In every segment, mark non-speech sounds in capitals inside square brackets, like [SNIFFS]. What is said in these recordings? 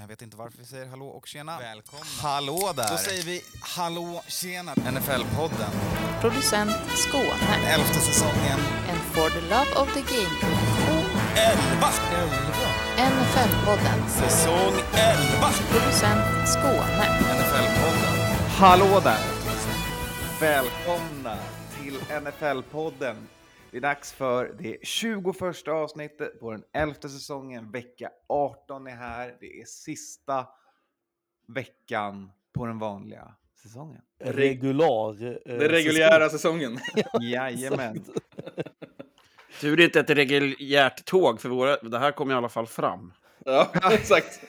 Jag vet inte varför vi säger hallå och tjena. Välkomna. Hallå där! Då säger vi hallå, tjena. NFL-podden. Producent Skåne. Elfte säsongen. And for the love of the game. Elva! NFL-podden. Säsong elva! Producent Skåne. NFL-podden. Hallå där! Välkomna till NFL-podden. Det är dags för det 21 avsnittet på den elfte säsongen. Vecka 18 är här. Det är sista veckan på den vanliga säsongen. regular. eh, Den reguljära säsongen. [LAUGHS] Jajamän. Tur det inte är ett reguljärt tåg, för våra, det här kommer i alla fall fram. Ja, [LAUGHS] exakt.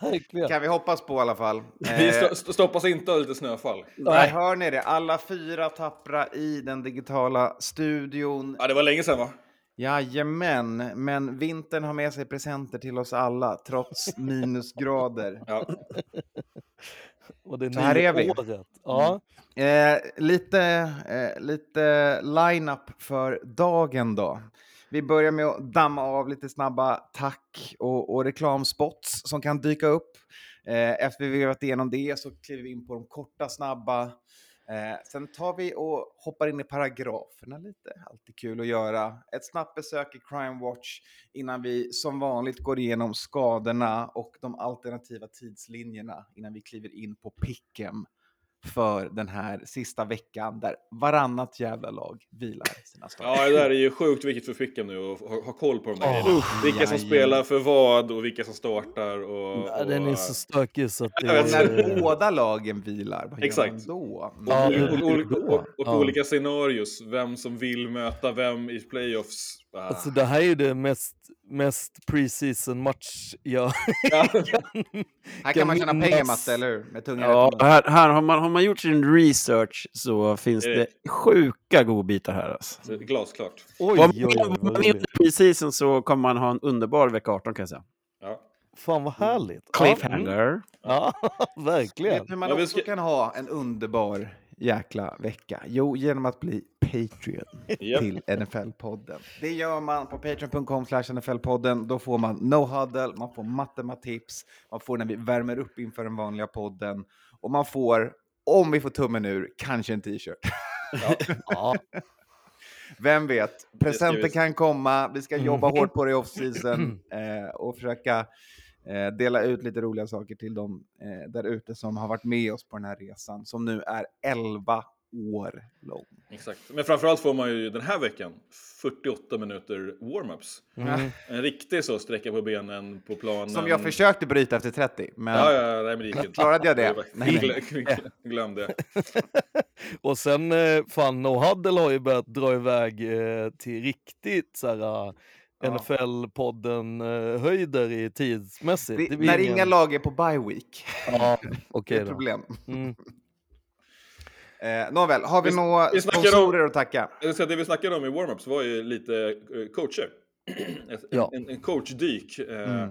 Verkligen. Kan vi hoppas på i alla fall. [LAUGHS] Vi Eh, st- stoppas inte av lite snöfall. Där hör ni det, alla fyra tappra i den digitala studion. Ja, det var länge sedan va? Jajamän, men vintern har med sig presenter till oss alla, trots [LAUGHS] minusgrader. Ja. Och det Så här är vi. Året. Ja. Eh, lite, eh, lite line-up för dagen då. Vi börjar med att damma av lite snabba tack och, och reklamspots som kan dyka upp. Eh, efter vi har varit igenom det så kliver vi in på de korta, snabba. Eh, sen tar vi och hoppar in i paragraferna lite. Alltid kul att göra. Ett snabbt besök i Crime Watch innan vi som vanligt går igenom skadorna och de alternativa tidslinjerna innan vi kliver in på picken för den här sista veckan där varannat jävla lag vilar sina starter. ja, det där är ju sjukt viktigt för Picken nu att ha, ha koll på de där Åh, grejerna. Vilka som jajamän. spelar för vad och vilka som startar. Och, Ja, Den är och, så stökig så att det Och när är... båda lagen vilar, vad gör Exakt. man då? Ja, och, och, och, och, och Ja. olika scenarios. Vem som vill möta vem i playoffs. Ah. Alltså det här är ju det mest, mest preseason match jag [LAUGHS] Ja. Här kan man tjäna pengar, Matte, eller hur? Med tungan Ja, här, här har, man, har man gjort sin research så finns Eh. det sjuka godbitar här. Alltså. Så det är Glasklart. Oj, Om oj, oj, om man vinner preseason så kommer man ha en underbar vecka 18 kan jag säga. Ja. Fan vad härligt. Cliffhanger. Ja, [LAUGHS] ja verkligen. Vet du hur man också ska- kan ha en underbar jäkla vecka? Jo, genom att bli Patreon [LAUGHS] till NFL-podden. Det gör man på patreon.com NFL-podden. Då får man no huddle, man får matematips, man får när vi värmer upp inför den vanliga podden och man får, om vi får tummen ur, kanske en t-shirt. Ja, [LAUGHS] Vem vet? Presenter kan komma. Vi ska jobba Mm. hårt på det i off-season [CLEARS THROAT] eh, och försöka eh, dela ut lite roliga saker till dem eh, där ute som har varit med oss på den här resan som nu är 11 år lång. Exakt. Men framförallt får man ju den här veckan 48 minuter warm-ups. mm. En riktig så sträcka på benen på planen. Som jag försökte bryta efter 30, men Ja, ja, nej, men det gick inte. klarade jag det? Nej, nej. Glö- [LAUGHS] Glöm det. [LAUGHS] Och sen, eh, fan, No Huddle har ju börjat dra iväg eh, till riktigt så här. NFL-podden-höjder i tidsmässigt. Det, Det när ingen- inga lag är på bye week. Ja, [LAUGHS] Det okej är ett då. problem. Mm. [LAUGHS] Eh, nåväl, har vi, Vi- några vi snackar om- sponsorer att tacka? Det vi snackade om i warm-ups var ju lite eh, coacher. [CLEARS THROAT] Ja. en, en coachdyk eh, Mm.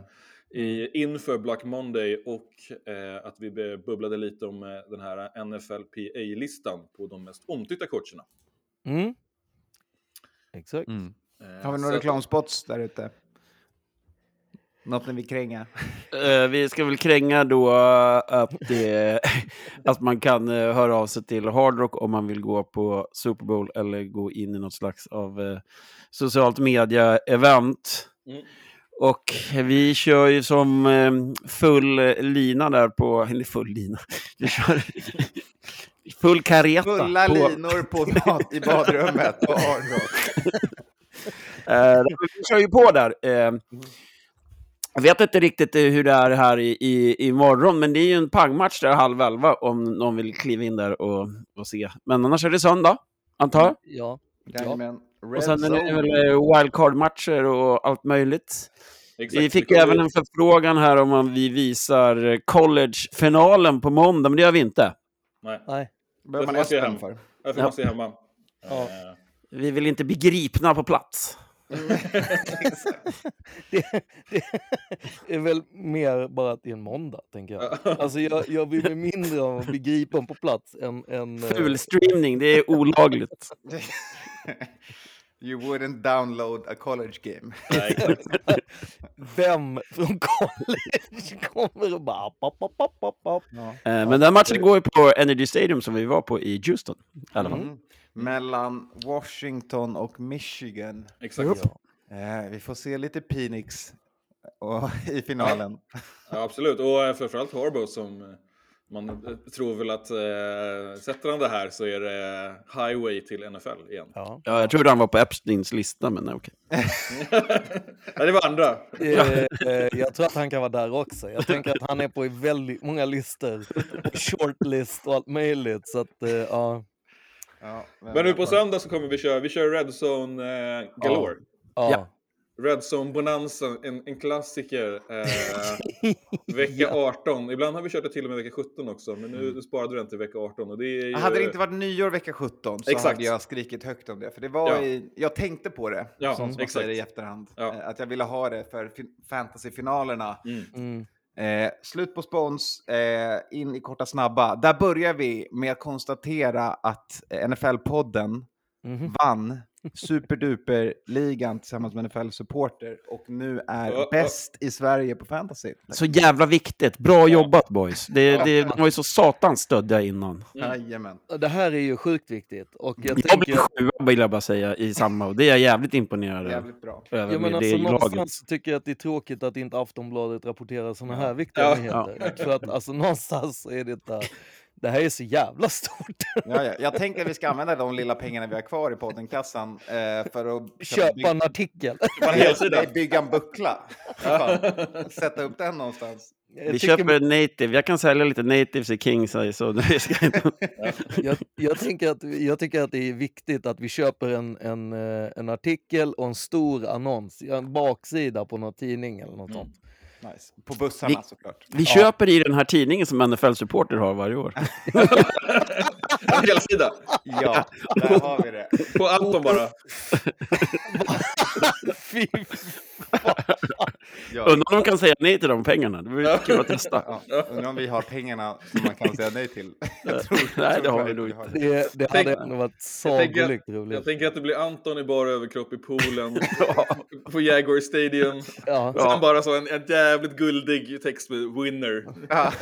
i, inför Black Monday och eh, att vi bubblade lite om eh, den här NFLPA-listan på de mest omtyckta coacherna. Mm. Exakt. Eh, Har vi några reklamspots där ute? Något ni vill kränga? [LAUGHS] Eh, vi ska väl kränga då att, det, [LAUGHS] att man kan eh, höra av sig till Hard Rock om man vill gå på Super Bowl eller gå in i något slags av eh, socialt media-event. Mm. Och vi kör ju som full lina där på, eller full lina, [LAUGHS] vi kör full kareta. Fulla på, linor på i badrummet på Hard Rock. Eh, vi kör ju på där. Eh, jag vet inte riktigt eh, hur det är här i, i, imorgon, men det är ju en pangmatch där halv elva om någon vill kliva in där och, och se. Men annars är det söndag, antar jag. Ja. Jajamän. Och sen är det väl eh, wildcard-matcher och allt möjligt. Exakt. Vi fick Det kommer- även en förfrågan här om man vi visar eh, college-finalen på måndag, men det gör vi inte. Nej, Nej. behöver man Det får man se där får Ja. man se hemma. Ja. Eh, Vi vill inte bli gripna på plats. [LAUGHS] Det, det är väl mer bara att det är en måndag, tänker jag. Alltså jag, jag vill mig mindre av att bli gripen på plats än... än eh, Fulstreamning, det är olagligt. [LAUGHS] You wouldn't download a college game. [LAUGHS] Vem från college kommer och bara... Pop, pop, pop, pop, pop. Eh, Men den matchen går ju på Energy Stadium som vi var på i Houston. I alla fall. Mm. Mellan Washington och Michigan. exakt. Eh, vi får se lite Penix och, [LAUGHS] i finalen. [LAUGHS] Ja, absolut. Och eh, framförallt Harbaugh som eh, man eh, tror väl att eh, sätter han det här så är det highway till NFL igen. Ja. Ja, jag trodde han var på Epsteins lista, men nej, okej. [LAUGHS] Nej, det var andra. Eh, eh, jag tror att han kan vara där också. Jag tänker att han är på väldigt många listor. Shortlist och allt möjligt. Så att, eh, ja. Ja, Men nu på söndag så kommer vi köra, vi kör Red Zone eh, Galore. ja. Ja. Red Zone Bonanza, en, en klassiker. Eh, [LAUGHS] vecka 18. Ibland har vi kört det till och med vecka 17 också, men nu sparade vi den till vecka 18. Och det är ju, Hade det inte varit nyår vecka 17 så Exakt. hade jag skrikit högt om det. För det var Ja. i, jag tänkte på det, Ja, som man exakt. säger i efterhand. Ja. eh, Att jag ville ha det för fin- fantasyfinalerna. Mm. Mm. Eh, slut på spons, eh, in i korta snabba. Där börjar vi med att konstatera att NFL-podden Mhm. vann superduper-ligan tillsammans med NFL-supporter och nu är Ja, ja. bäst i Sverige på fantasy. Så jävla viktigt. Bra jobbat boys. Det, det, de var ju så satans stöddiga innan. Jajamän. Det här är ju sjukt viktigt. Och jag Jag tänker... blev sjua vill jag bara säga i samma och det är jag jävligt imponerad över. Jävligt bra. över Ja, men alltså, någonstans tycker jag att det är tråkigt att inte Aftonbladet rapporterar sådana här viktiga Ja. nyheter. För att alltså, någonstans så är det där, det här är så jävla stort. [LAUGHS] Ja, ja. Jag tänker att vi ska använda de lilla pengarna vi har kvar i poddenkassan eh, för att [LAUGHS] Köpa en artikel. [LAUGHS] Nej, bygga en buckla. Fan. Sätta upp den någonstans. Jag Vi tycker- köper native. Jag kan sälja lite natives i King size. Så det ska inte... jag, jag, tänker att, jag tycker att det är viktigt att vi köper en, en, eh, en artikel och en stor annons, en baksida på någon tidning eller något sånt. Nice. På bussarna Vi- såklart. Vi köper i den här tidningen som NFL-supporter har varje år. [LAUGHS] [LAUGHS] [LAUGHS] En helsida. Ja, där har vi det. [LAUGHS] På Anton bara. [LAUGHS] Fy Ja. Undrar om de kan säga nej till de pengarna. Det vore kul att testa. Ja, undrar om vi har pengarna som man kan säga nej till. Jag tror, Nej, det har vi inte nog har Det, det hade ändå varit sagolikt Jag roligt. tänker att det blir Anton i bara överkropp i poolen. på Jaguar Stadium. Ja. Sen bara så en, en jävligt guldig text med winner. Ja,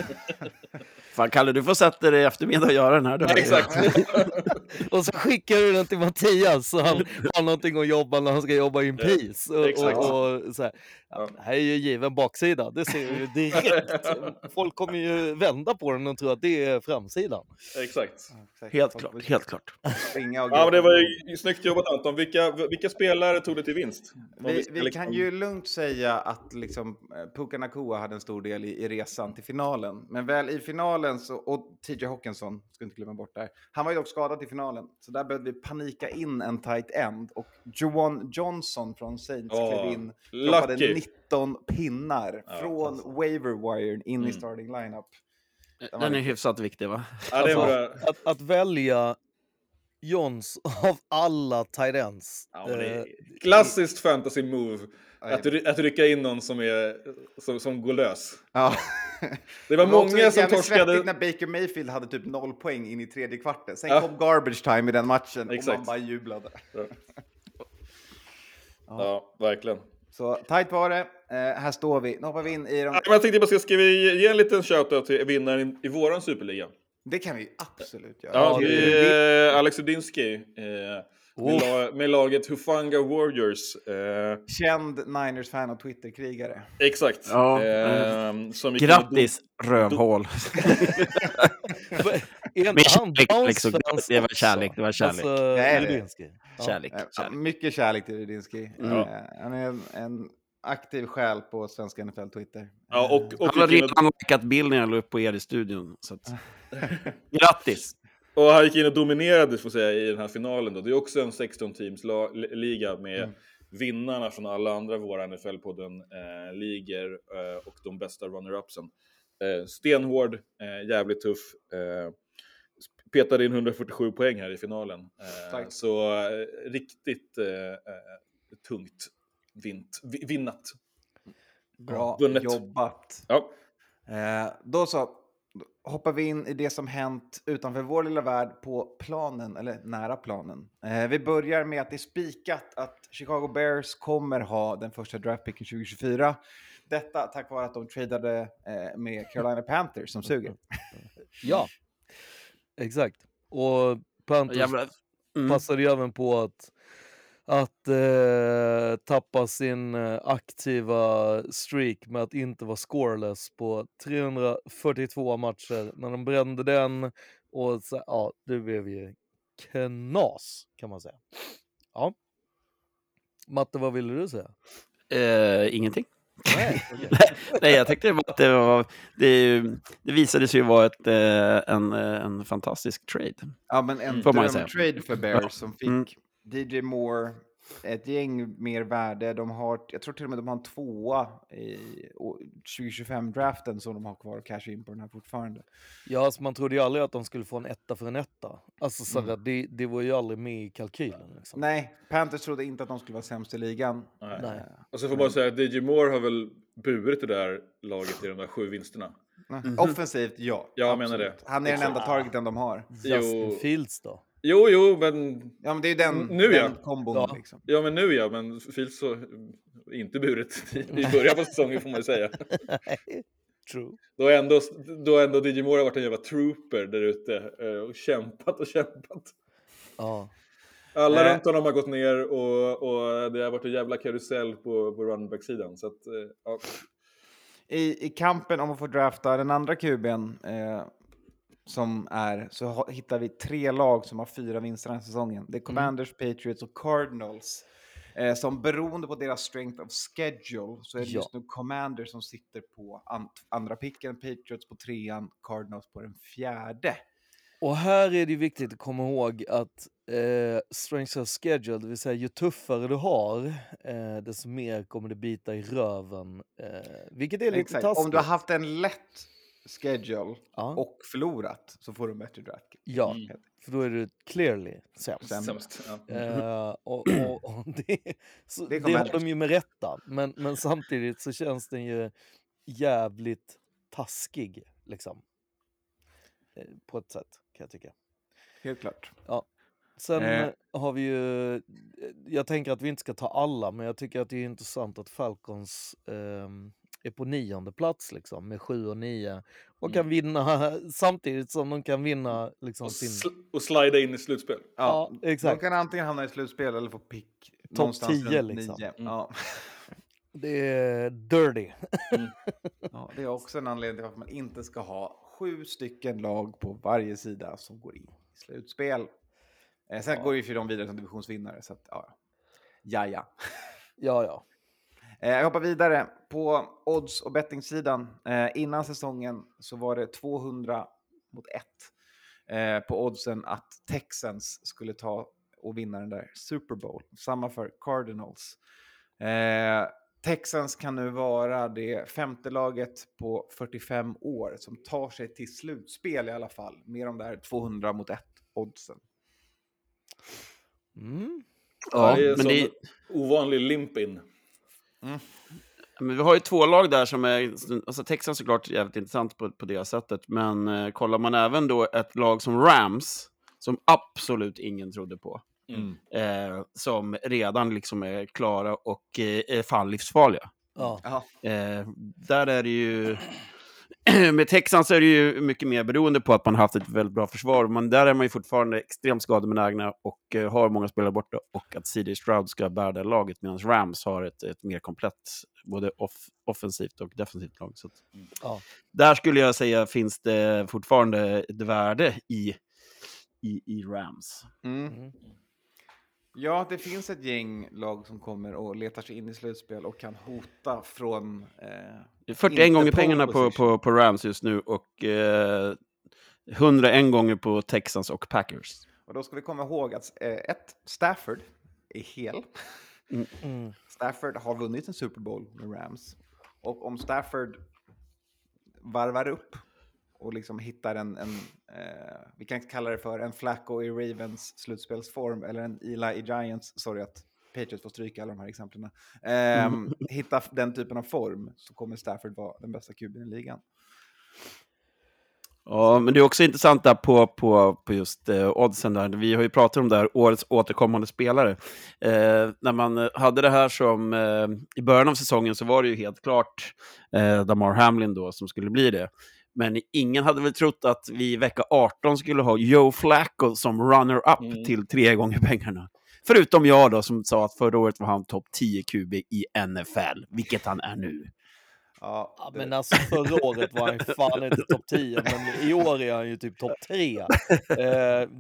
Fan, Kalle, du får sätta dig i eftermiddag och göra den här. Då. Exakt. [LAUGHS] Och så skickar du den till Mattias så han [LAUGHS] har någonting att jobba när han ska jobba in pris. Och, exakt. och, och så här. Ja, det här är ju given baksida, det ser vi ju direkt. Folk kommer ju vända på den och tro att det är framsidan. Exakt. Helt klart, helt klart. Ja, men det var ju snyggt jobbat Anton. Vilka, vilka spelare tog det till vinst? Vi, vi liksom- kan ju lugnt säga att liksom, eh, Puka Nakua hade en stor del i, i resan till finalen. Men väl i finalen, så, och TJ Hawkinson, ska inte glömma bort där, han var ju dock skadad i finalen. Så där behövde vi panika in en tight end. Och Joan Johnson från Saints Ja, klev in, lucky. 19 pinnar Ja, från waiver wiren in i Mm. starting lineup. Den är hyfsat viktig, va? Ja, det är Alltså. Att, att välja Johns av alla tight ends. Ja, eh, är klassiskt fantasy move. Ja, Att, ry- att rycka in någon som, är, som, som går lös. Ja. Det var många som torskade. när Baker Mayfield hade typ noll poäng in i tredje kvarten. Sen Ja. kom garbage time i den matchen och Exakt. man bara jublade. Ja, verkligen. Så tajt var det. Eh, här står vi. Nu hoppar vi in i de... Ja, jag tänkte bara, ska- ska vi ge en liten shoutout till vinnaren i, våran superliga? Det kan vi absolut göra. Ja, det är Alex Udinsky. Eh, Oh. la, med laget Hufanga Warriors. Eh, Känd Niners-fan och Twitter-krigare. exakt. Ja, Eh, som in och Grattis, rövhål. [LAUGHS] Med kärlek, liksom. Det var kärlek, det var kärlek. Alltså, Det är det. Rudinski. Ja. Kärlek, Eh, kärlek. mycket kärlek till Rudinski. Ja. Eh, han är en, en aktiv själ på svenska NFL-Twitter. Ja, och, och, Han har redan likat bilden jag la upp på er i studion. Så att... [LAUGHS] Grattis! Och han gick in och dominerade får säga, i den här finalen. Då. Det är också en 16-teams-liga med Mm. vinnarna från alla andra våra NFL-podden eh, eh, och de bästa runner-upsen. Eh, stenhård, eh, jävligt tuff. Eh, petade in 147 poäng här i finalen. Eh, Tack. så riktigt tungt vint, vi- vinnat. Bra vunnet. jobbat. Ja, då så. Hoppar vi in i det som hänt utanför vår lilla värld på planen, eller nära planen. Eh, vi börjar med att det är spikat att Chicago Bears kommer ha den första draftpicken 2024. Detta tack vare att de tradade eh, med Carolina Panthers som suger. [LAUGHS] Ja, exakt. Och Panthers Jävla, mm. passade ju även på att, att eh, tappa sin eh, aktiva streak med att inte vara scoreless på 342 matcher. När de brände den och så, ja, det blev ju knas kan man säga. Ja. Matte, vad ville du säga? Eh, ingenting. Nej, okej. [LAUGHS] Nej, jag tänkte bara att det, var, det, det visade sig ju vara ett, eh, en, eh, en fantastisk trade. Ja, men en drömtrade för Bears som fick Mm. DJ Moore, ett gäng mer värde. De har, jag tror till och med de har en tvåa i 2025-draften som de har kvar att casha in på den här fortfarande. Ja, alltså man trodde ju aldrig att de skulle få en etta för en etta. Alltså så Mm. det, det var ju aldrig med i kalkylen. Liksom. Nej, Panthers trodde inte att de skulle vara sämst i ligan. Nej. Nej. Och så får man säga att DJ Moore har väl burit det där laget i de där sju vinsterna. Mm. Offensivt, ja. Ja, jag menar det. Han är den enda targeten de har. Justin. Fields då? Jo, jo, men, Ja, men det är den, nu ja. den kombon. Ja. Liksom. ja, men nu ja, men Fields så inte burit i, början på säsongen får man ju säga. [LAUGHS] True. Då har ändå, då ändå DJ Moore varit en jävla trooper där ute eh, och kämpat och kämpat. Ja. Alla Eh. runt honom har gått ner och, och det har varit en jävla karusell på, på running back-sidan. Så att, eh, ja. I, I kampen om att få drafta den andra kuben eh, som är, så hittar vi tre lag som har fyra vinster den här säsongen. Det är Commanders, Patriots och Cardinals. Eh, som beroende på deras strength of schedule så är det Ja. just nu Commanders som sitter på an, andra picken, Patriots på trean, Cardinals på den fjärde. Och här är det viktigt att komma ihåg att eh, strength of schedule, det vill säga ju tuffare du har, eh, desto mer kommer det bita i röven. Eh, vilket är lite Exakt. taskigt. Om du har haft en lätt schedule ja, och förlorat så får du en bättre draft. ja, Mm. för då är du clearly sämst. Sämst. Ja. Eh, och, och, och [LAUGHS] det, så, Det det, kommer har de ju med rätta, men, men samtidigt så känns den ju jävligt taskig. Liksom. Eh, På ett sätt, kan jag tycka. Helt klart. Sen Eh. eh, har vi ju, eh, jag tänker att vi inte ska ta alla, men jag tycker att det är intressant att Falcons ehm, är på nionde plats liksom, med sju och nio och kan vinna [LAUGHS] samtidigt som de kan vinna liksom Och, sin... sl- och slida in i slutspel. Ja, De exakt. kan antingen hamna i slutspel eller få pick Topp någonstans 10 runt liksom. nio. Mm. Ja. Det är dirty. [LAUGHS] ja, det är också en anledning till varför man inte ska ha sju stycken lag på varje sida som går in i slutspel. Eh, sen går ju för de vidare som divisionsvinnare, så att, ja. ja. ja. Ja, ja. Eh, jag hoppar vidare. På odds och bettingsidan, eh, innan säsongen så var det 200 mot 1 eh, på oddsen att Texans skulle ta och vinna den där Super Bowl. Samma för Cardinals. Texans kan nu vara det femte laget på 45 år som tar sig till slutspel i alla fall, med de där 200 mot 1 oddsen. Mm. Ja, det är men det, sån ovanlig limp-in. Men vi har ju två lag där som är... Alltså Texas såklart jävligt intressant på, på det sättet, men eh, kollar man även då ett lag som Rams, som absolut ingen trodde på, Mm. eh, som redan liksom är klara och eh, är fan livsfarliga. Ja. Eh, där är det ju... [CLEARS THROAT] Med Texans är det ju mycket mer beroende på att man har haft ett väldigt bra försvar, men där är man ju fortfarande extremt skadebenägna och eh, har många spelare borta och att CD Stroud ska bära det laget medan Rams har ett, ett mer komplett både off, offensivt och defensivt lag. Så att, Ja. Där skulle jag säga finns det fortfarande ett värde i, i, i Rams. Mm. Mm. Ja, det finns ett gäng lag som kommer och letar sig in i slutspel och kan hota från... Eh, 41 Inte gånger pengarna på, på, på Rams just nu och eh, 101 gånger på Texans och Packers. och då ska vi komma ihåg att eh, ett, Stafford är hel. Mm. Stafford har vunnit en Super Bowl med Rams. Och om Stafford varvar upp och liksom hittar en, en eh, vi kan kalla det för en Flacco i Ravens slutspelsform eller en Eli i Giants, sorry att Patriots får stryka alla de här exemplen. Ehm, [LAUGHS] hitta den typen av form så kommer Stafford vara den bästa kuben i ligan. Ja, men det är också intressant där på, på, på just eh, oddsen. Där. Vi har ju pratat om det här, årets återkommande spelare. Eh, när man eh, hade det här som eh, i början av säsongen så var det ju helt klart eh, Damar Hamlin då som skulle bli det. Men ingen hade väl trott att vi i vecka 18 skulle ha Joe Flacco som runner-up Mm. till tre gånger pengarna. Förutom jag då som sa att förra året var han topp 10 QB i NFL, vilket han är nu. Ja, Ja, det- men alltså förra året var han [LAUGHS] fan inte topp 10, men i år är han ju typ topp 3. Eh,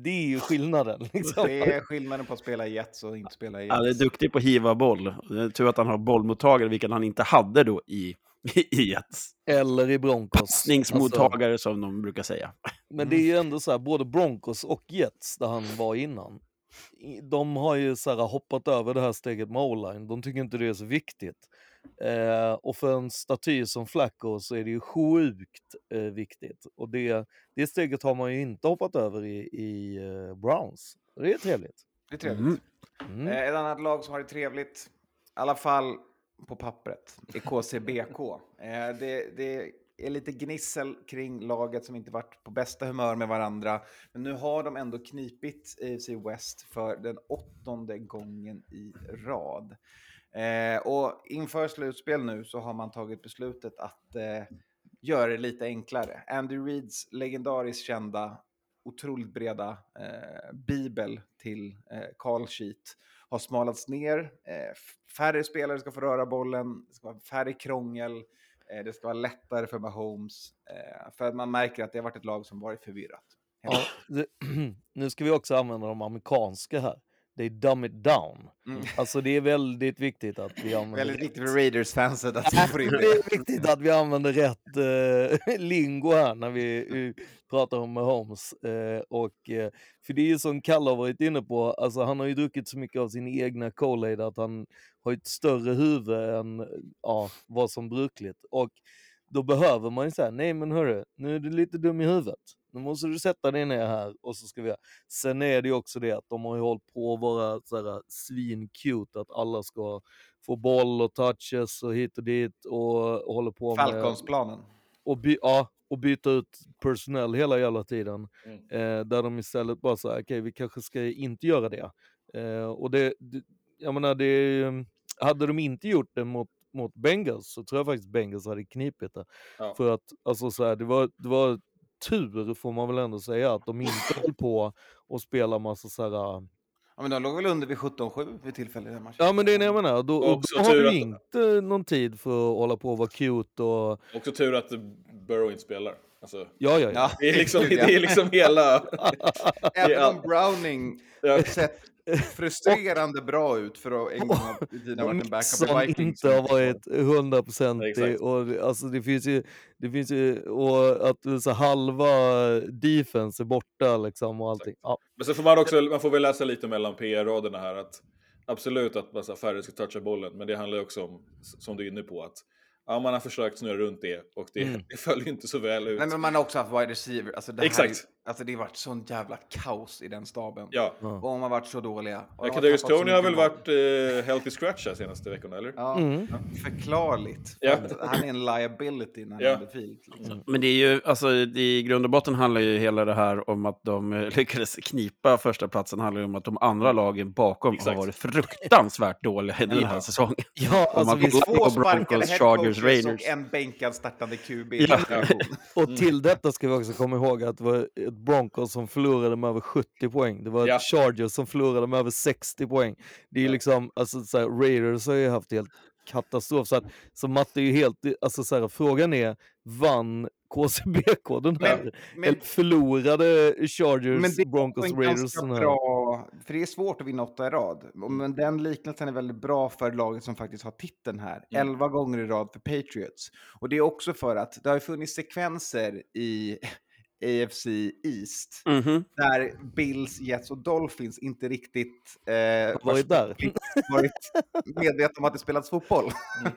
det är ju skillnaden. [LAUGHS] Liksom. Det är skillnaden på att spela Jets och inte spela i Jets. Han är duktig på att hiva boll. Tur att han har bollmottagare, vilket han inte hade då i, [LAUGHS] i Jets. Eller i Broncos. Alltså, Passningsmottagare som de brukar säga. men det är ju ändå så här, både Broncos och Jets, där han var innan, de har ju så här hoppat över det här steget med o-line. De tycker inte det är så viktigt. Eh, och för en staty som Flacco så är det ju sjukt eh, viktigt. Och det, det steget har man ju inte hoppat över i, i eh, Browns. Det är trevligt. Det är trevligt. Mm. Mm. Eh, ett annat lag som har det trevligt, i alla fall på pappret, är KCBK. Eh, det, det är lite gnissel kring laget som inte varit på bästa humör med varandra. Men nu har de ändå knipit AFC West för den åttonde gången i rad. Eh, och inför slutspel nu så har man tagit beslutet att eh, göra det lite enklare. Andy Reeds legendariskt kända, otroligt breda eh, bibel till eh, call sheet har smalats ner. Eh, färre spelare ska få röra bollen, det ska vara färre krångel, eh, Eh, det ska vara lättare för Mahomes. Eh, för att man märker att det har varit ett lag som varit förvirrat. Ja, det, [CLEARS THROAT] nu ska vi också använda de amerikanska här. Är dumb it down. Mm. Alltså det är väldigt viktigt att vi använder Väldigt viktigt för Raiders-fanset att [LAUGHS] vi får in Det det. är viktigt att vi använder rätt eh, [LAUGHS] lingo här när vi eh, pratar om Mahomes. Eh, och, eh, för det är ju som Kalle har varit inne på, alltså han har ju druckit så mycket av sin egna Kool-Aid att han har ett större huvud än ja, vad som brukligt. Och då behöver man ju säga, nej men hörru, nu är du lite dum i huvudet. Nu måste du sätta dig ner här och så ska vi... Sen är det ju också det att de har ju hållit på att vara så här svin-cute, att alla ska få boll och touches och hit och dit och, och håller på med... Falcons-planen. Och, by, ja, och byta ut personell hela jävla tiden. Mm. Eh, där de istället bara säger, okej vi kanske ska inte göra det. Eh, och det, det, jag menar det, hade de inte gjort det mot, mot Bengals så tror jag faktiskt Bengals hade knipit det. Ja. För att alltså så här, det, var, det var tur får man väl ändå säga att de inte höll på och spela massa så här. Ja, men de låg väl under vid 17-7 vid tillfället i den matchen. Ja men det är det jag menar, då, Och då har tur du att- inte någon tid för att hålla på och vara cute och Också tur att Burrow inte spelar. Alltså, ja ja ja. Det, är liksom, det är liksom hela... [LAUGHS] Även om Browning Ja. sett [LAUGHS] frustrerande bra ut för att en gång [LAUGHS] i tiden ha varit en backup som i Vikings. inte har varit hundraprocentig. Och alltså det finns ju, det finns ju och att så halva defense är borta liksom och allting. Ja, Men så får man också, man får väl läsa lite mellan PR-raderna här att absolut att massa färre ska toucha bollen, men det handlar ju också om, som du är inne på, att ja, man har försökt snurra runt det och det, Mm. [LAUGHS] det följer inte så väl ut. Nej, men man har också haft wide receiver. Alltså, det här Exakt. Alltså, det har varit sån jävla kaos i den staben. Ja. Och de har varit så dåliga. Ja, Kadarius Tony har väl varit eh, healthy scratch här senaste veckorna, eller? Ja, Mm. förklarligt. För Ja. Han är en liability när han Ja. är field. Liksom. Men det är ju, alltså i grund och botten handlar ju hela det här om att de eh, [LAUGHS] lyckades knipa första platsen handlar ju om att de andra lagen bakom Exakt. har varit fruktansvärt dåliga i den här Ja. säsongen. ja Om alltså vi, Två sparkade headcoaches och en bänkad startande QB. Ja. [LAUGHS] och till detta ska vi också komma ihåg att det var ett Broncos som förlorade med över 70 poäng. Det var ett Ja. Chargers som förlorade med över 60 poäng. Det är liksom, alltså så här, Raiders har ju haft helt katastrof. Så, att, så matte är ju helt, alltså så här, frågan är, vann KCBK den här? Men, men, Eller förlorade Chargers, men det Broncos, Raiders den här? bra, för det är svårt att vinna åtta i rad. Men den liknelsen är väldigt bra för laget som faktiskt har titeln här. Mm. Elva gånger i rad för Patriots. Och det är också för att det har funnits sekvenser i AFC East Mhm. där Bills, Jets och Dolphins inte riktigt eh, Varit där. varit medvetna om att det spelats fotboll. Mm.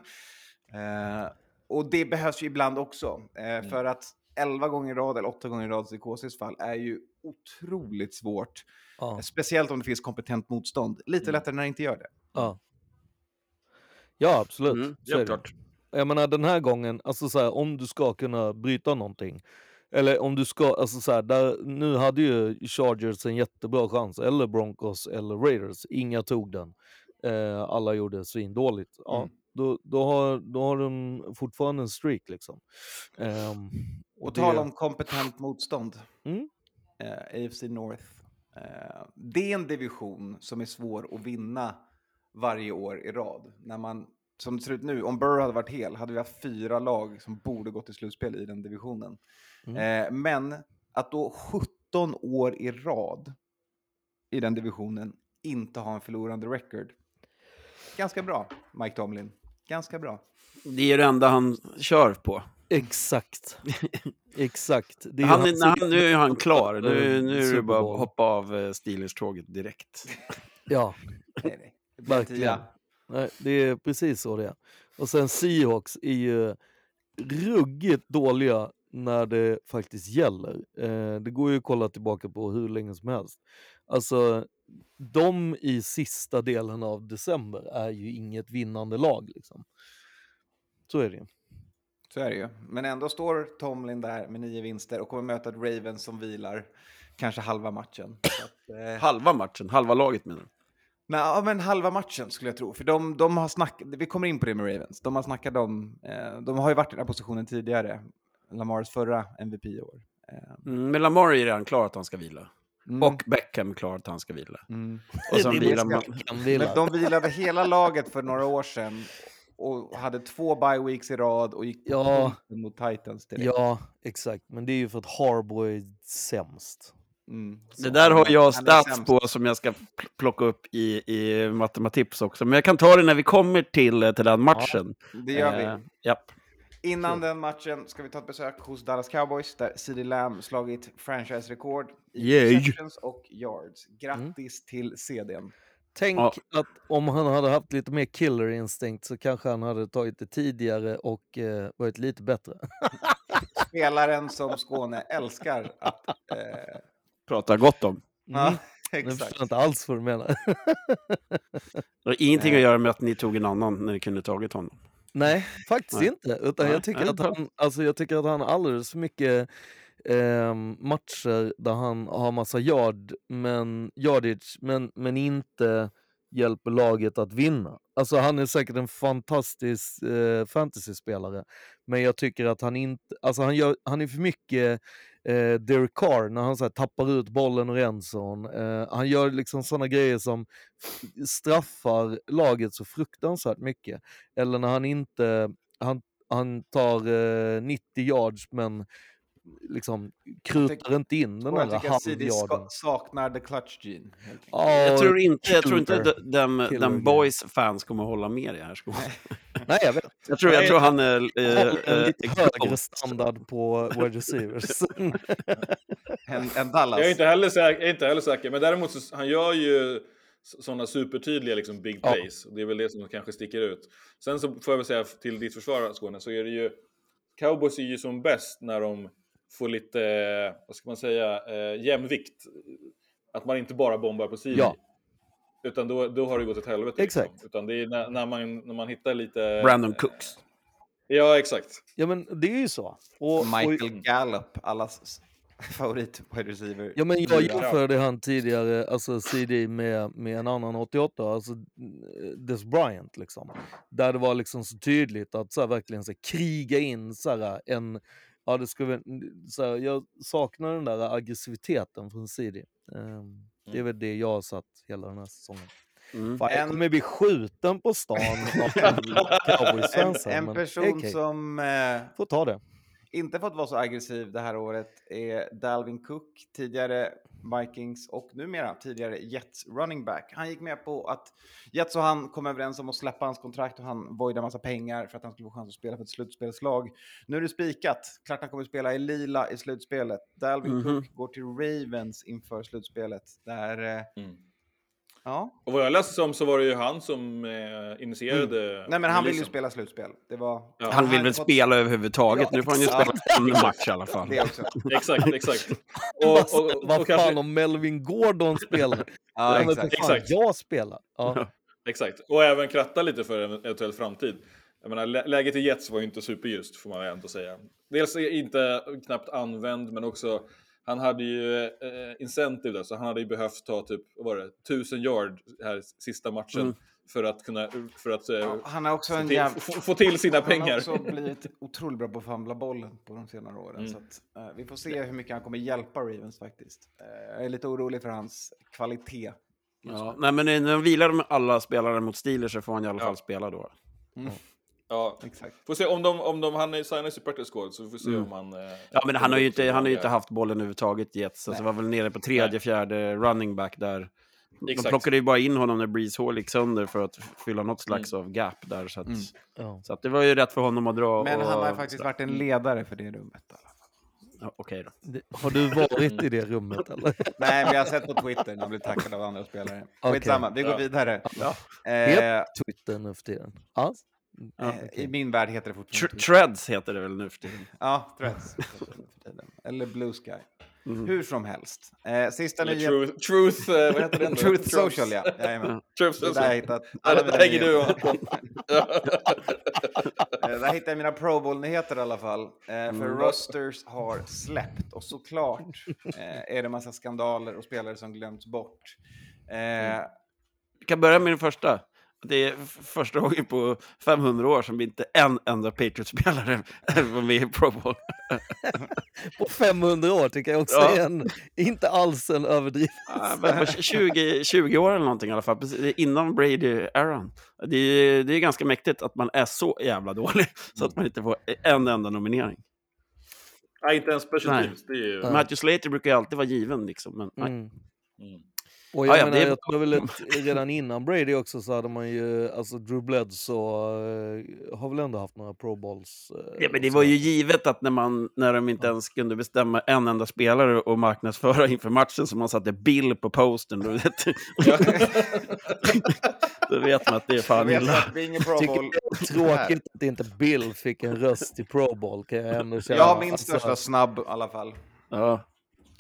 [LAUGHS] eh, och det behövs ju ibland också. Eh, Mm. För att 11 gånger i rad eller 8 gånger i rad i KCs fall är ju otroligt svårt. Ja, Speciellt om det finns kompetent motstånd. Lite Mm. lättare när det inte gör det. ja. ja absolut. Mm, så är helt det. klart. Jag menar den här gången, alltså så här, om du ska kunna bryta någonting Eller om du ska, alltså så här, där, nu hade ju Chargers en jättebra chans, eller Broncos eller Raiders. Inga tog den. Eh, alla gjorde svindåligt. Ja, Mm. då, då, har, då har de fortfarande en streak liksom. Ehm, Och det- tala om kompetent motstånd. Mm. Eh, AFC North. Eh, det är en division som är svår att vinna varje år i rad. När man, som det ser ut nu, om Burrow hade varit hel hade vi haft fyra lag som borde gått till slutspel i den divisionen. Mm. Eh, men att då 17 år i rad i den divisionen inte ha en förlorande record. Ganska bra, Mike Tomlin. Ganska bra. Det är det enda han kör på. Exakt. Exakt. Det är Han, hans är, han, nu är han klar. Nu, eh, nu är det bara att hoppa av eh, Steelers-tåget direkt. [LAUGHS] Ja, Nej, nej. Verkligen. nej, det är precis så det är. Och sen Seahawks är ju ruggigt dåliga när det faktiskt gäller. Eh, det går ju att kolla tillbaka på hur länge som helst. Alltså, de i sista delen av december är ju inget vinnande lag. Liksom. Så är det ju. Så är det ju. Men ändå står Tomlin där med nio vinster och kommer möta ett Ravens som vilar kanske halva matchen. Så att, [LAUGHS] eh, Halva matchen, halva laget menar du? nej, ja, men halva matchen skulle jag tro. För de, de har snackat, vi kommer in på det med Ravens. De har snackat om, eh, de har ju varit i den här positionen tidigare. Lamars förra MVP i år. Eh, Mm, men Lamar är redan klar att han ska vila. mm, Och Beckham är klar att han ska vila. mm. Och sen vilar man... Vila. Men de vilade hela laget för några år sedan och hade två bye weeks i rad och gick Ja. mot Titans direkt. Ja, exakt. Men det är ju för att Harbour är sämst. Mm, Det där har jag stats på som jag ska pl- plocka upp i, i matematips också. Men jag kan ta det när vi kommer till, eh, till den matchen. Det gör vi. Eh, japp. Innan den matchen ska vi ta ett besök hos Dallas Cowboys där CeeDee Lamb slagit franchise-rekord i Yay. receptions och yards. Grattis till CDn. Tänk Ja. att om han hade haft lite mer killer instinct så kanske han hade tagit det tidigare och eh, varit lite bättre. [LAUGHS] Spelaren som Skåne älskar att... Eh, Prata gott om. ja, Mm. Jag exakt. förstår inte alls vad du menar. Det har ingenting att göra med att ni tog en annan när ni kunde tagit honom. Nej, [LAUGHS] faktiskt Nej. inte. Utan Nej, jag, tycker nej, att han, alltså jag tycker att han alldeles för mycket ehm, matcher där han har massa yard, men, yardage, men, men inte hjälper laget att vinna. Alltså han är säkert en fantastisk eh, fantasyspelare, men jag tycker att han inte, alltså han, gör, han är för mycket eh, Derek Carr när han så här, tappar ut bollen ur endzone. Eh, han gör liksom sådana grejer som straffar laget så fruktansvärt mycket. Eller när han inte, han, han tar eh, 90 yards men liksom krutar tycker- inte in den där halvjarden. saknar the clutch gene. Ja, Jag tror inte, jag tror inte de- dem game. boys fans kommer hålla med i det här. [LAUGHS] [LAUGHS] Nej, jag vet. Jag tror, jag tror han är... Håll [LAUGHS] en eh, lite eh, högre standard på wide receivers. [LAUGHS] En, en Dallas. Jag är inte heller säker, jag är inte heller säker men däremot så, han gör ju sådana supertydliga liksom big Ja. plays. Och det är väl det som kanske sticker ut. Sen så får jag väl säga till ditt försvar Skåne så är det ju Cowboys är ju som bäst när de får lite, eh, vad ska man säga, eh, jämvikt. Att man inte bara bombar på sidor. Ja. Utan då, då har det gått åt helvete. Exakt. Liksom. Utan det är när, när, man, när man hittar lite... Brandon Cooks. Ja, exakt. ja, men det är ju så. Och, Michael och, Gallup, allas favorit wide receiver. Ja men jag Ja. jämförde han tidigare, alltså CD med, med en annan 88, alltså eh, Des Bryant liksom. Där det var liksom så tydligt att så här, verkligen så här, kriga in så här, en, ja det skulle, så här, jag saknar den där aggressiviteten från CD. Ehm, det är väl det jag har satt hela den här säsongen. Mm. Fan, jag En- kommer bli skjuten på stan av [LAUGHS] en, cowboysfansen. en men person okej, som eh, får ta det. Inte fått vara så aggressiv det här året är Dalvin Cook, tidigare Vikings och numera tidigare Jets running back. Han gick med på att Jets och han kom överens om att släppa hans kontrakt och han voidade massa pengar för att han skulle få chans att spela för ett slutspelslag. Nu är det spikat. Klart han kommer spela i lila i slutspelet. Dalvin Mhm. Cook går till Ravens inför slutspelet. Där, eh, Mm. Ja. Och vad jag läste som så var det ju han som eh, initierade... Nej men han vill ju spela slutspel. Det var... Ja. Han vill väl fått- spela överhuvudtaget. Ja, nu får han ju spela en match i alla fall. [LAUGHS] Exakt, exakt. Och, Och, och, och, vad fan kanske, om Melvin Gordon spelar? [LAUGHS] Ja, exakt. fan, Exakt. Jag spelar. Ja. exakt. Och även kratta lite för en eventuell framtid. jag menar, lä- läget i Jets var ju inte superljust får man ändå säga. Dels är inte knappt använd, men också han hade ju eh, incentive där, så han hade ju behövt ta typ, vad var det, 1000 yard här sista matchen Mm. för att kunna, för att eh, Ja, han har också få en till, jävla... få, få till sina Han har pengar. också [LAUGHS] blivit otroligt bra på att famla bollen på de senare åren. Mm. Så att, eh, vi får se hur mycket han kommer hjälpa Ravens faktiskt. Eh, jag är lite orolig för hans kvalitet. Ja, nej, men när de vilar med alla spelare mot Steelers så får han i alla Ja. fall spela då. Ja, Exakt. får se om de, om de han är signas i practice squad så får vi se Mm. om han... Eh, Ja, men han har ju inte, han har inte haft bollen överhuvudtaget Jets. Alltså, var väl nere på tredje, Nej. fjärde running back där. De Exakt. plockade ju bara in honom när Breeze Hall gick sönder för att fylla något slags av gap där. Så att, Mm. Ja. så att det var ju rätt för honom att dra. Men och, han har ju faktiskt varit en ledare för det rummet. Ja, Okej då. Det- Har du varit i det rummet eller? [LAUGHS] Nej, men jag har sett på Twitter när han blir tackad av andra spelare. Skitsamma, vi går Ja. vidare. Eh, Heter Twitter nu för tiden? Ja. Eh, I min värld heter det fortfarande. Treads heter det väl nu för tiden. [LAUGHS] Ja, det tiden. Eller Blue Sky. Mhm. Hur som helst. Eh, sista Eller nyheten. truth, truth, eh, vad heter den? [LAUGHS] Truth Social, ja. Jajamän. [LAUGHS] Truth Det där social. jag hittat. Ja, där mina hänger du och... Eh, Där hittar jag mina Pro Bowl-nyheter i alla fall. Eh, för Mm. rosters har släppt och såklart eh, är det massa skandaler och spelare som glömts bort. Eh, Vi kan börja med den första. Det är första gången på 500 år som inte en enda Patriots-spelare [LAUGHS] var med i Pro Bowl. [LAUGHS] På 500 år tycker jag också Ja. är en, inte alls en överdrift. Ja, men på 20, 20 år eller någonting i alla fall, precis innan Brady-eran. Det är, det är ganska mäktigt att man är så jävla dålig [LAUGHS] så att man inte får en enda nominering. Nej, inte ens special teams. Ju... Matthew Slater brukar ju alltid vara given liksom. Men, nej. Mm. Och Ja, jag ja, menar, det jag tror väl att [LAUGHS] redan innan Brady också så hade man ju, alltså Drew Bledsoe uh, har väl ändå haft några Pro Bowls. eh, Ja, men det var ju givet att när, man, när de inte ens kunde bestämma en enda spelare och marknadsföra inför matchen så man satte bill på posten. Då vet, [LAUGHS] [LAUGHS] då vet man att det är fan illa. att det är tråkigt att inte Bill fick en röst i Pro Bowl kan jag ändå känna. Jag har min Alltså, största snabb i alla fall. Ja.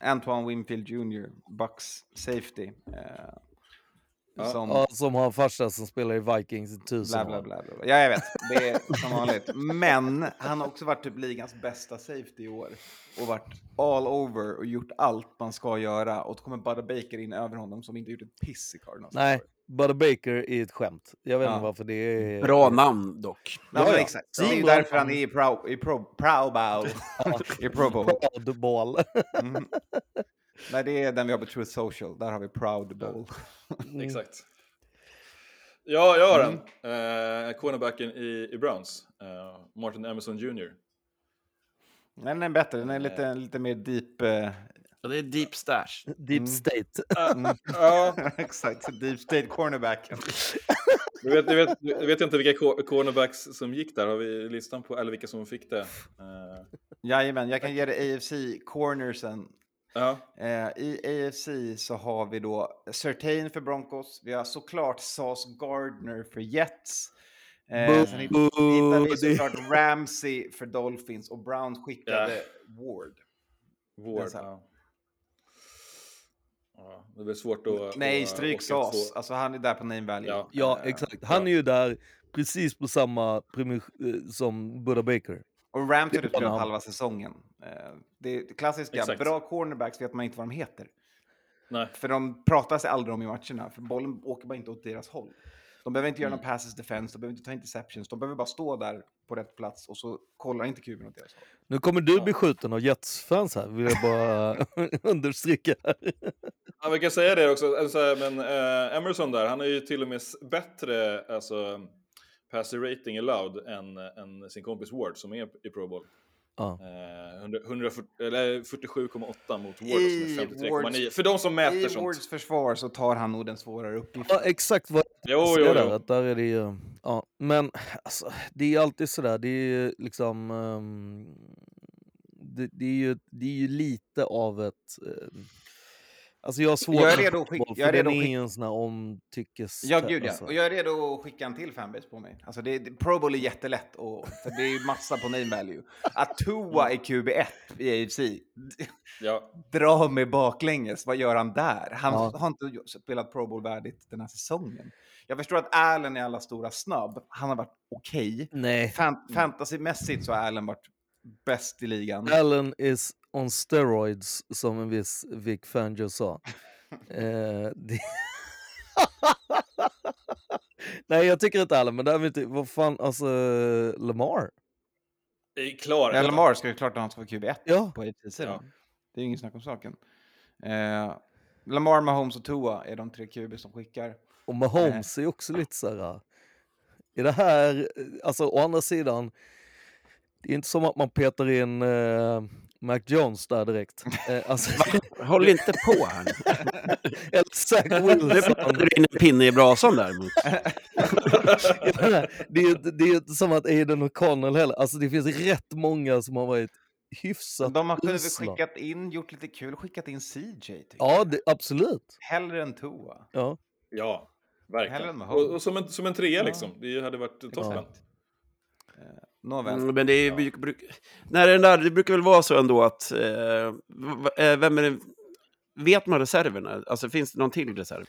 Antoine Winfield Jr, Bucks safety. Eh, som... Ja, som har en farsa som spelar i Vikings i tusen Bla, bla, bla, bla. Ja, jag vet. Det är som vanligt. Men han har också varit typ ligans bästa safety i år. Och varit all over och gjort allt man ska göra. Och då kommer Budda Baker in över honom som inte gjort ett piss i Cardinals. Nej, Butter Baker är ett skämt. Jag vet Ja. inte varför det är... Bra namn dock. Ja, Ja, ja. exakt. Det är ju därför han är i Pro, i pro, pro Bowl. [LAUGHS] I Pro Bowl. Proud Ball. Mm. Nej, det är den vi har på Truth Social. Där har vi Proud Bowl. Exakt. Ja, jag har Mm. den. Eh, cornerbacken i, i Browns. Eh, Martin Emerson Jr. Den är bättre. Den är lite, lite mer deep. Ja, det är deep stash. Deep Mm. State. Ja, [LAUGHS] [LAUGHS] exakt. Deep state cornerbacken. du vet, du, vet, du vet inte vilka co- cornerbacks som gick där. Har vi listan på, eller vilka som fick det? Eh, Jajamän, jag kan ge dig AFC cornersen. ja, Eh, I AFC så har vi då Certain för Broncos. Vi har såklart Sauce Gardner för Jets. Eh, Boo. sen hitt- hittar vi såklart Ramsey för Dolphins och Browns skickade Ward. Ward. Här. Ja. Ja, det blir svårt att... Nej, stryk två- Alltså han är där på name value. Ja. Ja, Eh, exakt. Han är ju där precis på samma premiss eh, som Buddha Baker. Och Rams har spelat halva säsongen. Eh, det är klassiska, Exakt. bra cornerbacks vet man inte vad de heter. Nej. För de pratar sig aldrig om i matcherna, för bollen åker bara inte åt deras håll. De behöver inte göra Mm. någon passes defense, de behöver inte ta interceptions, de behöver bara stå där på rätt plats och så kollar inte kuben åt deras håll. Nu kommer du Ja. bli skjuten av Jets-fans här, vill jag bara [LAUGHS] [LAUGHS] understryka. Ja, vi kan säga det också, alltså, men eh, Emerson där, han är ju till och med bättre alltså, passer rating allowed än, än sin kompis Ward som är i Pro Bowl. Ja. Eh, 100, 140 eller 47,8 mot Ward som I är 53,9. Wards- För de som mäter I sånt. Wards försvar så tar han nog den svårare uppgiften. ja, exakt vad Jo, jag jo, jo. att där är det ju... Ja, men alltså, det är alltid sådär, det är ju liksom... ehm, det, det, är ju, det är ju lite av ett... ehm, Alltså jag har svårt Jag är redo att skicka- jag är redo den att är skicka- ju en sån här omtyckes... Ja, gud ja. alltså. Och jag är redo att skicka en till fanbase på mig. Alltså det, det, Pro Bowl är jättelätt, och, för det är ju massa på name value. Att Tua är QB1 i AFC, Ja. [LAUGHS] dra mig baklänges. Vad gör han där? Han Ja. har inte spelat Pro Bowl värdigt den här säsongen. Jag förstår att Allen är alla stora snabb. Han har varit okej. Nej, Fan, fantasymässigt så har Allen varit bäst i ligan. Allen is on steroids, som en viss Vic Fangio sa. [LAUGHS] eh, det... [LAUGHS] Nej, jag tycker inte Allen, men däremot, vad fan, alltså Lamar. Det är klar. Ja, Lamar ska ju klart att han ska vara QB1 Ja. på AFC-sidan. Ja. Det är ju ingen snack om saken. Eh, Lamar, Mahomes och Tua är de tre QB som skickar. Och Mahomes är också lite så här... Är det här... Alltså å andra sidan, det är inte som att man petar in eh, Mac Jones där direkt. [LAUGHS] Eh, alltså, Håll inte på här nu. [LAUGHS] eller Zach Wilson. du in en pinne i brasan däremot. [LAUGHS] Det är ju inte- det är ju inte som att Aiden O'Connell heller. Alltså det finns rätt många som har varit hyfsat De har kunnat skickat in, gjort lite kul, skickat in CJ. Ja, det, absolut. Hellre än Tua. Ja. Ja, verkligen. Och, och som, en, som en trea Ja. liksom. Det hade varit toppen. Exakt. Nåväl. Mm, men det är, bruk, bruk, när den där, det brukar väl vara så ändå att... Eh, eh, vem är det, vet man reserverna? Alltså finns det någon till reserv?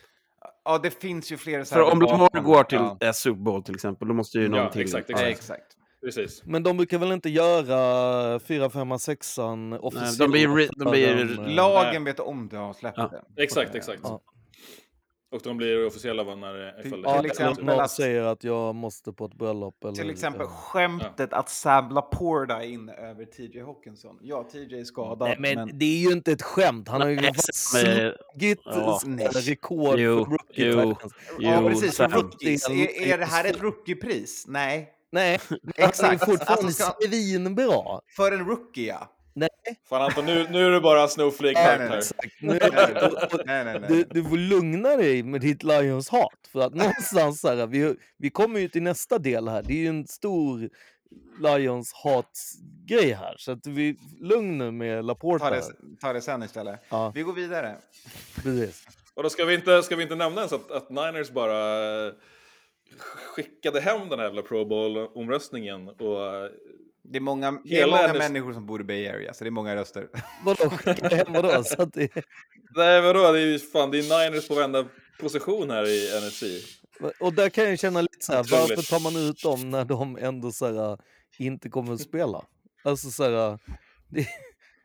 Ja, det finns ju fler För om Lamar går till Ja, Super Bowl till exempel, då måste ju någon Ja, till. exakt, ja, exakt. exakt. Precis. Men de brukar väl inte göra 4, 5, 6 officiellt? de blir de blir- eh, Lagen vet om du har släppt Ja. det. Exakt, exakt. Ja. Och till blir officiella va, när ifall Ja, till exempel någon att- säger att jag måste på ett bröllop. Eller, Till exempel ja. skämtet att Sam Laporta in över TJ Hawkinson. Ja, TJ är skadad, Nej, men, men... det är ju inte ett skämt. Han har ju slagit ja. rekord Jo, för rookie jo. titans. Ja, Jo, precis. Rookies. Är, är det här ett rookiepris? Nej. Nej, men [LAUGHS] han är Exakt. fortfarande Alltså, ska- svinbra. För en rookie, ja. Fan Anton, nu, nu är det bara snowflake Nej, här. nej, nej. Nej, nej, nej. du, du får lugna dig med ditt Lions hat. För att [LAUGHS] någonstans här, vi, vi kommer ju till nästa del här. Det är ju en stor Lions hat-grej här. Så att vi lugn nu med Laporta. Ta det, ta det sen istället. Ja, Vi går vidare. precis. Och då ska vi inte, ska vi inte nämna ens att, att Niners bara skickade hem den här jävla Pro Bowl-omröstningen och Det är många, det är Hela många hennes- människor som bor i Bay Area, så det är många röster. [LAUGHS] Vadå, vadå? Så att det, Nej vadå, det är ju fan, det är Niners på varenda position här i NFC. och där kan jag känna lite så här, Otroligt. varför tar man ut dem när de ändå så här, inte kommer att spela? Alltså så här, det,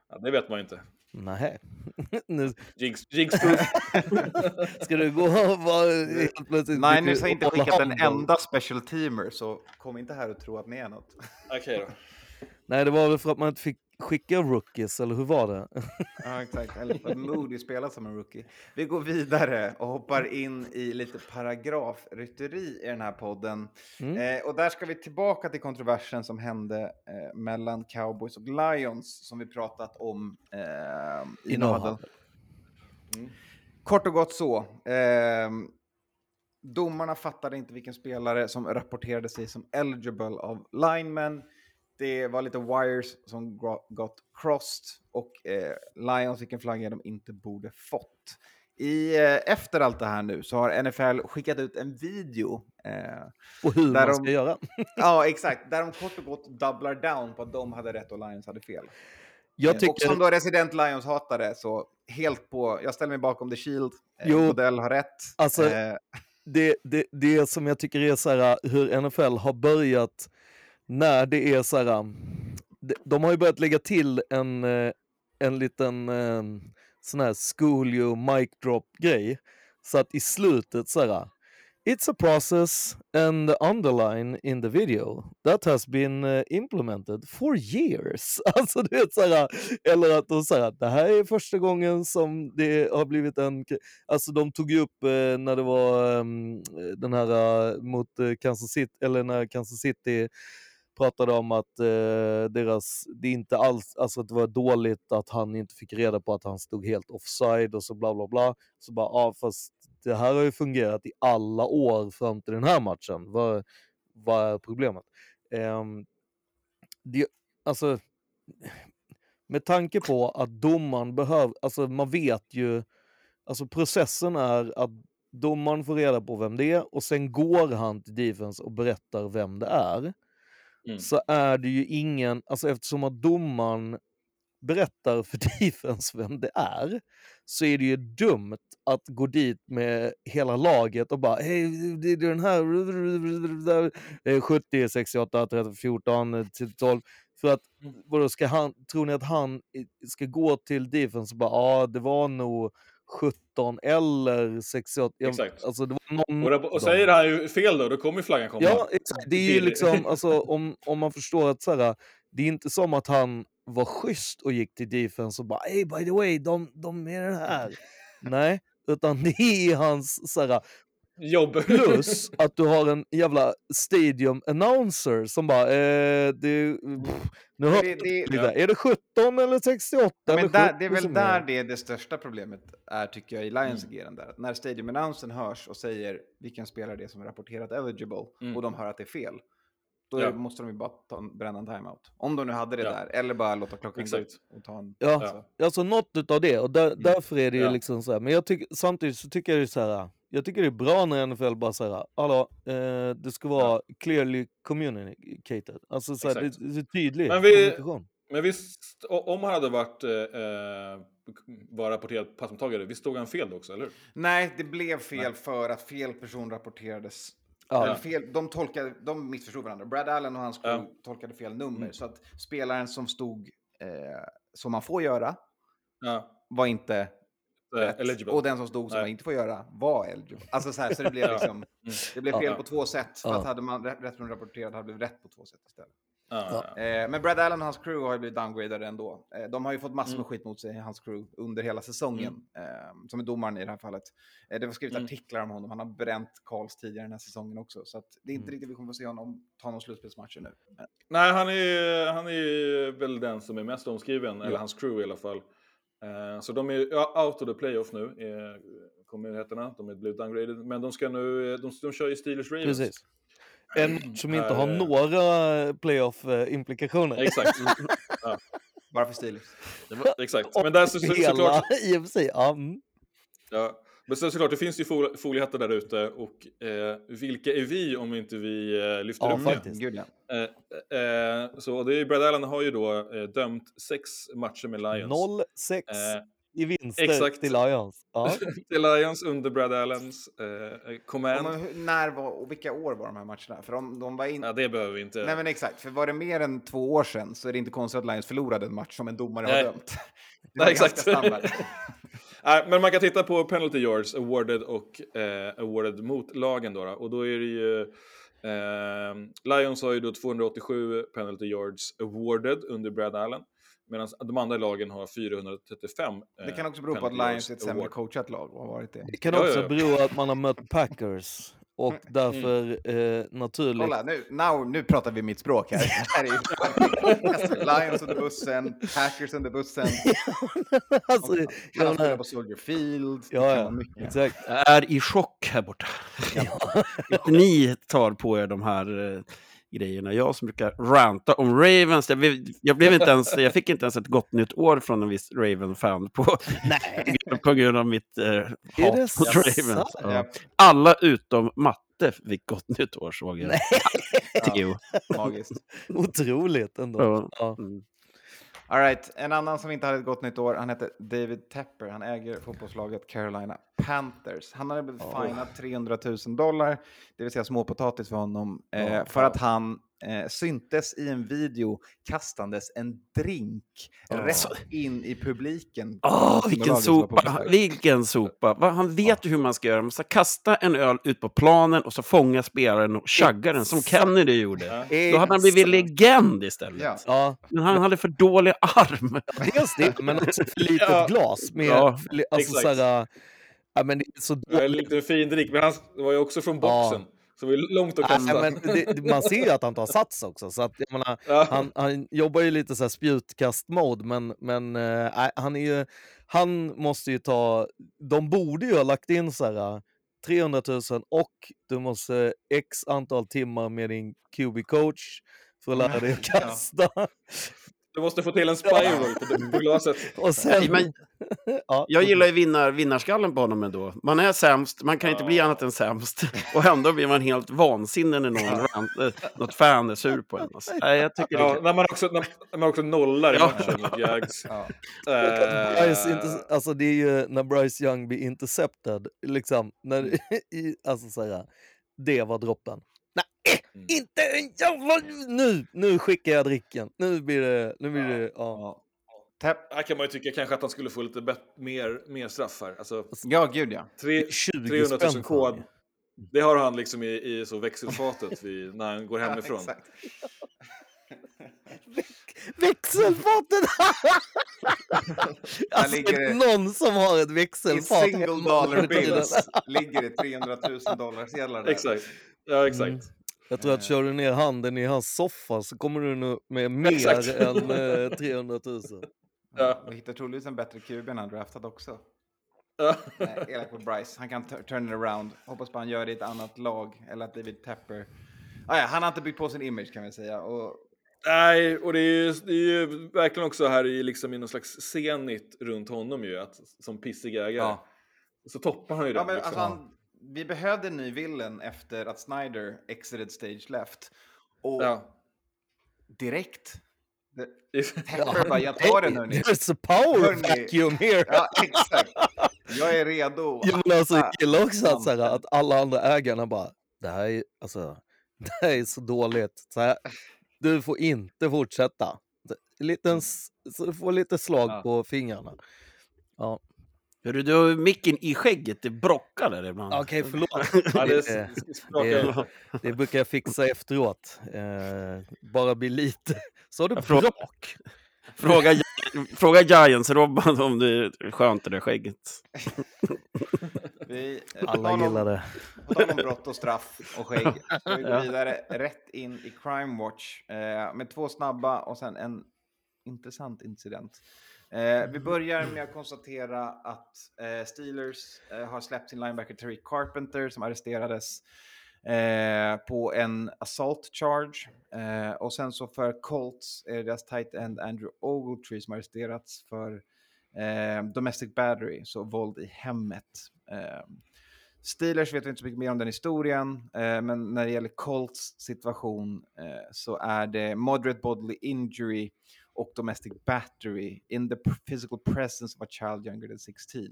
Ja, det vet man ju inte. nej. [LAUGHS] Nu Jinx, jinx proof. [LAUGHS] ska du gå och vara helt plötsligt... Niners har inte skickat en enda special teamer, så kom inte här och tro att ni är något. Okej då. Nej, det var väl för att man inte fick skicka rookies, eller hur var det? Ja, exakt. Eller för att Moody spelar som en rookie. Vi går vidare och hoppar in i lite paragrafrytteri i den här podden. Mm. Eh, och där ska vi tillbaka till kontroversen som hände eh, mellan Cowboys och Lions som vi pratat om eh, i Nohaddle. Nohaddle. Kort och gott så. ehm, domarna fattade inte vilken spelare som rapporterade sig som eligible av linemen. Det var lite wires som got crossed och eh, Lions fick en flagga de inte borde fått. I, eh, efter allt det här nu så har NFL skickat ut en video. Eh, Och hur Där man ska de- göra. [LAUGHS] ja, exakt. Där de kort och gott doublar down på att de hade rätt och Lions hade fel. Jag Eh, tycker... Och som då resident Lions-hatare så helt på, jag ställer mig bakom The Shield. Eh. Modell har rätt. Alltså, Eh, det, det, det som jag tycker är så här, hur NFL har börjat när det är så här, um, de, har ju börjat lägga till en, eh, en liten en, sån här school you mic drop grej. Så att i slutet så här, It's a process and the underline in the video that has been eh, implemented for years. [LAUGHS] Alltså du vet så här, eller att de säger att det här är första gången som det har blivit en Alltså de tog ju upp eh, när det var ehm, den här mot eh, Kansas City, eller när Kansas City pratade om att eh, deras, det inte alls, alltså att det var dåligt att han inte fick reda på att han stod helt offside och så bla bla bla. Så bara, ja fast det här har ju fungerat i alla år fram till den här matchen. Vad, vad är problemet? Eh, det, alltså, med tanke på att domaren behöver, alltså man vet ju alltså processen är att domaren får reda på vem det är och sen går han till defense och berättar vem det är. Mm. Så är det ju ingen, alltså eftersom att domaren berättar för [LAUGHS] defense vem det är, så är det ju dumt att gå dit med hela laget och bara hej, det är den här eh, 70, 68, 30, 14, eh, till 12. För att, vadå, ska han, tror ni att han i- ska gå till defense och bara ja, det var nog 17 eller 68, jag, Exakt. alltså det var någon Och, av och säger han ju fel då, då kommer ju flaggan komma. Ja, exakt. Det är ju liksom, [LAUGHS] alltså, om, om man förstår att så här, det är inte som att han var schysst och gick till defense och bara hey by the way, de, de är den här. Nej, utan det är hans så här, Jobb. [LAUGHS] plus att du har en jävla stadium announcer som bara eh, det, pff, nu hör det- det- lite, är det 17 eller 68 Ja, eller men där, 70 det är väl där det, är det största problemet är, tycker jag, i Lions Mm. agerande. Att När Stadium Announcern hörs och säger vilken spelare det är som är rapporterat eligible Mm. och de hör att det är fel, då Ja. måste de ju bara ta, en- bränna en timeout. Om de nu hade det Ja. där, eller bara låta klockan gå Exakt. ut och ta en... Ja, alltså. alltså något utav det. Och där, därför är det ju Mm. Ja. liksom så här. Men jag tycker, samtidigt så tycker jag det är så här. Jag tycker det är bra när NFL bara säger hallå, eh, det ska vara clearly communicated. Alltså så här, det, det är tydlig Men vi-. Men visst, om han hade varit, eh, eh, var rapporterad passmottagare, visst stod han fel då också, eller hur? Nej, det blev fel Nej. för att fel person rapporterades. Ja. Eller fel, de, tolkade, de missförstod varandra. Brad Allen och hans crew Ja. tolkade fel nummer. Mm. Så att spelaren som stod, eh, som man får göra, Ja. var inte rätt. eligible. Och den som stod som Nej. man inte får göra var eligible. Alltså så, här, så det blev [LAUGHS] liksom, det blev fel Ja. på två sätt. För Ja. att hade man rätt person rapporterat hade det blivit rätt på två sätt istället. Ja. Eh, men Brad Allen och hans crew har ju blivit downgradade ändå. Eh, de har ju fått massor med Mm. skit mot sig, hans crew, under hela säsongen. Eh, som är domaren i det här fallet. Eh, det var skrivit Mm. artiklar om honom. Han har bränt Karls tidigare den här säsongen också. Så att det är inte Mm. riktigt vi kommer få se honom ta någon slutspelsmatcher nu. Nej, han är, han är väl den som är mest omskriven, Ja. eller hans crew i alla fall. Eh, så de är ja, out of the playoff nu, eh, kommunheterna. De är blivit downgraded. Men de ska nu, de, de kör ju Steelers Ravens. Precis. En match [CLEARS THROAT] som inte har Eh, några playoff-implikationer. Exakt. [LAUGHS] bara för Steelers. Exakt. Men där så, så, såklart, [LAUGHS] i och för sig. Ja, mm. ja. Men så, såklart, det finns ju fol- foliehattar där ute och eh, vilka är vi om inte vi eh, lyfter Ja, upp det? faktiskt. Gud ja. Eh, eh, så det är, Brad Allen har ju då eh, dömt sex matcher med Lions. 0-6 Eh, i vinster exakt. till Lions. Ja. [LAUGHS] till Lions under Brad Allens eh, command. Men hur- när var, och vilka år var de här matcherna? För de, de var in... Ja, det behöver vi inte. Nej men exakt, för var det mer än två år sedan så är det inte konstigt att Lions förlorade en match som en domare Nej. har dömt. [LAUGHS] Det Nej, exakt. [LAUGHS] Nej, men man kan titta på penalty yards awarded och eh, awarded mot lagen då, då. Och då är det ju eh, Lions har ju då 287 penalty yards awarded under Brad Allen. Medan de andra lagen har 435. eh, Det kan också bero på att Lions är ett sämre coachat lag och har varit det. Det kan Ja, också ja, ja. bero på att man har mött Packers och därför eh, naturligt... Kolla, nu, now, nu pratar vi mitt språk här. Det här är ju Lions under bussen, Packers under bussen. [LAUGHS] alltså, jag Kan spela på Soldier Field. ja, ja, exakt. Jag är i chock här borta. Att [LAUGHS] ni tar på er de här eh, grejerna. Jag som brukar ranta om Ravens. Jag, blev, jag, blev inte ens, jag fick inte ens ett gott nytt år från en viss Raven-fan på, [LAUGHS] på grund av mitt eh, hat det mot? Ravens. Ja. Ja, Alla utom matte fick gott nytt år såg jag. Nej. Magiskt. otroligt ändå. Ja. Ja. Mm. All right. En annan som inte hade ett gott nytt år, han heter David Tepper. Han äger fotbollslaget Carolina Panthers. Han hade blivit Ja. finad 300 000 dollar, det vill säga småpotatis för honom, eh, Ja. för att han eh, syntes i en video kastandes en drink Ja. rätt in i publiken. Åh, som vilken sopa! Vilken sopa! Va, Han vet ju hur man ska göra. Man ska kasta en öl ut på planen och så fånga spelaren och chagga den, som. Kennedy gjorde. Ja. Då hade han blivit legend istället. Ja. Ja, Men han hade för dålig arm. dels det, men också för litet Ja. glas. Med, Ja, alltså, exakt. såhär, ja, men det är så en liten fin drick, men han var ju också från boxen. Så det var långt att kasta. Nej, men det, man ser ju att han tar sats också. Så att, jag menar, Ja. han, han jobbar ju lite så här spjutkast-mode, men, men eh, nej, han, är ju, han måste ju ta... De borde ju ha lagt in så här eh, 300 000 och du måste x antal timmar med din QB-coach för att lära dig att Ja. Du måste få till en spiral på, på glaset. [LAUGHS] Och sen... Men- ja, Jag gillar ju vinnar, vinnarskallen på honom ändå. Man är sämst, man kan inte bli annat än sämst. [LAUGHS] Och ändå blir man helt vansinnig när någon rant, eh, något fan är sur på en. Alltså. Nej, jag tycker Ja, det. när, man också, när, man också nollar i Ja. matchen mot Jags. Ja. Bryce inte, alltså det är ju när Bryce Young blir intercepted, liksom, när, [LAUGHS] i, alltså säga, det var droppen. Mm. inte en jävla... Nu, nu skickar jag dricken. Nu blir det... Nu blir det ja. Ja. Täpp- Här kan man ju tycka kanske att han skulle få lite bet- mer, mer straffar. Alltså, Ja, gud ja. tre, 20 300 000 spänn för kod. Det har han liksom i, i så växelfatet vid, när han går hemifrån. exakt. [LAUGHS] Växelfatet! [LAUGHS] alltså, ligger någon som har ett I växelfat single hemma dollar [LAUGHS] bills ligger det 300 000 dollar sedlar där. Exakt. Ja, exakt. Mm. Jag tror att kör du ner handen i hans soffa så kommer du nog med [LAUGHS] mer Exakt. än eh, [LAUGHS] 300 000. Ja. Och hittar troligtvis en bättre QB än han draftad också. Ja. [LAUGHS] Nej, elak mot Bryce. Han kan turn it around. Hoppas på att han gör det i ett annat lag. Eller att David Tepper... Ah, ja, han har inte byggt på sin image kan vi säga. Och, Nej, och det är, ju, det är ju verkligen också här i, liksom, i någon slags scenigt runt honom ju, att, som pissig ägare. ja. Så toppar han ju Ja, den. men, liksom. alltså, han, vi behövde en ny villain efter att Snyder exited stage left. Och ja. direkt. Tepper bara, jag tar den hörni. There's a power Hörni. vacuum here! Ja, exakt. Jag är redo. Ja, men alltså, jag gillar också att, så här, att alla andra ägarna bara, det här är, alltså, [LAUGHS] det här är så dåligt. Så här, du får inte fortsätta. En Liten, så du får lite slag Ja. på fingrarna. Ja. Hörru, du har micken i skägget, det brockar där ibland. Okej, [LAUGHS] förlåt. Ja, det, det, det det, brukar jag fixa efteråt. Eh, bara bli lite... Så har du brak? Fråga, fråga Giants-Robban om det är skönt det där skägget. Vi, Alla gillar det. På tal om brott och straff och skägg. [LAUGHS] Ska vi gå Ja. vidare rätt in i Crime Watch. Eh, med två snabba och sen en intressant incident. Eh, vi börjar med att konstatera att eh, Steelers eh, har släppt sin linebacker Tariq Carpenter som arresterades eh, på en assault charge. Eh, och sen så för Colts är det deras tight end Andrew Ogletree som arresterats för eh, domestic battery, så våld i hemmet. Steelers vet vi inte så mycket mer om den historien, eh, men när det gäller Colts situation eh, så är det moderate bodily injury och domestic battery in the physical presence of a child younger than 16.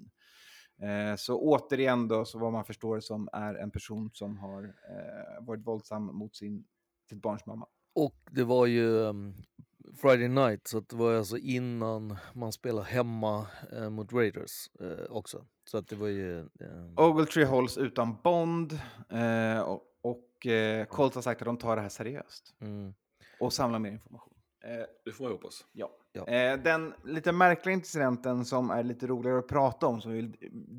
Eh, så återigen då, så vad man förstår det som är en person som har eh, varit våldsam mot sin, sitt barns mamma. Och det var ju um, Friday night, så det var alltså innan man spelar hemma eh, mot Raiders eh, också. Så att det var ju... ehm, Ogletree hålls utan bond eh, och, och eh, Colts har sagt att de tar det här seriöst mm. och samlar mer information. Eh, Det får man hoppas. Ja. Ja. Eh, den lite märkliga incidenten som är lite roligare att prata om, som vi vill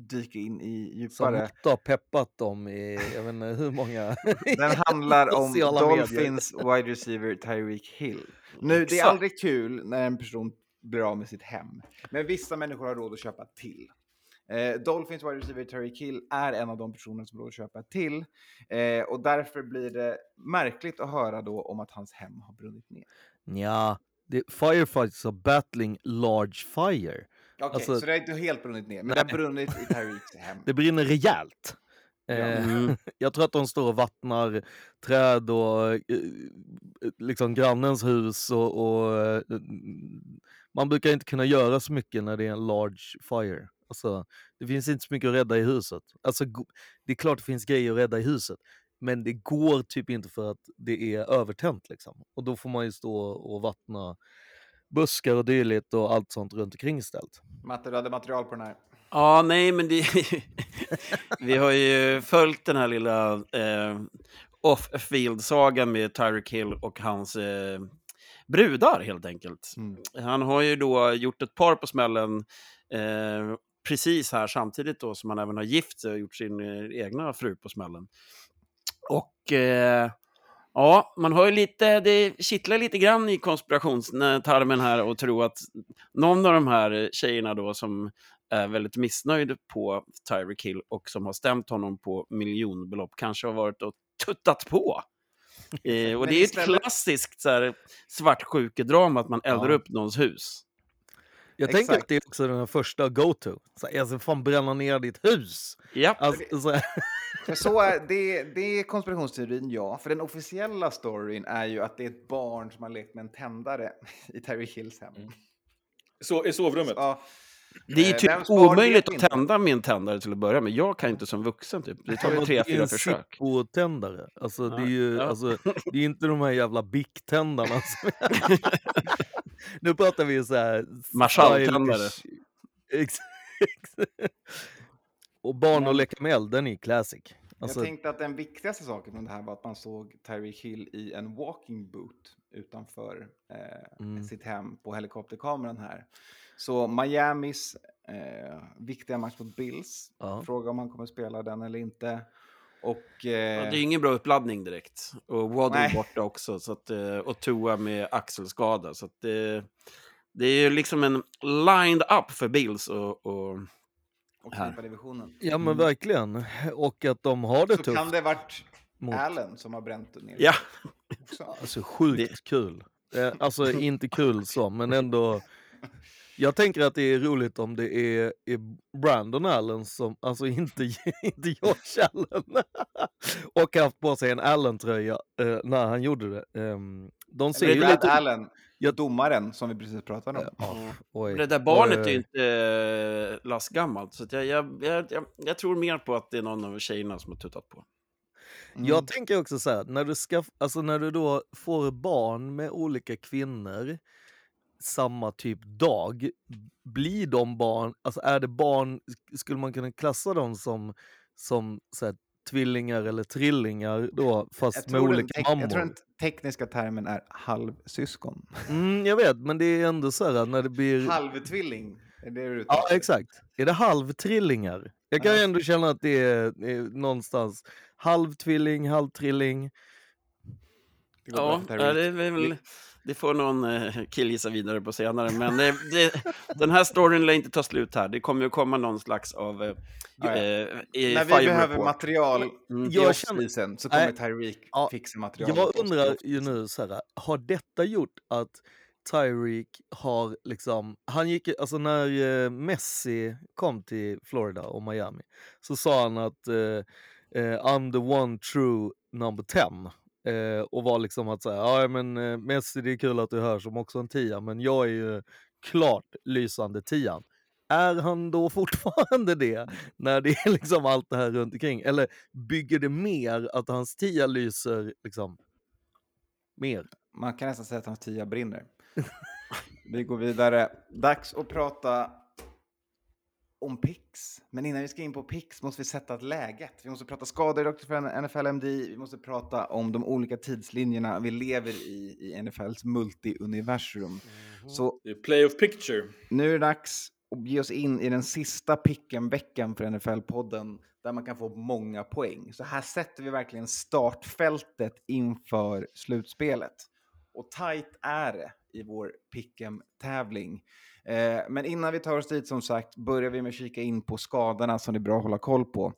dyka in i Som djupare. Lotta har peppat dem i, jag vet inte hur många... [LAUGHS] Den handlar om medier. Dolphins wide receiver Tyreek Hill. Nu, det är Exakt. aldrig kul när en person blir av med sitt hem, men vissa människor har råd att köpa till. Eh, Dolphins wide receiver Tyreek Hill är en av de personer som har råd att köpa till eh, och därför blir det märkligt att höra då om att hans hem har brunnit ner. Ja, det, firefighters are battling large fire. Okej, Alltså- så det har inte helt brunnit ner, men det har brunnit i Tyreeks hem. [LAUGHS] Det brinner rejält. Eh, Mm. [LAUGHS] Jag tror att de står och vattnar träd och eh, liksom grannens hus och, och eh, man brukar inte kunna göra så mycket när det är en large fire. Alltså, det finns inte så mycket att rädda i huset. Alltså, det är klart det finns grejer att rädda i huset, men det går typ inte för att det är övertänt liksom. Och då får man ju stå och vattna buskar och dylikt och allt sånt runt omkring istället. Matte, du hade material på den här. Ja, nej, men det... [LAUGHS] vi har ju följt den här lilla eh, off-field-sagan med Tyreek Hill och hans eh, brudar, helt enkelt. Mm. Han har ju då gjort ett par på smällen eh, precis här samtidigt då som han även har gift sig och gjort sin eh, egna fru på smällen. Och eh, ja, man har ju lite, det kittlar lite grann i konspirationstarmen här och tror att någon av de här tjejerna då som är väldigt missnöjd på Tyreek Hill och som har stämt honom på miljonbelopp kanske har varit och tuttat på Eh, och det är ju ett klassiskt så här, svartsjukedrama att man eldar Ja. upp någons hus. Jag tänker Exakt. att det är också den första go-to. Så ska fan bränna ner ditt hus. Ja, Alltså, så För [LAUGHS] så är, det, det är konspirationsteorin, ja. För den officiella storyn är ju att det är ett barn som har lekt med en tändare [LAUGHS] i Terry Hills hem. Så, I sovrummet. Ja, det är ju Eh, typ omöjligt att tända med en tändare till att börja med. Jag kan inte som vuxen typ. Det tar tre, det är fyra en försök. Zippo-tändare. Alltså, det är ju Ja. alltså, det är inte de här jävla Bic-tändarna. [LAUGHS] [LAUGHS] nu pratar vi så här... Ex- [LAUGHS] Och barn och leka med eld, den är classic. Alltså, jag tänkte att den viktigaste saken från det här var att man såg Tyreek Hill i en walking boot utanför eh, Mm. sitt hem på helikopterkameran här. Så Miamis eh, viktiga match mot Bills, Ja. fråga om han kommer spela den eller inte. Och, Ja, eh, det är ingen bra uppladdning direkt. Och Waddle borta också. Så att, eh, och Tua med axelskada. Så att, det, det är ju liksom en lined up för Bills. Och, och, och här. divisionen. ja men verkligen. Och att de har det Så tufft. kan det varit mot- Allen som har bränt ner ja, också. Alltså sjukt kul. Eh, alltså inte kul så, men ändå. Jag tänker att det är roligt om det är, är Brandon Allen som, alltså inte, [LAUGHS] inte Josh Allen. [LAUGHS] och haft på sig en Allen-tröja eh, när han gjorde det. Ehm, de ser ju lite... Allen, Jag- domaren som vi precis pratade om. Ja, oj. det där barnet Oj, är ju oj. inte eh, lastgammalt. Så att jag, jag, jag, jag, jag tror mer på att det är någon av tjejerna som har tuttat på. Mm. Jag tänker också så här, när du, ska, alltså när du då får barn med olika kvinnor samma typ dag, blir de barn, alltså är det barn, skulle man kunna klassa dem som, som så här, tvillingar eller trillingar då, fast med olika mammor? jag tror den tekniska termen är halvsyskon. Mm, jag vet, men det är ändå så här när det blir... Halvtvilling, är det du Ja, exakt. Är det halvtrillingar? Jag kan ju Ja. ändå känna att det är, är någonstans halvtvilling, halvtrilling. Det ja, det, är väl, det får någon eh, killgissa vidare på senare. Men det, det, den här storyn lär inte ta slut här. Det kommer ju komma någon slags av... Eh, Ja, ja. eh, När vi behöver Report. material Mm. i Jag off-season så kommer Tyreek ja, fixa material. Jag undrar ju nu så här, har detta gjort att Tyreek har liksom, han gick, alltså när eh, Messi kom till Florida och Miami så sa han att eh, eh, I'm the one true number 10 eh, och var liksom att säga, ja men eh, Messi det är kul att du hör som också en tia men jag är ju klart lysande tian. Är han då [LAUGHS] fortfarande det när det är liksom allt det här runt omkring? Eller bygger det mer att hans tia lyser liksom mer? Man kan nästan säga att hans tia brinner. vi går vidare. Dags att prata om picks. Men innan vi ska in på picks måste vi sätta ett läget. Vi måste prata skador också för NFL MD. Vi måste prata om de olika tidslinjerna vi lever i i NFLs multi-universum. Så Det är Playoff Picture. nu är det dags att ge oss in i den sista picken-veckan för NFL-podden där man kan få många poäng. Så här sätter vi verkligen startfältet inför slutspelet. Och tight är det i vår pick'em-tävling. Eh, men innan vi tar oss dit som sagt börjar vi med att kika in på skadorna som det är bra att hålla koll på.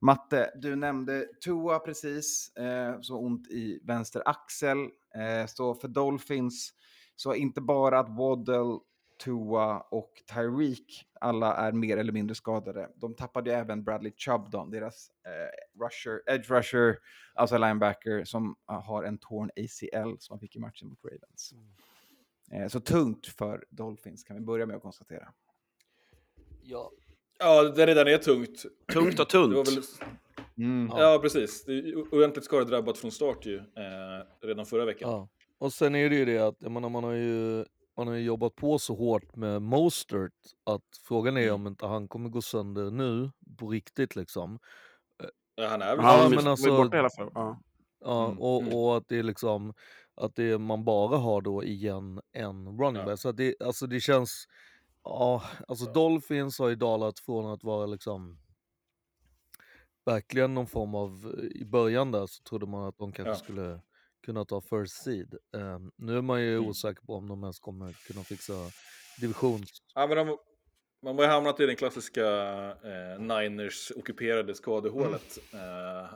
Matte, du nämnde Tua precis, eh, ont i vänster axel. Eh, så för Dolphins så inte bara att Waddle, Tua och Tyreek alla är mer eller mindre skadade. De tappade ju även Bradley Chubb, då, deras eh, rusher, edge rusher, alltså linebacker, som ah, har en torn ACL som han fick i matchen mot Ravens. Mm så tungt för Dolphins kan vi börja med att konstatera. Ja. Ja, det redan är tungt. Tungt och tunt. väl, Mm. ja. precis. Det är ordentligt skadedrabbat från start ju, eh, redan förra veckan. Ja. Och sen är det ju det att jag menar, man har ju man har ju jobbat på så hårt med Mostert att frågan är Mm. om inte han kommer gå sönder nu på riktigt liksom. Ja, han är väl... Ja, men alltså- borta i alla fall. Ja. Ja, Mm, och, mm. och att det är liksom att det, man bara har då igen en running Ja. back. Så att det, alltså det känns, ja, alltså Dolphins har ju dalat från att vara liksom verkligen någon form av, i början där så trodde man att de kanske Ja. skulle kunna ta first seed. Ehm, nu är man ju Mm. osäker på om de ens kommer kunna fixa divisions... Ja, men de, man har ju hamnat i den klassiska eh, Niners ockuperade skadehålet. Mm. Eh, eh,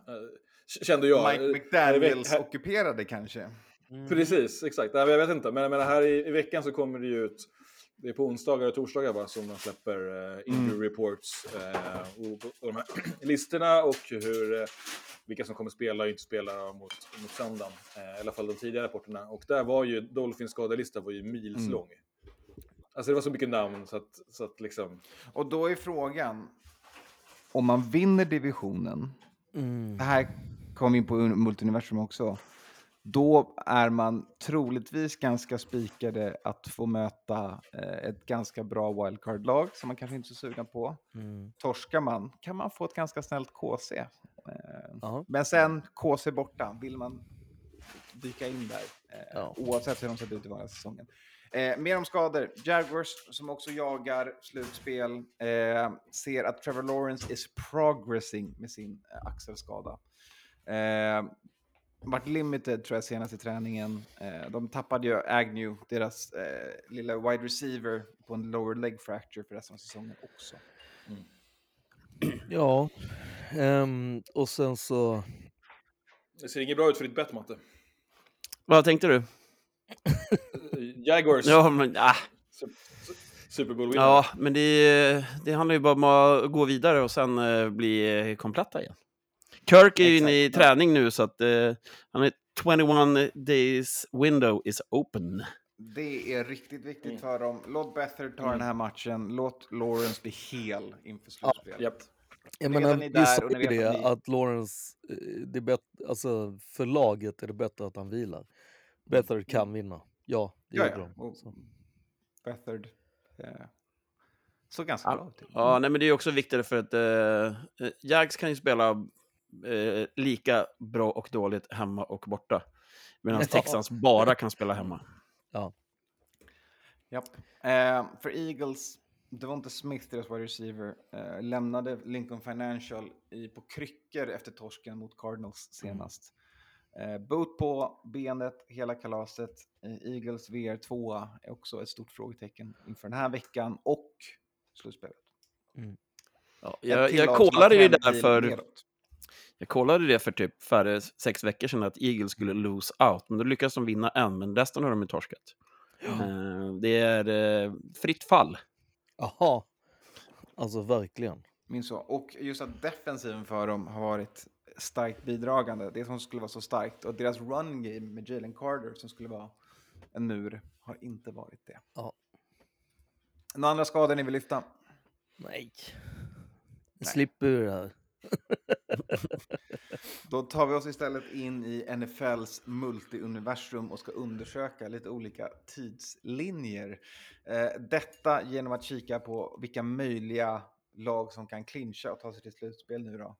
kände jag. Mike Eh, McDaniels här- ockuperade kanske. Mm. Precis, exakt. Jag vet inte. Men, men här i, i veckan så kommer det ju ut, det är på onsdagar och torsdagar va, som de släpper uh, injury reports eh, och, och de här [CLEARS THROAT] listorna och hur, eh, vilka som kommer spela och inte spela mot, mot söndagen. Eh, I alla fall de tidigare rapporterna. Och där var ju, Dolphins skadelista var ju milslång. Alltså det var så mycket namn så att, så att liksom... Och då är frågan, om man vinner divisionen, Mm. det här kom in på un- multiversum också, då är man troligtvis ganska spikade att få möta eh, ett ganska bra wildcard-lag som man kanske inte är så sugen på. Mm. Torskar man kan man få ett ganska snällt KC. Eh, Ja. men sen KC borta, vill man dyka in där, eh, Ja. oavsett hur de sett ut i vanliga säsongen. Eh, mer om skador. Jaguars, som också jagar slutspel, eh, ser att Trevor Lawrence is progressing med sin eh, axelskada. Eh, vart limited tror jag senast i träningen. Eh, de tappade ju Agnew, deras eh, lilla wide receiver, på en lower leg fracture för resten av säsongen också. [CLEARS THROAT] Ja, ehm, och sen så... Det ser inget bra ut för ditt bett, Matte. Vad tänkte du? [LAUGHS] Jaguars, Ja, men, ah, Super Bowl-vinnare. ja, men det, det handlar ju bara om att gå vidare och sen eh, bli eh, kompletta igen. Kirk är ju inne i ja. träning nu så att eh, han är 21 days window is open. Det är riktigt viktigt Mm. för dem. Låt Bethard ta den här matchen. Låt Lawrence bli hel inför slutspelet. Japp. Jag menar, vi där sa ju det, att ni- att Lawrence, eh, det är bättre, alltså för laget är det bättre att han vilar. Bethard kan vinna. Ja, det Ja, gjorde ja. de. Bethard eh, såg ganska Ja. bra ut. Ja, nej, men det är också viktigare för att eh, eh, Jags kan ju spela eh, lika bra och dåligt hemma och borta. Medan [LAUGHS] Ja. Texans bara kan spela hemma. Japp. Eh, för Eagles, Devonta Smith, deras wide receiver, eh, lämnade Lincoln Financial i, på kryckor efter torsken mot Cardinals senast. Eh, boot på benet, hela kalaset. Eagles VR2 är också ett stort frågetecken inför den här veckan och slutspelet. Ja, Ett jag, jag kollade ju där för, nedåt. Jag kollade det för typ färre sex veckor sedan att Eagles skulle lose out, men då lyckades de vinna en, men resten har de ju torskat. Eh, det är eh, fritt fall. Jaha, alltså verkligen. Minns så. Och just att defensiven för dem har varit starkt bidragande. Det som skulle vara så starkt. Och deras run game med Jalen Carter som skulle vara en mur har inte varit det. Ja. Några andra skador ni vill lyfta? Nej. Slipper vi det här. [LAUGHS] [LAUGHS] Då tar vi oss istället in i NFLs multiuniversum och ska undersöka lite olika tidslinjer. Eh, detta genom att kika på vilka möjliga lag som kan clincha och ta sig till slutspel nu då.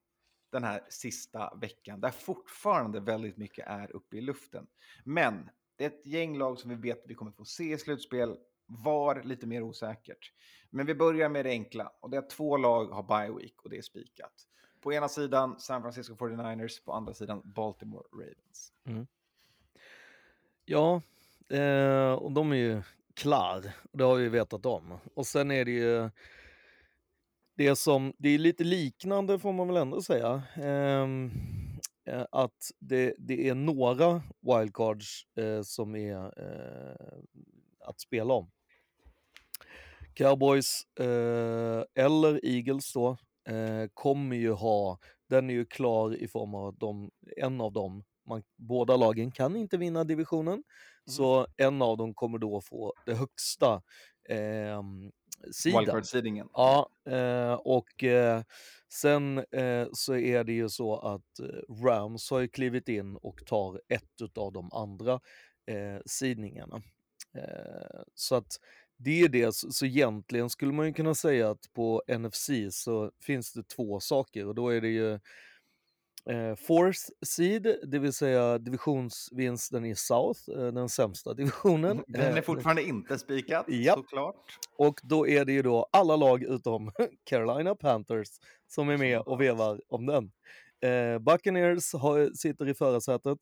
Den här sista veckan, där fortfarande väldigt mycket är uppe i luften. Men det är ett gäng lag som vi vet att vi kommer få se i slutspel. Var lite mer osäkert. Men vi börjar med det enkla och det är att två lag har bye week och det är spikat. På ena sidan San Francisco 49ers, på andra sidan Baltimore Ravens. Mm. Ja, eh, och de är ju klar. Det har vi vetat om. Och sen är det ju det som, det är lite liknande får man väl ändå säga. Ehm, eh, att det, det är några wildcards eh, som är eh, att spela om. Cowboys eh, eller Eagles då eh, kommer ju ha, den är ju klar i form av att de, en av dem, man, båda lagen kan inte vinna divisionen, så en av dem kommer då få det högsta eh, sidan. Wildcard-seedingen. Ja, eh, och eh, sen eh, så är det ju så att eh, Rams har ju klivit in och tar ett av de andra eh, sidningarna. Eh, så att det är det, så, så egentligen skulle man ju kunna säga att på NFC så finns det två saker och då är det ju eh, fourth seed, det vill säga divisionsvinsten i South, eh, den sämsta divisionen. [LAUGHS] Den är Eh, fortfarande inte spikad, [LAUGHS] Japp. såklart. och då är det ju då alla lag utom [LAUGHS] Carolina Panthers som är med och vevar om den. Eh, Buccaneers har, sitter i förarsätet.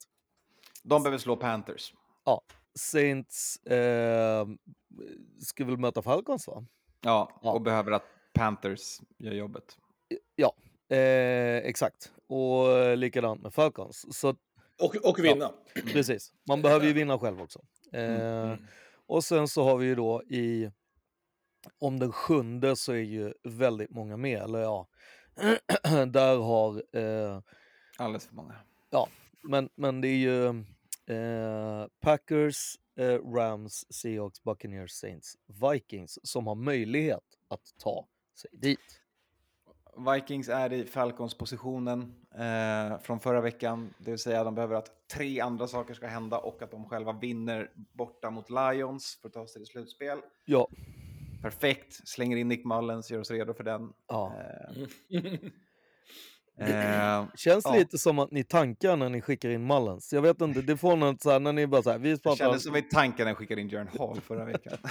De behöver slå Panthers. Saints eh, ska väl möta Falcons va? Ja, Ja. och behöver att Panthers gör jobbet. Ja. Eh, exakt. Och likadant med Falcons. Så Och, och vinna. precis, man behöver ju [CLEARS THROAT] vinna själv också. Eh, Mm. Och sen så har vi ju då i, om den sjunde så är ju väldigt många med, eller ja, [CLEARS THROAT] där har, eh, Alldeles för många. men, men det är ju eh, Packers, eh, Rams, Seahawks, Buccaneers, Saints, Vikings som har möjlighet att ta sig dit. Vikings är i Falcons-positionen eh, från förra veckan. Det vill säga de behöver att tre andra saker ska hända och att de själva vinner borta mot Lions för att ta sig till slutspel. Ja, Perfekt, slänger in Nick Mullens, gör oss redo för den. ja. [LAUGHS] Eh, eh, Känns Ja. lite som att ni tankar när ni skickar in Mullens. Jag vet inte, det får något så här när ni bara så här, vi det pratar... kändes som i tanken när jag skickade in Jörn Hall förra veckan. [LAUGHS]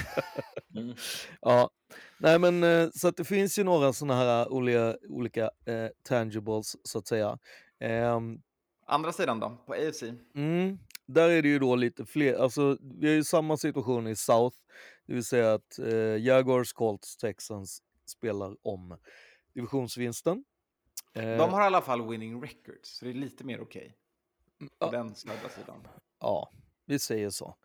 [LAUGHS] Mm. Ja, nej men eh, så att det finns ju några sådana här olika, olika eh, tangibles så att säga. Ehm, Andra sidan då, på AFC? mm, där är det ju då lite fler, alltså vi har ju samma situation i South, det vill säga att eh, Jaguars, Colts, Texans spelar om divisionsvinsten. Eh, De har i alla fall winning records, så det är lite mer okej. På ja. den södra sidan. Ja, vi säger så.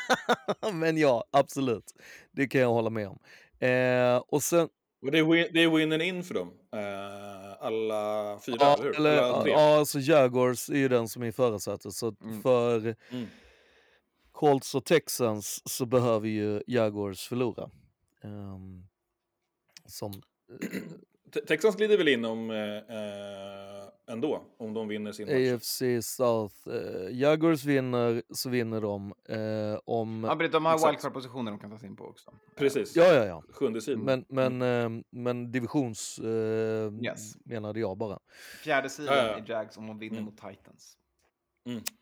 [LAUGHS] men ja, absolut, det kan jag hålla med om. Eh, och sen, Och det är, win, det är winnen in för dem. Eh, alla fyra, Ja, eller eller, alla tre. ja, alltså Jaguars är ju den som är förutsatt. Så Mm. för Mm. Colts och Texans så behöver ju Jaguars förlora. Ehm, som, [CLEARS THROAT] Texans glider väl in om, eh, eh, ändå, om de vinner sin match. AFC South. Eh, Jaguars vinner så vinner de. Eh, om, Ja, men de har wildcard-positioner de kan ta sig in på också. Precis. ja, ja, ja. Sjunde sidan. Men, men, eh, men divisions eh, Yes. menade jag bara. Fjärde sidan Ja, ja. i Jags om de vinner Mm. mot Titans.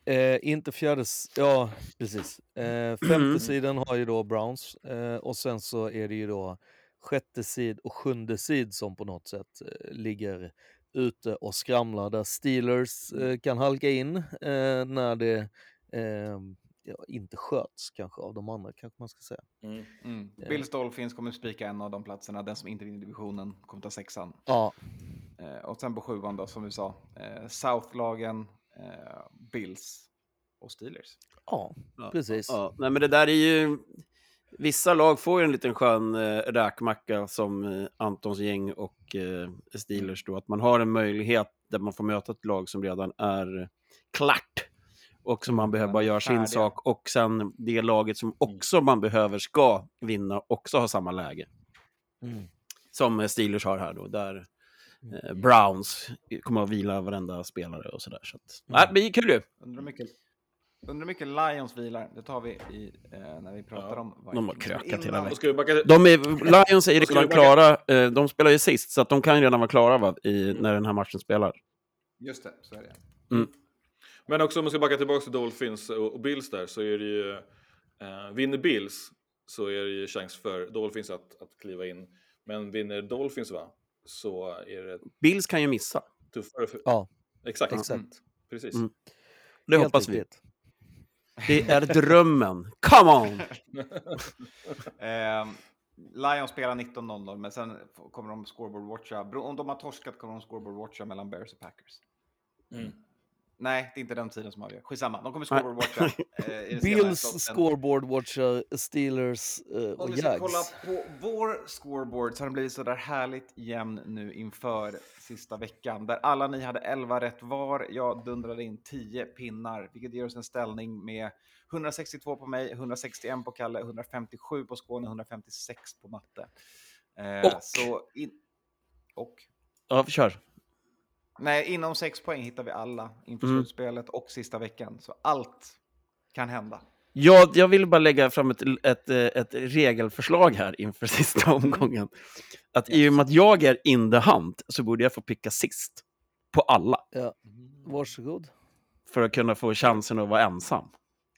Eh, inte fjärde, ja precis. Eh, femte sidan har ju då Browns eh, och sen så är det ju då sjätte sid och sjunde sid som på något sätt eh, ligger ute och skramlar där Steelers eh, kan halka in eh, när det eh, ja, inte sköts kanske av de andra kanske man ska säga. Mm. Mm. Ja. Bills Dolphins kommer spika en av de platserna. Den som inte vinner divisionen kommer ta sexan. Ja, och sen på sjuan då, som vi sa, South-lagen, Bills och Steelers. ja Ja, precis. Ja, nej, men det där är ju... Vissa lag får ju en liten skön eh, räkmacka som eh, Antons gäng och eh, Steelers då. Att man har en möjlighet där man får möta ett lag som redan är klart. Och som man behöver bara göra sin sak. Och sen det laget som också man behöver ska vinna också ha samma läge. Mm. Som eh, Steelers har här då. Där eh, Browns kommer att vila varenda spelare och sådär. Så att, nej, det blir kul ju. Undrar hur mycket, Lions vilar. Det tar vi i, eh, när vi pratar Ja. om De har krökat hela backa... De är, Lions är redan klara. eh, De spelar ju sist, så att de kan redan vara klara va, i, när den här matchen spelar. Just det, så är det. Men också om man ska backa tillbaka till Dolphins och, och Bills där så är det ju... Eh, vinner Bills så är det ju chans för Dolphins att, att kliva in. Men vinner Dolphins va, så är det Bills kan ju missa. tuffare för... Ja, Exakt, exakt. precis. Mm. Det Helt hoppas vi. riktigt. Det är drömmen. Come on! [LAUGHS] Eh, Lions spelar 19.00, men sen kommer de scoreboard-watcha. Bro- Om de har torskat kommer de scoreboard-watcha mellan Bears och Packers. Mm. Nej, det är inte den tiden som avgör. Skitsamma, de kommer scoreboard-watcha. eh, [LAUGHS] Bills slotten. scoreboard watchar Steelers eh, Om och vi ska kolla på vår scoreboard så har den blivit så där härligt jämn nu inför sista veckan. Där alla ni hade 11 rätt var. Jag dundrade in 10 pinnar, vilket ger oss en ställning med 162 på mig, 161 på Kalle, 157 på Skåne, 156 på matte. Eh, Och? Så in... Och? Ja, kör. Nej, inom 6 poäng hittar vi alla inför Mm. slutspelet och sista veckan. Så allt kan hända. Jag, jag vill bara lägga fram ett, ett, ett regelförslag här inför [LAUGHS] sista omgången. Att i och med att jag är in the hunt så borde jag få picka sist. På alla. Ja. Varsågod. För att kunna få chansen att vara ensam.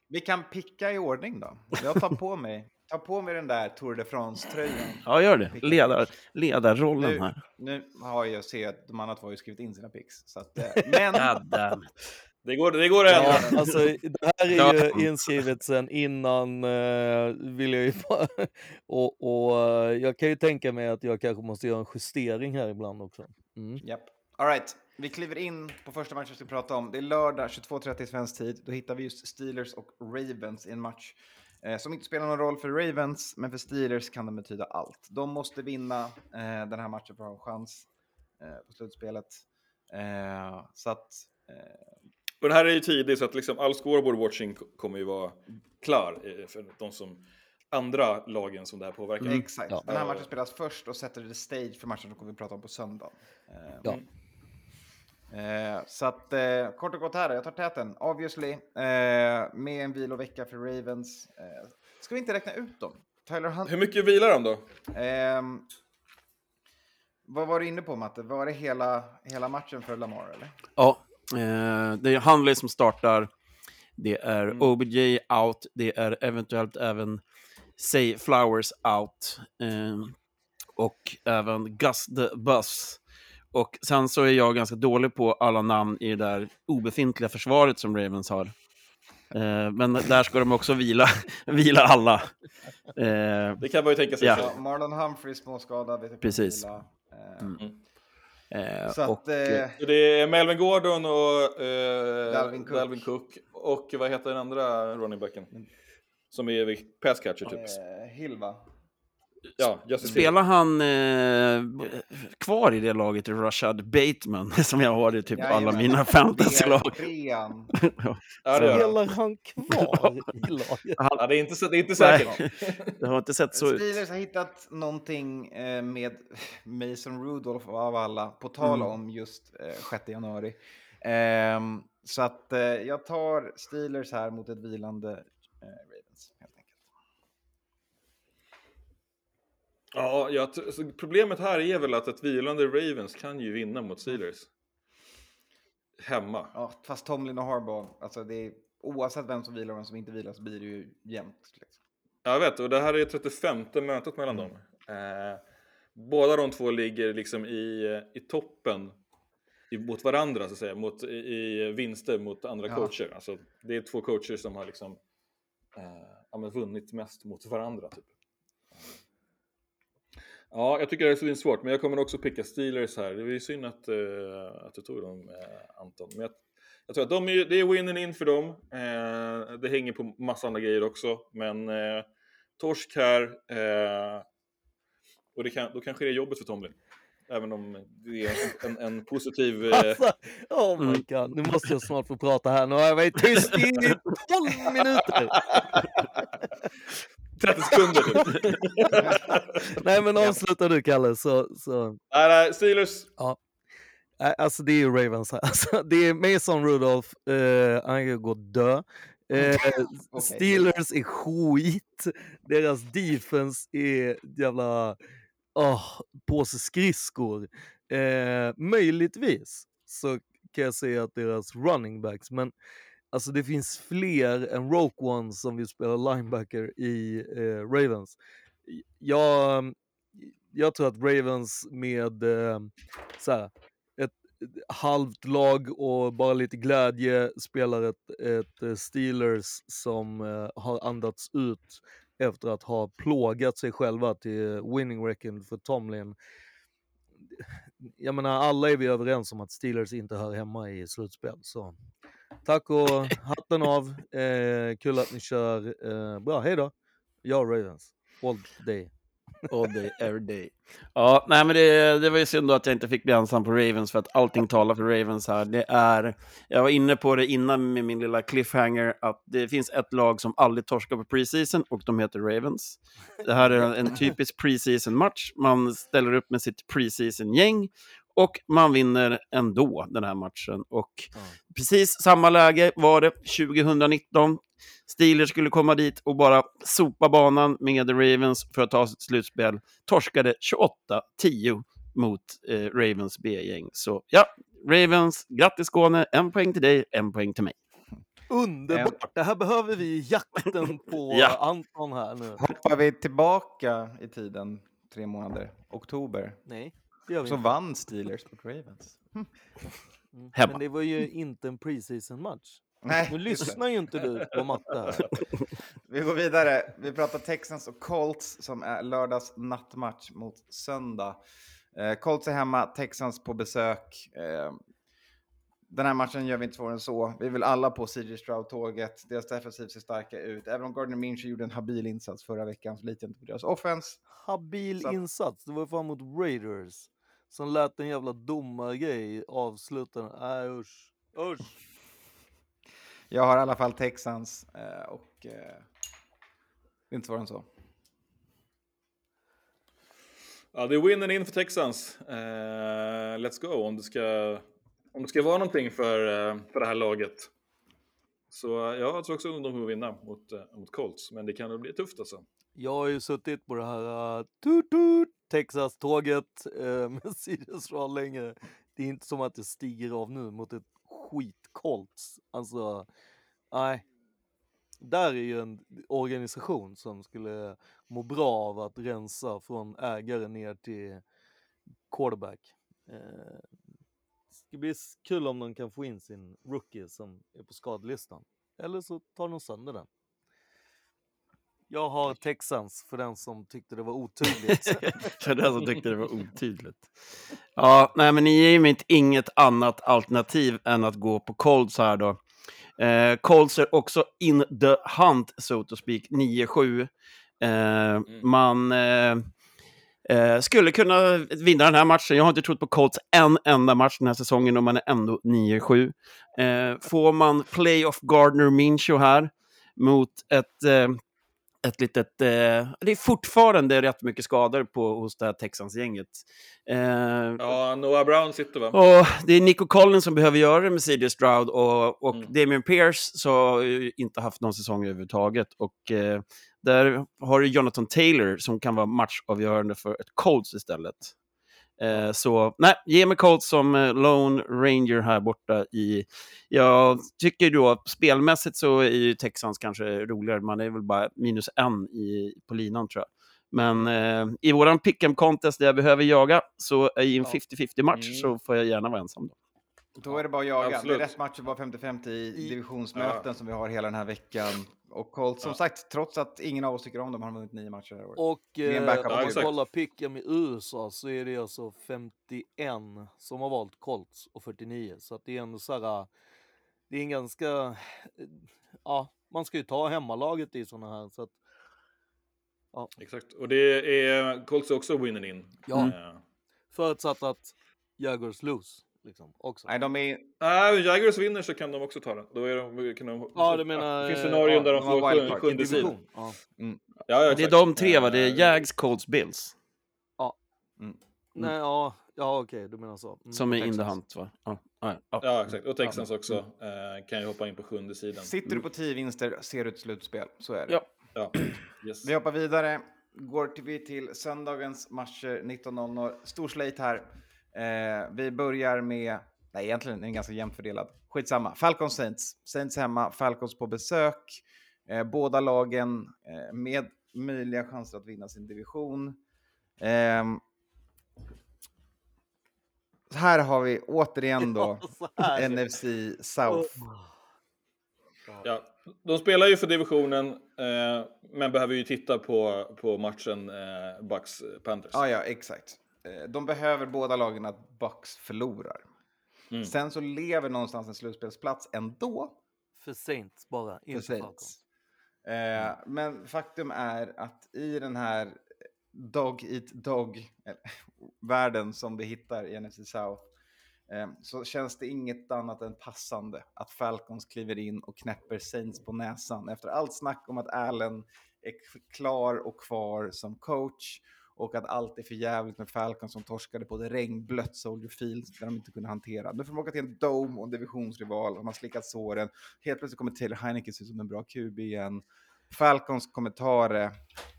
Vi kan picka i ordning då. Jag tar på mig, tar på mig den där Tour de France-tröjan. Ja, gör det. Ledar, ledarrollen Nu, här. nu har jag sett att de andra två har ju skrivit in sina picks. Så att, eh, [LAUGHS] men. Det går, det går. Ja, alltså, det här är ju inskrivet sen innan, eh, vill jag ju bara, [LAUGHS] och, och eh, jag kan ju tänka mig att jag kanske måste göra en justering här ibland också. Mm. japp. All right. Vi kliver in på första matchen vi ska prata om. Det är lördag 22.30 svensk tid. Då hittar vi just Steelers och Ravens i en match som inte spelar någon roll för Ravens, men för Steelers kan den betyda allt. De måste vinna eh, den här matchen för att ha en chans eh, på slutspelet. Eh, så att... Eh, Och det här är ju tidigt så att liksom all scoreboard watching ko- kommer ju vara klar eh, för de som andra lagen som det här påverkar. Exakt. Ja. Den här matchen spelas först och sätter the stage för matchen som kommer vi prata om på söndag. Eh, Ja. Eh, så att eh, kort och gott här, jag tar täten. Obviously, eh, med en vilovecka för Ravens. Eh, ska vi inte räkna ut dem? Tyler Hunt. Hur mycket vilar de då? Ehm, vad var du inne på Matte? Var det hela, hela matchen för Lamar eller? Ja, eh, det är Hunley som startar. Det är OBJ out. Det är eventuellt även Say Flowers out. Eh, och även Gus the Bus. Och sen så är jag ganska dålig på alla namn i det där obefintliga försvaret som Ravens har. Eh, men där ska de också vila, [LAUGHS] vila alla. Eh, Det kan man ju tänka sig. Ja. så. Marlon Humphrey småskadad. på Precis. vila. Eh, Mm. eh, Så att, och, eh, Så det är Melvin Gordon och eh, Dalvin Cook. Dalvin Cook. Och vad heter den andra running backen? Som är pass catcher typ. eh, Hill va? Ja. Spelar han eh, kvar i det laget, Rashad Bateman, [LAUGHS] som jag har i typ alla Jajamän. mina fantasylag? Ja. Spelar han kvar [LAUGHS] i laget? Ja, det är inte, så- det är inte Nej, säkert. [LAUGHS] det har inte sett så ut. Steelers har hittat någonting eh, med Mason Rudolph av alla, på tal Mm. om just eh, 6 januari. Ehm, så att eh, jag tar Steelers här mot ett vilande eh, Ravens. Helt enkelt. Ja, så problemet här är väl att ett vilande Ravens kan ju vinna mot Steelers. Hemma. Ja, fast Tomlin och Harbaugh, alltså det är, oavsett vem som vilar och vem som inte vilar så blir det ju jämnt. Liksom. Jag vet, och det här är 35 mötet mellan dem. Eh, båda de två ligger liksom i, i toppen i, mot varandra, så att säga, mot, i, i vinster mot andra Ja. coacher. Alltså, det är två coacher som har liksom, eh, ja, vunnit mest mot varandra. Typ. Ja, jag tycker det är svårt, men jag kommer också picka Steelers här. Det är synd att, eh, att du tog dem, eh, Anton. Men jag, jag tror att de är, det är winning in för dem. Eh, det hänger på massa andra grejer också, men torsk här. Och det kan, då kanske det är jobbet för Tomlin. Även om det är en, en, en positiv... Eh, Alltså, oh my Mm. god, nu måste jag snart få prata här. Nu har jag varit tyst i 12 minuter. [LAUGHS] 30 sekunder typ. [LAUGHS] Nej men avsluta du Kalle så... så. nej, nej, Steelers. Nej, Alltså det är ju Ravens här. [LAUGHS] Alltså, det är Mason Rudolph, eh, han kan gå och dö. Eh, [LAUGHS] Steelers är skit. Deras defense är jävla oh, påse skridskor. Eh, möjligtvis så kan jag säga att deras running backs, men alltså det finns fler än Roke One som vill spela linebacker i eh, Ravens. Jag, jag tror att Ravens med eh, såhär, ett halvt lag och bara lite glädje spelar ett, ett eh, Steelers som eh, har andats ut efter att ha plågat sig själva till winning record för Tomlin. Jag menar, alla är vi överens om att Steelers inte hör hemma i slutspel. Så tack och hatten av. Eh, kul att ni kör. Eh, bra, hej då. Jag Ravens. All day. All day, every day. Ja, nej, men det, det var ju synd då att jag inte fick bli ensam på Ravens, för att allting talar för Ravens här. Det är, jag var inne på det innan med min lilla cliffhanger, att det finns ett lag som aldrig torskar på preseason, och de heter Ravens. Det här är en typisk preseason-match. Man ställer upp med sitt preseason-gäng, och man vinner ändå den här matchen. Och precis samma läge var det 2019. Steelers skulle komma dit och bara sopa banan med Ravens för att ta sitt slutspel. Torskade 28-10 mot eh, Ravens B-gäng. Så ja, Ravens, grattis Skåne. En poäng till dig, en poäng till mig. Underbart! Det här behöver vi i jakten på [LAUGHS] Ja. Anton här nu. Hoppar vi tillbaka i tiden tre månader, oktober, Nej, så vann Steelers mot Ravens. Mm. Hemma. Men det var ju inte en preseason-match. Nej, Nu lyssnar ju inte du på matte här. [LAUGHS] Vi går vidare. Vi pratar Texans och Colts som är lördags nattmatch mot söndag. Eh, Colts är hemma, Texans på besök. Eh, den här matchen gör vi inte svårare än så. Vi vill alla på CJ Stroud-tåget. Deras defensiv ser starka ut. Även om Gardner Minshew gjorde en habil insats förra veckan så litar jag inte på deras offense. Habil Så- insats. Det var fan mot Raiders. Som lät en jävla domargrej avsluta. Nej usch. Usch. [LAUGHS] Jag har i alla fall Texans eh, och eh, det är inte svårare än så. Ja, det är winnen in för Texans. Eh, let's go, om det ska, om det ska vara någonting för, eh, för det här laget. Så eh, jag tror också att de kommer vinna mot, mot Colts, men det kan nog bli tufft alltså. Jag har ju suttit på det här uh, tut, tut, Texas-tåget uh, [LAUGHS] med Sirius länge. Det är inte som att det stiger av nu mot ett skit-Colts. Alltså, nej. Där är ju en organisation som skulle må bra av att rensa från ägare ner till quarterback. Det ska bli kul om de kan få in sin rookie som är på skadelistan. Eller så tar de sönder den. Jag har Texans för den som tyckte det var [LAUGHS] otydligt. För den som tyckte det var [LAUGHS] otydligt. Ja, nej, men ni ger mitt inget annat alternativ än att gå på Colts här då. Eh, Colts är också in the hunt, so to speak, 9-7. Eh, Man eh, eh, skulle kunna vinna den här matchen. Jag har inte trott på Colts en enda match den här säsongen och man är ändå 9-7. Eh, får man playoff Gardner Minshew här mot ett eh, ett litet... Eh, det är fortfarande rätt mycket skador på, hos det här Texans-gänget. Eh, Ja, Noah Brown sitter va? och det är Nico Collins som behöver göra det med CJ Stroud och, och Mm. Damian Pierce så ju inte haft någon säsong överhuvudtaget. Och eh, där har du Jonathan Taylor som kan vara matchavgörande för ett Colts istället. Eh, så nej, ge mig Colts som eh, Lone Ranger här borta i... Jag tycker då spelmässigt så är ju Texans kanske roligare. Man är väl bara minus en i, på linan tror jag. Men eh, i våran pick'em contest där jag behöver jaga, så i en Ja. 50-50 match Mm. så får jag gärna vara ensam. Då. Då är det bara att jaga. Absolut. Det är rätt match att vara 50-50 i divisionsmöten Ja. som vi har hela den här veckan. Och Colts, som Ja. sagt, trots att ingen av oss tycker om dem, har de vunnit nio matcher det här året. Och en eh, om Ja, man kollar picken i USA så är det alltså 51 som har valt Colts och 49. Så att det är ändå så här, det är en ganska, ja, man ska ju ta hemmalaget i sådana här. Så att, Exakt. Och det är Colts också winnen in. Ja. Eh, förutsatt att Jaguars lose, liksom, också. Nej, de är... Nej, om Jaguars vinner så kan de också ta den. Då är de, kan de, Ja, du menar, Det finns eh, scenarion ja, där de får sjunde sidan. Ja. Ja, ja, Det är de tre, va? Det är Jags, Colts, Bills Nej, ja, ja okej, du menar så. Mm. som är in the Texans. hunt, va? Ja, ja, ja. Ja, exakt. Och Texans också eh, kan ju hoppa in på sjunde sidan. Sitter du på 10 vinster ser du ett slutspel. Så är det. Ja. Ja, [CLEARS THROAT] yes. Vi hoppar vidare. Går till, vi till söndagens matcher 19.00. Stor slate här. Eh, vi börjar med... Nej, egentligen är den ganska jämnt fördelad. Skitsamma. Falcons Saints. Saints hemma, Falcons på besök. Eh, båda lagen eh, med möjliga chanser att vinna sin division. Ehm, här har vi återigen då. [LAUGHS] NFC South. Ja, de spelar ju för divisionen, eh, men behöver ju titta på, på matchen eh, Bucks Panthers. Ja, ja, exakt. Eh, De behöver båda lagen att Bucks förlorar. Mm. Sen så lever någonstans en slutspelsplats ändå För Saints bara, för. Saints. Eh, men faktum är att i den här dog eat dog [LAUGHS] världen som vi hittar i NFC South eh, så känns det inget annat än passande att Falcons kliver in och knäpper Saints på näsan efter allt snack om att Allen är klar och kvar som coach och att allt är för jävligt med Falcons som torskade på det regnblött Soldier Field där de inte kunde hantera. Nu får de åka till en dome och en divisionsrival, de har slickat såren. Helt plötsligt kommer Taylor Heineke se ut som en bra QB igen. Falcons kommentarer.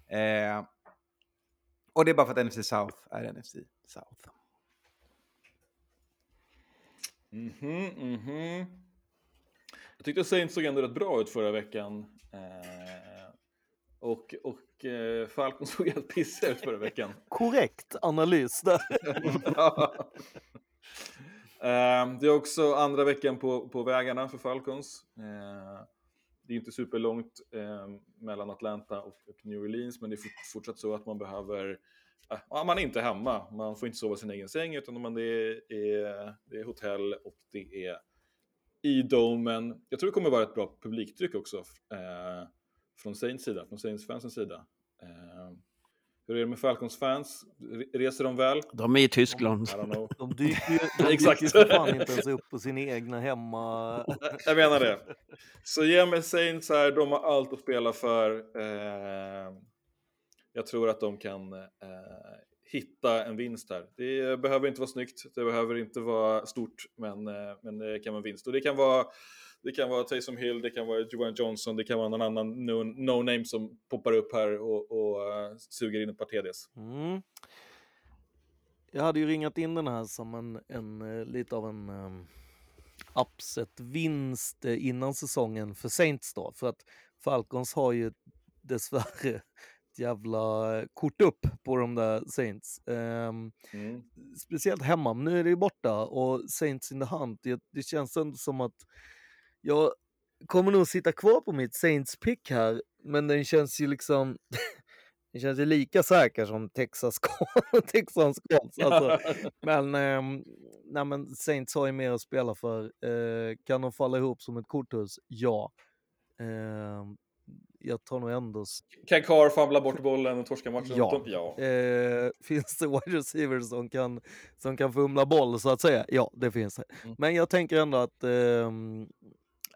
Eh, och det är bara för att NFC South är NFC South. Mhm, mhm. Jag tyckte Saints såg ändå rätt bra ut förra veckan. Eh, och och eh, Falcon [LAUGHS] såg helt pissiga ut förra veckan. Korrekt analys där. [LAUGHS] Eh, det är också andra veckan på, på vägarna för Falcons. Eh, det är inte superlångt eh, mellan Atlanta och, och New Orleans, men det är fort- fortsatt så att man behöver ja, man är inte hemma, man får inte sova i sin egen säng, utan man det är, är, det är hotell och det är i domen. Jag tror det kommer vara ett bra publiktryck också eh, från Saints sida, från Saints-fansens sida. Eh, hur är det med Falcons fans? Re- Reser de väl? De är i Tyskland. [LAUGHS] De dyker ju de [LAUGHS] Exakt. dyker ju fan inte ens upp på sin egna hemma... [LAUGHS] Jag menar det. Så ge mig Saints här, de har allt att spela för. Eh, jag tror att de kan eh, hitta en vinst här. Det behöver inte vara snyggt, det behöver inte vara stort, men, eh, men det kan vara en vinst. Och det kan vara, det kan vara Taysom Hill, det kan vara Joan Johnson, det kan vara någon annan no- no-name som poppar upp här och, och eh, suger in ett par TDs. Mm. Jag hade ju ringat in den här som en, en eh, lite av en um, upset-vinst eh, innan säsongen för Saints då. För att Falcons har ju dessvärre ett jävla kort upp på de där Saints. Ehm, Mm. speciellt hemma, men nu är det ju borta och Saints in the hunt. Det, det känns ändå som att jag kommer nog sitta kvar på mitt Saints pick här, men den känns ju liksom [LAUGHS] den känns ju lika säker som Texas [LAUGHS] Texans Colts. Alltså, [LAUGHS] men, ehm, nej, men Saints har ju mer att spela för. Eh, kan de falla ihop som ett korthus? Ja. Ehm, jag tar nog ändå Kan Carr famla bort bollen och torska matchen? Ja. ja. Eh, finns det wide receivers som kan, som kan fumla boll så att säga? Ja, det finns det. Mm. Men jag tänker ändå att, ehm,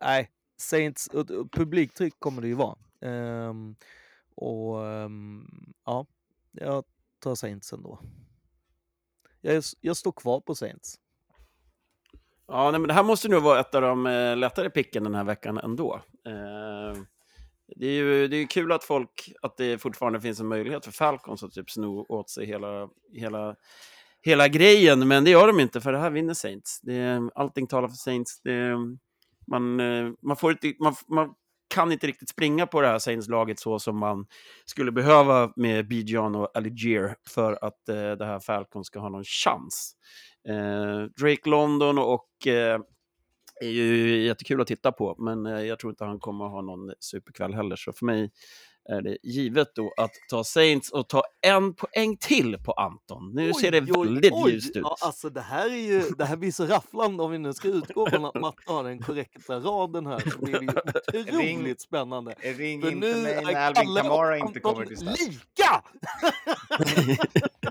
nej, Saints, och- publiktryck kommer det ju vara. Um, och um, ja, jag tar Saints ändå. Jag, jag står kvar på Saints. Ja, nej, men det här måste nog vara ett av de eh, lättare picken den här veckan ändå. Eh, det är ju det är kul att folk, att det fortfarande finns en möjlighet för Falcons att typ sno åt sig hela, hela, hela grejen, men det gör de inte för det här vinner Saints. Det allting talar för Saints. Det man, eh, man, får inte, man, man kan inte riktigt springa på det här Saints-laget så som man skulle behöva med Bijan och Algier för att eh, det här Falcons ska ha någon chans. Eh, Drake London och eh, är ju jättekul att titta på, men eh, jag tror inte han kommer att ha någon superkväll heller. Så för mig är det givet då att ta Saints och ta en poäng till på Anton. Nu ser det väldigt ljust ut. Ja, alltså det här, är ju, det här blir så rafflande om vi nu ska utgå från att Matte har den korrekta raden här. Så blir det ju Ring- [LAUGHS] otroligt spännande. Ring För inte nu mig är när Alvin Kalle och Kamara inte Anton kommer till start. lika!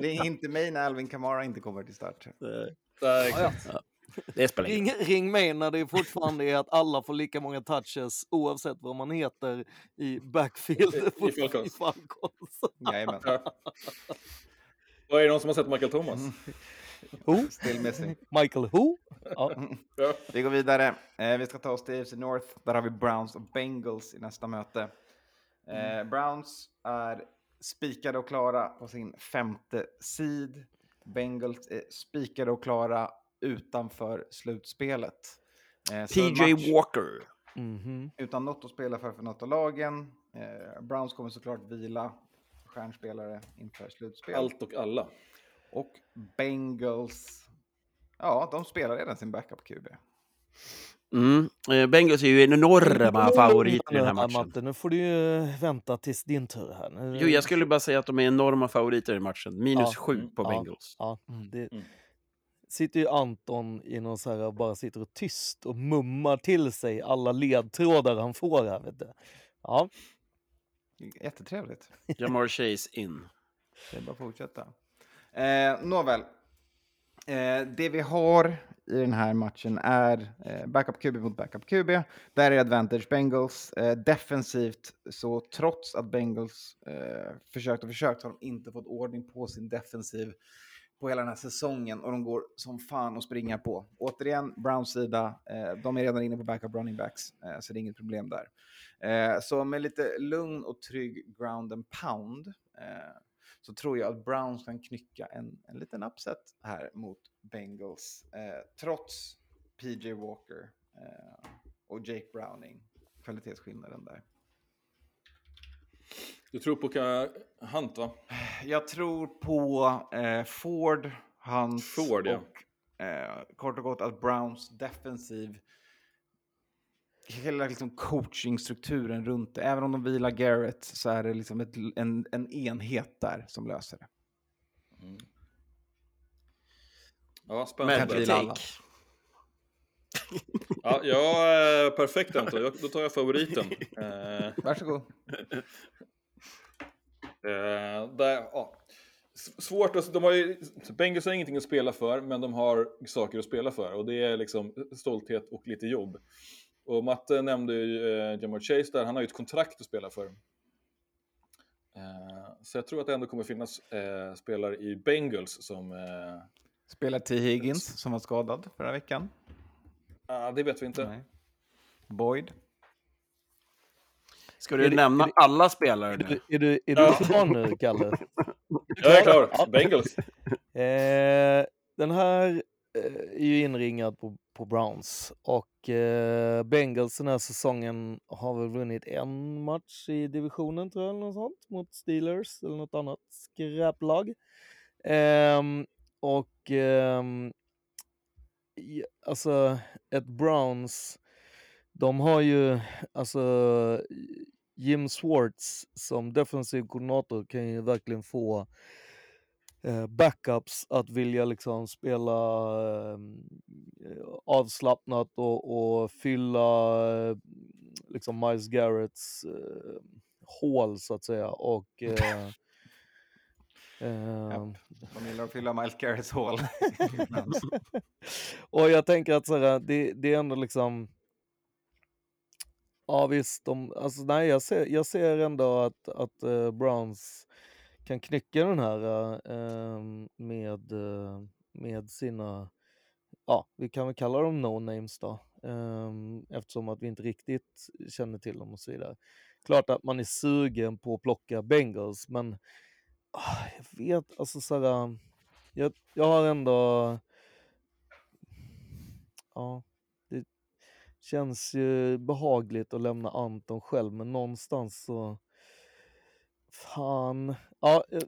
Ring inte mig när Alvin Kamara inte kommer till start. Eh, Nej, exakt. Det spelar Ring, ring mig när det fortfarande är att alla får lika många touches oavsett vad man heter i backfield I- i Falcons. i Falcons. Jajamän. Är det någon som har sett Michael Thomas? Mm. Who? Still missing. Michael Who? Ja. Ja. Vi går vidare. Eh, vi ska ta oss till AFC North. Där har vi Browns och Bengals i nästa möte. Eh, Browns är spikade och klara på sin femte seed. Bengals är spikade och klara utanför slutspelet. Eh, en PJ match Walker. Mhm. Utan något att spela för för något av lagen. Eh, Browns kommer såklart vila stjärnspelare inför slutspel. Allt och alla. Och Bengals, ja, de spelar redan sin backup-QB. Mm. Eh, Bengals är ju enorma favoriter i den här matchen. Matte, nu får du ju vänta tills din tur här. Nu... Jo, jag skulle bara säga att de är enorma favoriter i matchen. Minus Ja. sju på Ja. Bengals. Ja, det Mm. Sitter ju Anton i någon så här, bara sitter och tyst och mummar till sig alla ledtrådar han får här. Vet du. Ja, Jättetrevligt. [LAUGHS] Jamar Chase in. Det är bara att fortsätta. Eh, nåväl. Eh, det vi har i den här matchen är eh, backup QB mot backup QB. Där är advantage Bengals. Eh, defensivt, så trots att Bengals eh, försökt och försökt har de inte fått ordning på sin defensiv på hela den här säsongen och de går som fan att springa på. Återigen, Browns sida, eh, de är redan inne på backup running backs, eh, så det är inget problem där. Eh, så med lite lugn och trygg ground and pound eh, så tror jag att Browns kan knycka en, en liten upset här mot Bengals. Eh, trots PJ Walker eh, och Jake Browning, kvalitetsskillnaden där. Du tror på Hunt, va? Jag tror på eh, Ford, Hunt Ford, ja. och eh, kort och gott att Browns defensiv hela liksom coachingstrukturen runt det. Även om de vilar Garrett så är det liksom ett, en, en enhet där som löser det. Ja, spännande. Take. Ja, ja eh, perfekt Anton. Då tar jag favoriten. [LAUGHS] Varsågod. [LAUGHS] Eh, där. S- Svårt att, de har ju, Bengals har ingenting att spela för, men de har saker att spela för. Och det är liksom stolthet och lite jobb. Och Matte nämnde ju eh, Jamar Chase där, han har ju ett kontrakt att spela för. Eh, så jag tror att det ändå kommer finnas eh, spelare i Bengals som... Eh, Spelar T. Higgins som var skadad förra veckan. ah, det vet vi inte. Nej. Boyd. Ska Är du det- nämna är det- alla spelare Är nu? du, är du, är du Ja. klar nu, Kalle? [LAUGHS] Jag är klar. Bengals. [LAUGHS] Eh, den här eh, är ju inringad på, på Browns och eh, Bengals den här säsongen har väl vunnit en match i divisionen tror jag, eller något sånt, mot Steelers eller något annat skräplag. Ehm, och ehm, alltså ett Browns, de har ju alltså Jim Swartz som defensiv koordinator kan ju verkligen få eh, backups att vilja liksom spela eh, avslappnat och, och fylla eh, liksom Miles Garretts eh, hål så att säga. Och, [LAUGHS] eh, De gillar att fylla Miles Garretts hål. [LAUGHS] och jag tänker att så här, det, det är ändå liksom Ja visst, de, alltså, nej, jag, ser, jag ser ändå att, att eh, Browns kan knycka den här eh, ehm, med, eh, med sina, ja vi kan väl kalla dem no-names då, ehm, eftersom att vi inte riktigt känner till dem och så vidare. Klart att man är sugen på att plocka Bengals, men ah, jag vet, alltså så här, jag, jag har ändå, ja, känns ju behagligt att lämna Anton själv, men någonstans så, fan, ja, eh,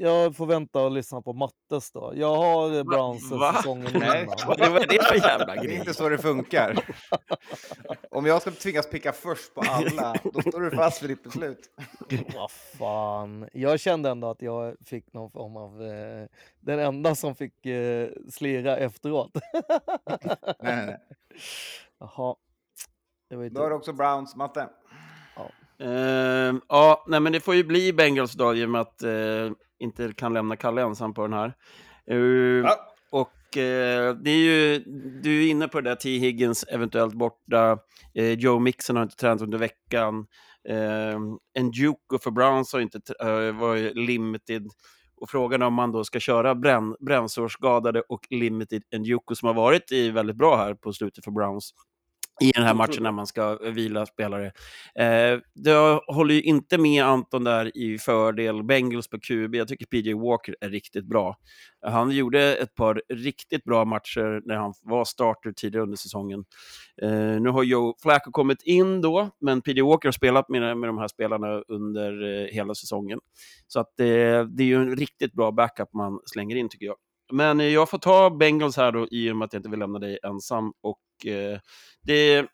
jag får vänta och lyssna på Mattes då. Jag har Browns säsongen Nej. innan. Vad är det för jävla Det är grej? inte så det funkar. [LAUGHS] Om jag ska tvingas picka först på alla, då står du fast vid ditt beslut. [LAUGHS] Vad fan. Jag kände ändå att jag fick någon form av... Eh, den enda som fick eh, slira efteråt. Nej, nej, nej. [LAUGHS] Jaha. Det var ju Då har du dumt. också Browns, Matte. Ehm, ja, nej, men det får ju bli Bengals då i och med att eh, inte kan lämna Kalle ensam på den här. Ehm, Ja. Och eh, det är ju, du är inne på det där, T. Higgins eventuellt borta. Eh, Joe Mixon har inte tränat under veckan. Eh, Njuko för Browns har inte var ju limited. Och frågan är om man då ska köra bränn, brännsårsskadade och limited Njuko som har varit i väldigt bra här på slutet för Browns i den här matchen när man ska vila spelare. Eh, jag håller ju inte med Anton där i fördel Bengals på QB. Jag tycker PJ Walker är riktigt bra. Han gjorde ett par riktigt bra matcher när han var starter tidigare under säsongen. Eh, nu har Joe Flacco kommit in då, men PJ Walker har spelat med, med de här spelarna under eh, hela säsongen. Så att det, det är ju en riktigt bra backup man slänger in tycker jag. Men eh, jag får ta Bengals här då i och med att jag inte vill lämna dig ensam. Och eh, det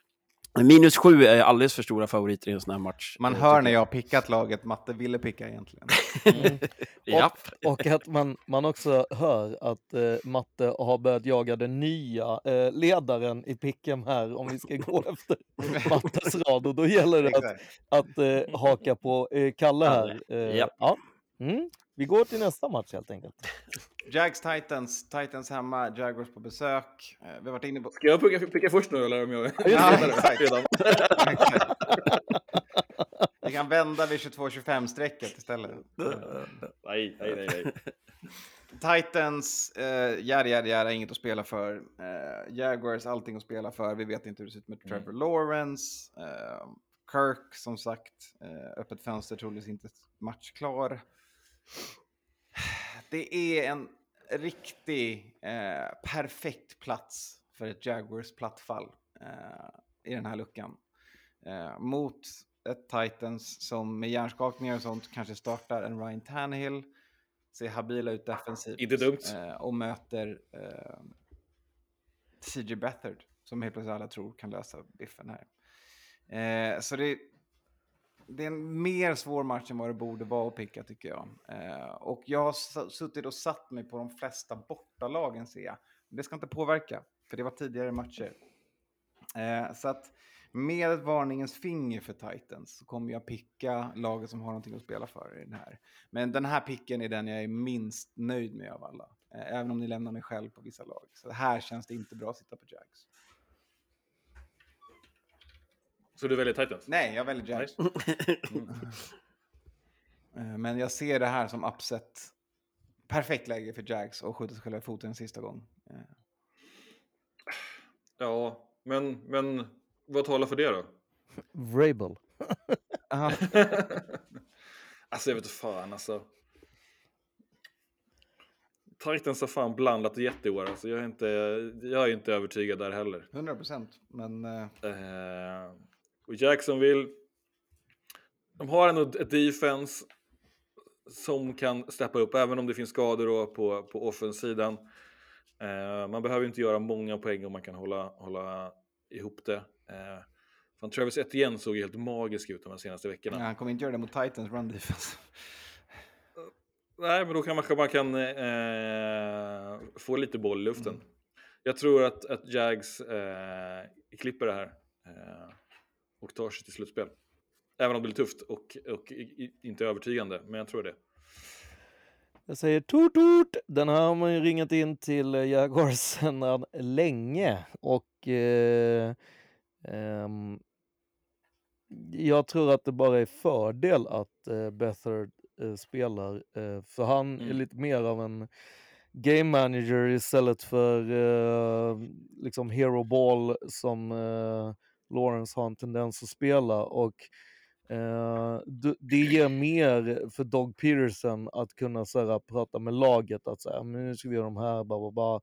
Minus sju är alldeles för stora favoriter i en sån här match. Man eh, hör när jag. har pickat laget Matte ville picka egentligen. Mm. [LAUGHS] Japp. Och att man, man också hör att eh, Matte har börjat jaga den nya eh, ledaren i Pickem här om vi ska [LAUGHS] gå efter Mattes rad. Och då gäller det att, att eh, haka på eh, Kalle här. Eh, Japp. ja. Mm. Vi går till nästa match helt enkelt. Jags Titans, Titans hemma, Jaguars på besök. Eh, Vi har varit inne på... Ska jag picka, picka först nu eller om jag Ja, redan? Vi kan vända vid 22-25-strecket istället. Nej, nej, nej. nej. Titans, eh, jära, jära, jära, inget att spela för. Eh, Jaguars, allting att spela för. Vi vet inte hur det ser ut med Trevor Lawrence. Eh, Kirk, som sagt, eh, öppet fönster, troligtvis inte matchklar. Det är en riktig, eh, perfekt plats för ett Jaguars plattfall eh, i den här luckan. Eh, mot ett Titans som med hjärnskakningar och sånt kanske startar en Ryan Tannehill ser habila ut defensivt. Inte dumt. Eh, och möter eh, CJ Beathard som helt plötsligt alla tror kan lösa biffen här. Eh, så det, det är en mer svår match än vad det borde vara att picka tycker jag. Eh, och jag har suttit och satt mig på de flesta bortalagen ser jag. Det ska inte påverka, för det var tidigare matcher. Eh, så att med ett varningens finger för Titans så kommer jag picka laget som har någonting att spela för i den här. Men den här picken är den jag är minst nöjd med av alla. Eh, även om ni lämnar mig själv på vissa lag. Så här känns det inte bra att sitta på Jags. Så du väljer Titans? Nej, jag väljer Jags. Mm. [LAUGHS] Men jag ser det här som upset. Perfekt läge för Jags och skjuta sig själva i foten en sista gång. Eh, Ja, men, men vad talar för det då? Vrabel. [LAUGHS] [LAUGHS] alltså jag vet inte fan alltså. Titans har fan blandat jätte i år. Alltså, jag, är inte, jag är inte övertygad där heller. 100 procent. Men Eh, och Jacksonville. De har ändå ett defense som kan steppa upp även om det finns skador då på, på offensidan. Eh, man behöver inte göra många poäng om man kan hålla, hålla ihop det. Eh, fan, Travis Etienne såg helt magisk ut de här senaste veckorna. ja, han kommer inte göra det mot Titans run defense. Nej, men då kan man, man kan eh, få lite boll i luften. Mm. Jag tror att, att Jags eh, klipper det här eh, och tar sig till slutspel. Även om det blir tufft och, och inte övertygande, men jag tror det. Jag säger tut tut. Den här har man ju ringat in till eh, Jaguars sedan länge och eh, ehm, jag tror att det bara är fördel att eh, Bethard eh, spelar eh, för han är Mm. lite mer av en game manager istället för eh, liksom hero ball som eh, Lawrence har en tendens att spela och Eh, det ger mer för Dog Peterson att kunna så här, prata med laget att säga, nu ska vi göra de här, bara, bla.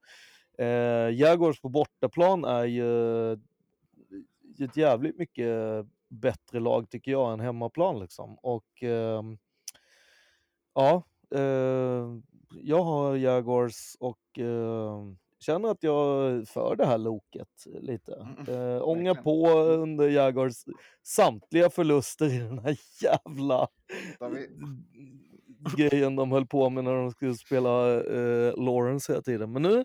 Eh, Jaguars på bortaplan är ju eh, ett jävligt mycket bättre lag tycker jag än hemmaplan liksom. Och eh, ja, eh, jag har Jaguars och eh, känner att jag för det här loket lite. Mm, Eh, ånga på under Jaguars samtliga förluster i den här jävla Då vi- grejen de höll på med när de skulle spela eh, Lawrence hela tiden. Men nu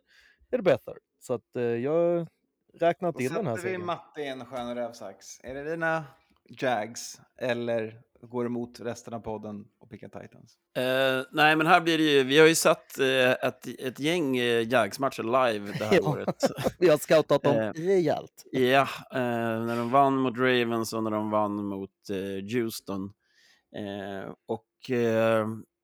är det bättre. Så att eh, jag räknat Då in den här sätter vi matte i en skön rävsax. Är det dina Jags eller går emot resten av podden och pickar Titans? Eh, nej, men här blir det ju, vi har ju satt eh, ett, ett gäng eh, Jags-matcher live det här [LAUGHS] året. [LAUGHS] Vi har scoutat dem Eh, rejält. Ja, eh, när de vann mot Ravens och när de vann mot eh, Houston. Eh, och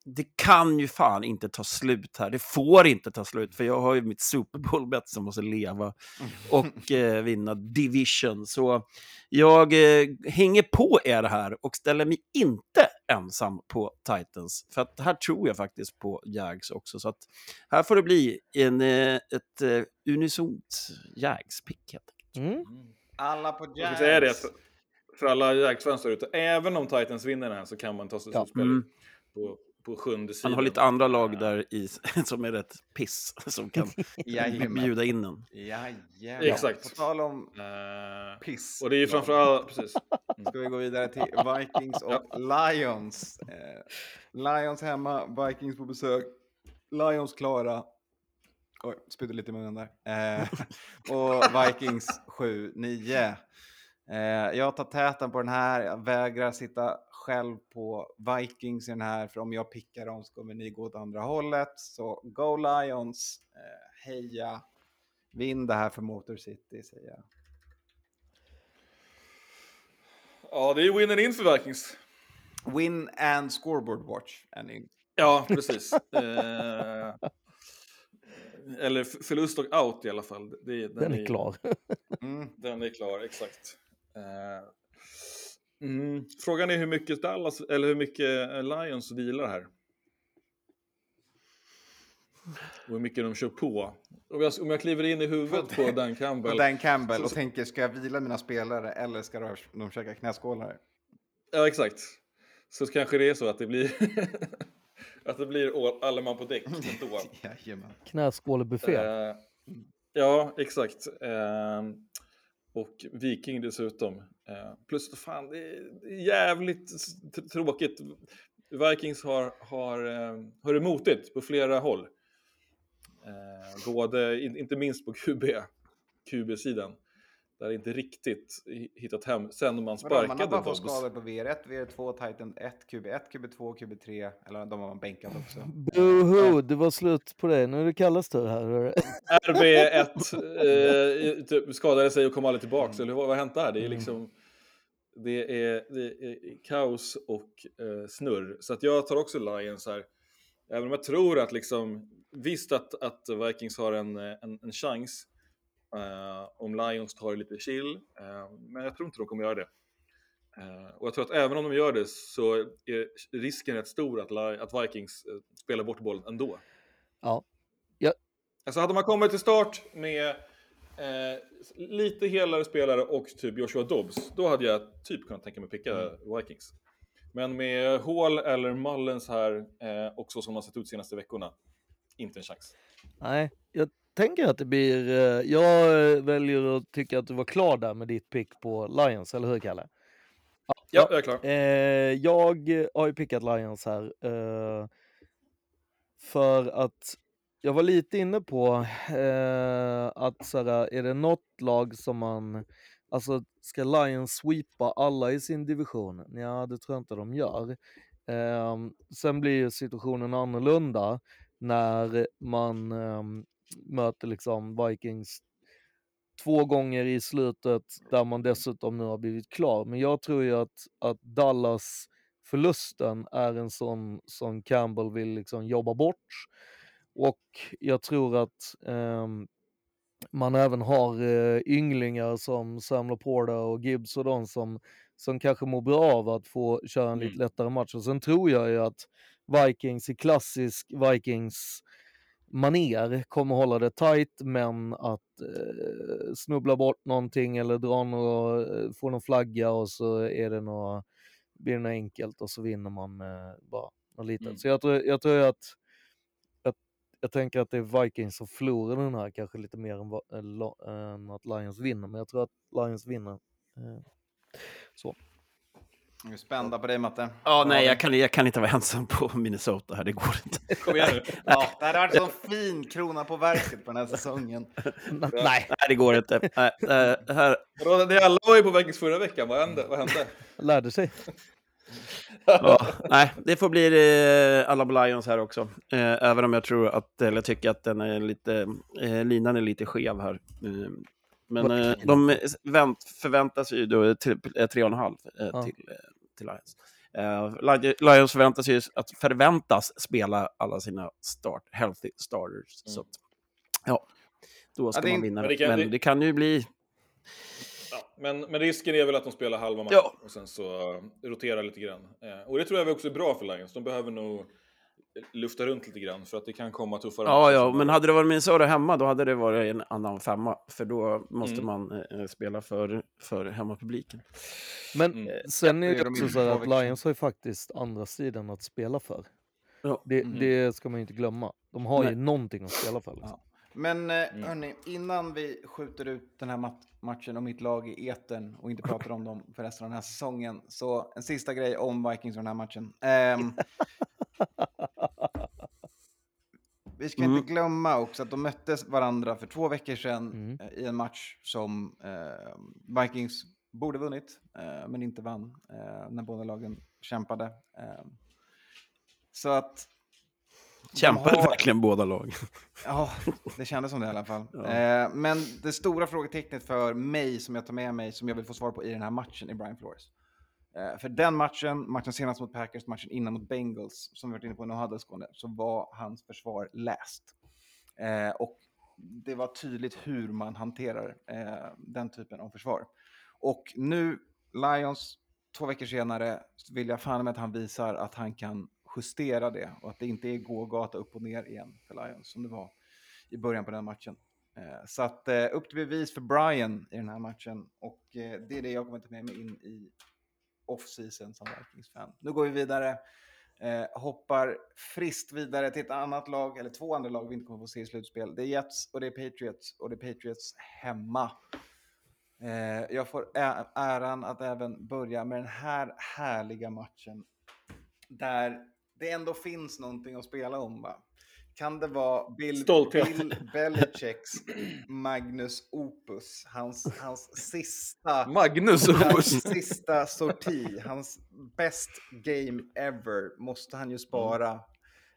det kan ju fan inte ta slut här. Det får inte ta slut, för jag har ju mitt Super Bowl-bett som måste leva och eh, vinna division. Så jag eh, hänger på er här och ställer mig inte ensam på Titans. För att här tror jag faktiskt på Jags också. Så att här får det bli en, eh, ett eh, unisont Jags-pick helt enkelt. Mm. Alla på Jag Jags. säga det för, för alla Jags-fans ute. Även om Titans vinner den här så kan man ta sig till Ja. slutspel Mm. på, på sjunde sidan. Han har lite andra lag där i, [LAUGHS] som är rätt piss, [LAUGHS] som kan Jajamän. [LAUGHS] bjuda in en. Jajamän. Exakt. På tal om Eh, piss. och det är ju framförallt, precis. Ska vi gå vidare till Vikings och Lions. Eh, Lions hemma, Vikings på besök. Lions klara. Oj, spydde lite i munnen där. Eh, och Vikings 7-9. Eh, jag tar täten på den här. Jag vägrar sitta själv på Vikings i den här. För om jag pickar dem så kommer ni gå åt andra hållet. Så go Lions. Eh, heja. Vinn det här för Motor City säger jag. Ja, det är winner in för Vikings. Win and scoreboard watch. är ni. Ja, precis. [LAUGHS] Eh, eller förlust och out i alla fall. Det, den, Den är klar. Mm. Den är klar, exakt. Eh, mm, frågan är hur mycket Dallas, eller hur mycket eh, Lions vilar här. Och hur mycket de kör på. Om jag, om jag kliver in i huvudet på Dan Och Campbell. [LAUGHS] Dan Campbell Så- och tänker, ska jag vila mina spelare eller ska de, de käka knäskålar? Ja, exakt. Så kanske det är så att det blir [LAUGHS] att det blir all- alla man på däck ändå. [LAUGHS] Jajamän. Knäskålebuffé. Eh, ja, exakt. Eh, och Viking dessutom. Eh, plus fan, det är jävligt tråkigt. Vikings har, har, eh, har det motigt på flera håll. Eh, både, in, inte minst på QB, QB-sidan. Där det inte riktigt hi- hittat hem sen man sparkade Man har bara fått Dobbs. skador på VR1, VR2, Titan 1, QB1, QB2, QB3. Eller de har man bänkat också. Boho, det var slut på det. Nu är det Kalles tur här. hörru. [LAUGHS] RB1 eh, typ, skadade sig och kom aldrig tillbaks. Mm. Eller vad vad har hänt där? Det är liksom... Det är, det är kaos och eh, snurr. Så att jag tar också Lions här. Även om jag tror att liksom... Visst att, att Vikings har en, en, en chans. Eh, om Lions tar det lite chill. eh, men jag tror inte de kommer göra det. Eh, och jag tror att även om de gör det så är risken rätt stor att, att Vikings spelar bort bollen ändå. Ja. Ja. Alltså hade man kommit till start med lite helare spelare och typ Joshua Dobbs, då hade jag typ kunnat tänka mig picka Mm. Vikings. Men med Hall eller Mullens här eh, och så som har sett ut senaste veckorna, inte en chans. Nej, jag tänker att det blir... eh, Jag eh, väljer att tycka att du var klar där med ditt pick på Lions, eller hur Kalle? Ja, jag är klar. Eh, jag har ju pickat Lions här. Eh, för att jag var lite inne på eh, att så här, är det något lag som man... Alltså, ska Lions sweepa alla i sin division? Ja, det tror jag inte de gör. Eh, sen blir ju situationen annorlunda när man eh, möter liksom Vikings två gånger i slutet där man dessutom nu har blivit klar. Men jag tror ju att, att Dallas förlusten är en sån som Campbell vill liksom jobba bort. Och jag tror att ehm, man även har eh, ynglingar som Sam Laporta och Gibbs och de som, som kanske mår bra av att få köra en lite Mm. lättare match. Och sen tror jag ju att Vikings i klassisk Vikings maner kommer hålla det tight men att eh, snubbla bort någonting eller dra något, eh, få någon flagga och så är det något, blir det något enkelt och så vinner man eh, bara något litet. Mm. Så jag tror, jag tror att jag, tänker att det är Vikings som förlorar den här kanske lite mer än, Lo- än att Lions vinner, men jag tror att Lions vinner. Eh, så. Vi är spända på dig Matte. Ja, nej, jag kan, jag kan inte vara ensam på Minnesota här, det går inte. Kom igen nu. Ja, det hade varit en sån fin krona på verket på den här säsongen. [LAUGHS] Nej, Nej, det går inte. Nej, äh, här, Vadå, Ni alla var ju på Vikings förra veckan, vad hände? Vad hände? lärde sig. ja, nej, det får bli eh, alla på Lions här också. Eh, även om jag tror att, eller tycker att den är lite, eh, linan är lite skev här. Eh, men eh, de vänt, förväntas ju då till, eh, tre och en halv eh, Ja. till, eh, till Lions. Eh, Li- Lions förväntas ju att förväntas spela alla sina start, healthy starters. Så att, ja, då ska är man vinna. men det kan- men det- kan ju bli... Ja, men, men risken är väl att de spelar halva matchen Ja. och sen så roterar lite grann. Eh, och det tror jag också är bra för Lions. De behöver nog lufta runt lite grann för att det kan komma tuffare Ja, ja, men hade det varit Minnesota hemma, då hade det varit en annan femma. För då måste Mm. man eh, spela för, för hemmapubliken. Men Mm. eh, sen är det det är de också inte så att Lions har ju faktiskt andra sidan att spela för. Ja. Det, Mm. det ska man ju inte glömma. De har ju Nej. någonting att spela för. Liksom. Ja. Men eh, Mm. hörni, innan vi skjuter ut den här mat- matchen och mitt lag i etern och inte pratar om dem för resten av den här säsongen, så en sista grej om Vikings och den här matchen. Ehm, [LAUGHS] vi ska Mm. inte glömma också att de möttes varandra för två veckor sedan Mm. eh, i en match som eh, Vikings borde vunnit, eh, men inte vann eh, när båda lagen kämpade. Ehm, så att... de Kämpade har- verkligen båda lag. [LAUGHS] Ja, det kändes som det i alla fall. Ja. Eh, men det stora frågetecknet för mig som jag tar med mig, som jag vill få svar på i den här matchen, är Brian Flores. Eh, för den matchen, matchen senast mot Packers, matchen innan mot Bengals, som vi varit inne på nu hade skåne, så var hans försvar läst. Eh, och det var tydligt hur man hanterar eh, den typen av försvar. Och nu, Lions, två veckor senare, så vill jag fan med att han visar att han kan justera det och att det inte är gågata upp och ner igen för Lions som det var i början på den matchen. Eh, så att eh, upp till bevis för Brian i den här matchen och eh, det är det jag kommer ta med mig in i off-season som Vikings-fan. Nu går vi vidare. Eh, hoppar friskt vidare till ett annat lag, eller två andra lag vi inte kommer få se i slutspel. Det är Jets och det är Patriots och det är Patriots hemma. Eh, jag får ä- äran att även börja med den här härliga matchen. Där det ändå finns någonting att spela om. Va? Kan det vara Bill. Bill Belichicks Magnus Opus? Hans, hans sista... Magnus Hans sista sorti, hans best game ever, måste han ju spara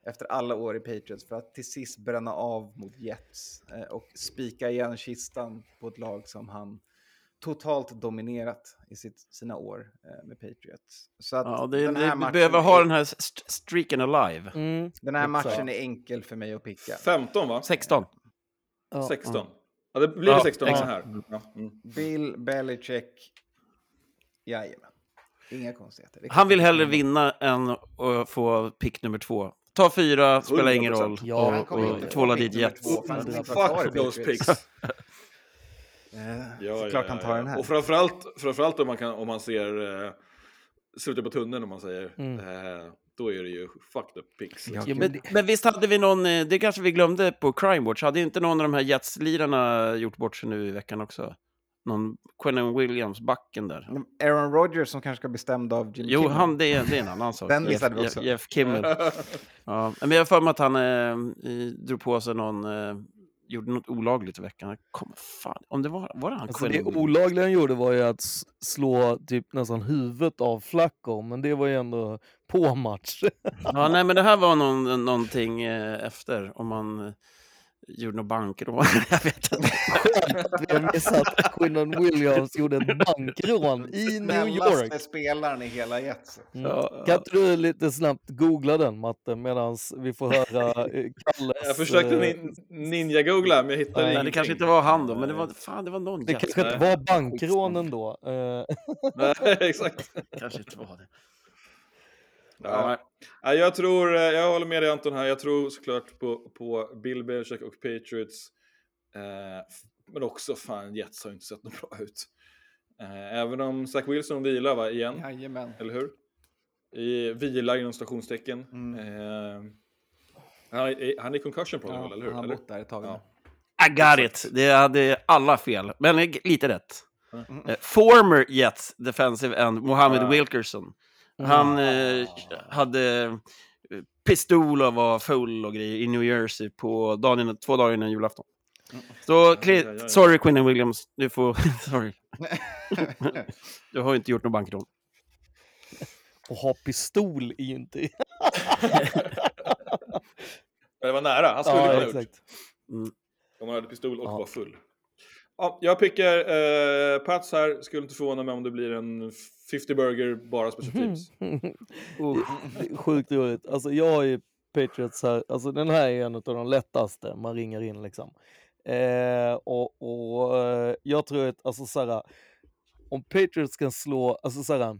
efter alla år i Patriots för att till sist bränna av mot Jets eh, och spika igen kistan på ett lag som han totalt dominerat i sitt, sina år eh, med Patriots. Så att Ja, det, den det, här vi matchen behöver ha är- den här st- streaken alive. Mm. Den här matchen är enkel för mig att picka. 15 va? 16. Ja. 16. Ja, det blir Ja, 16 exakt. här. Ja. Mm. Bill Belichick, jajamän. Inga konstigheter. Det Han vill hellre vinna än att få pick nummer två. Ta fyra, spelar ingen 100%. roll. Ja, och, kommer och inte tvåla dit Jets. Fuck those picks. [LAUGHS] Eh, Ja, Såklart ja, han tar ja. den här. Och framförallt, framförallt om, man kan, om man ser eh, slutet på tunneln om man säger. Mm. Eh, då är det ju fucked up picks. Ja, Liksom. Ja, men, men visst hade vi någon, eh, det kanske vi glömde på Crime Watch, hade inte någon av de här Jets-lirarna gjort bort sig nu i veckan också? Någon Quentin Williams-backen där. Aaron Rodgers som kanske ska bli stämd av Jim Jo, Kimmel. han, det, är, det är en annan sak. Den Jeff, missade vi också. Jeff Kimmel. [LAUGHS] Ja, men jag har för mig att han eh, drog på sig någon, eh, gjorde något olagligt i veckan. Jag Kom, fan, om det var, var det han Alltså det olagliga han gjorde var ju att slå typ nästan huvudet av Flacco, men det var ju ändå på match. [LAUGHS] Ja, nej, men det här var någon, någonting eh, efter, om man gjorde något bankrån. [LAUGHS] jag vet inte. [LAUGHS] Vi har missat att Quinnan Williams gjorde ett bankrån i New Snällaste York. spelaren i hela Jets. Mm. Kan inte du lite snabbt googla den Matte medan vi får höra eh, Kalles... Jag försökte eh, nin- ninja-googla men jag hittade Nej, Nej, det ingenting. kanske inte var han då, men det var, fan, det var någon Det kanske inte var bankrån ändå. Eh, Nej, [LAUGHS] exakt. kanske inte var det. Ja. Ja, jag tror, eh, jag håller med dig Anton här, jag tror såklart på, på Bill Belichick och Patriots. Eh, men också fan, Jets har inte sett något bra ut. Eh, även om Zach Wilson vilar va, igen, Jajamän. eller hur? I vila inom stationstecken. Mm. Eh, han, är, han är concussion problem Ja, eller hur? han har bott där ett tag. Ja. I got it. Det hade alla fel, men lite rätt. Mm. Former Jets defensive end, Mohammed Ja. Wilkerson. Han eh, hade eh, pistol och var full och grejer i New Jersey på dagen innan, två dagar innan julafton. Så, ja, ja. sorry Quinn Williams, du får... [LAUGHS] sorry. [LAUGHS] Du har ju inte gjort någon bankrån. [LAUGHS] och ha pistol är ju inte... Men det var nära, han skulle ja, ha gjort. Om han hade pistol och Ja. var full. Ja, jag pickar eh, Pats här, skulle inte förvåna mig om det blir en 50 burger bara special teams. Är [LAUGHS] Sjukt roligt. Alltså jag har ju Patriots här, alltså den här är en av de lättaste man ringer in liksom. Eh, och och eh, jag tror att, alltså såhär, om Patriots kan slå, alltså såhär, eh,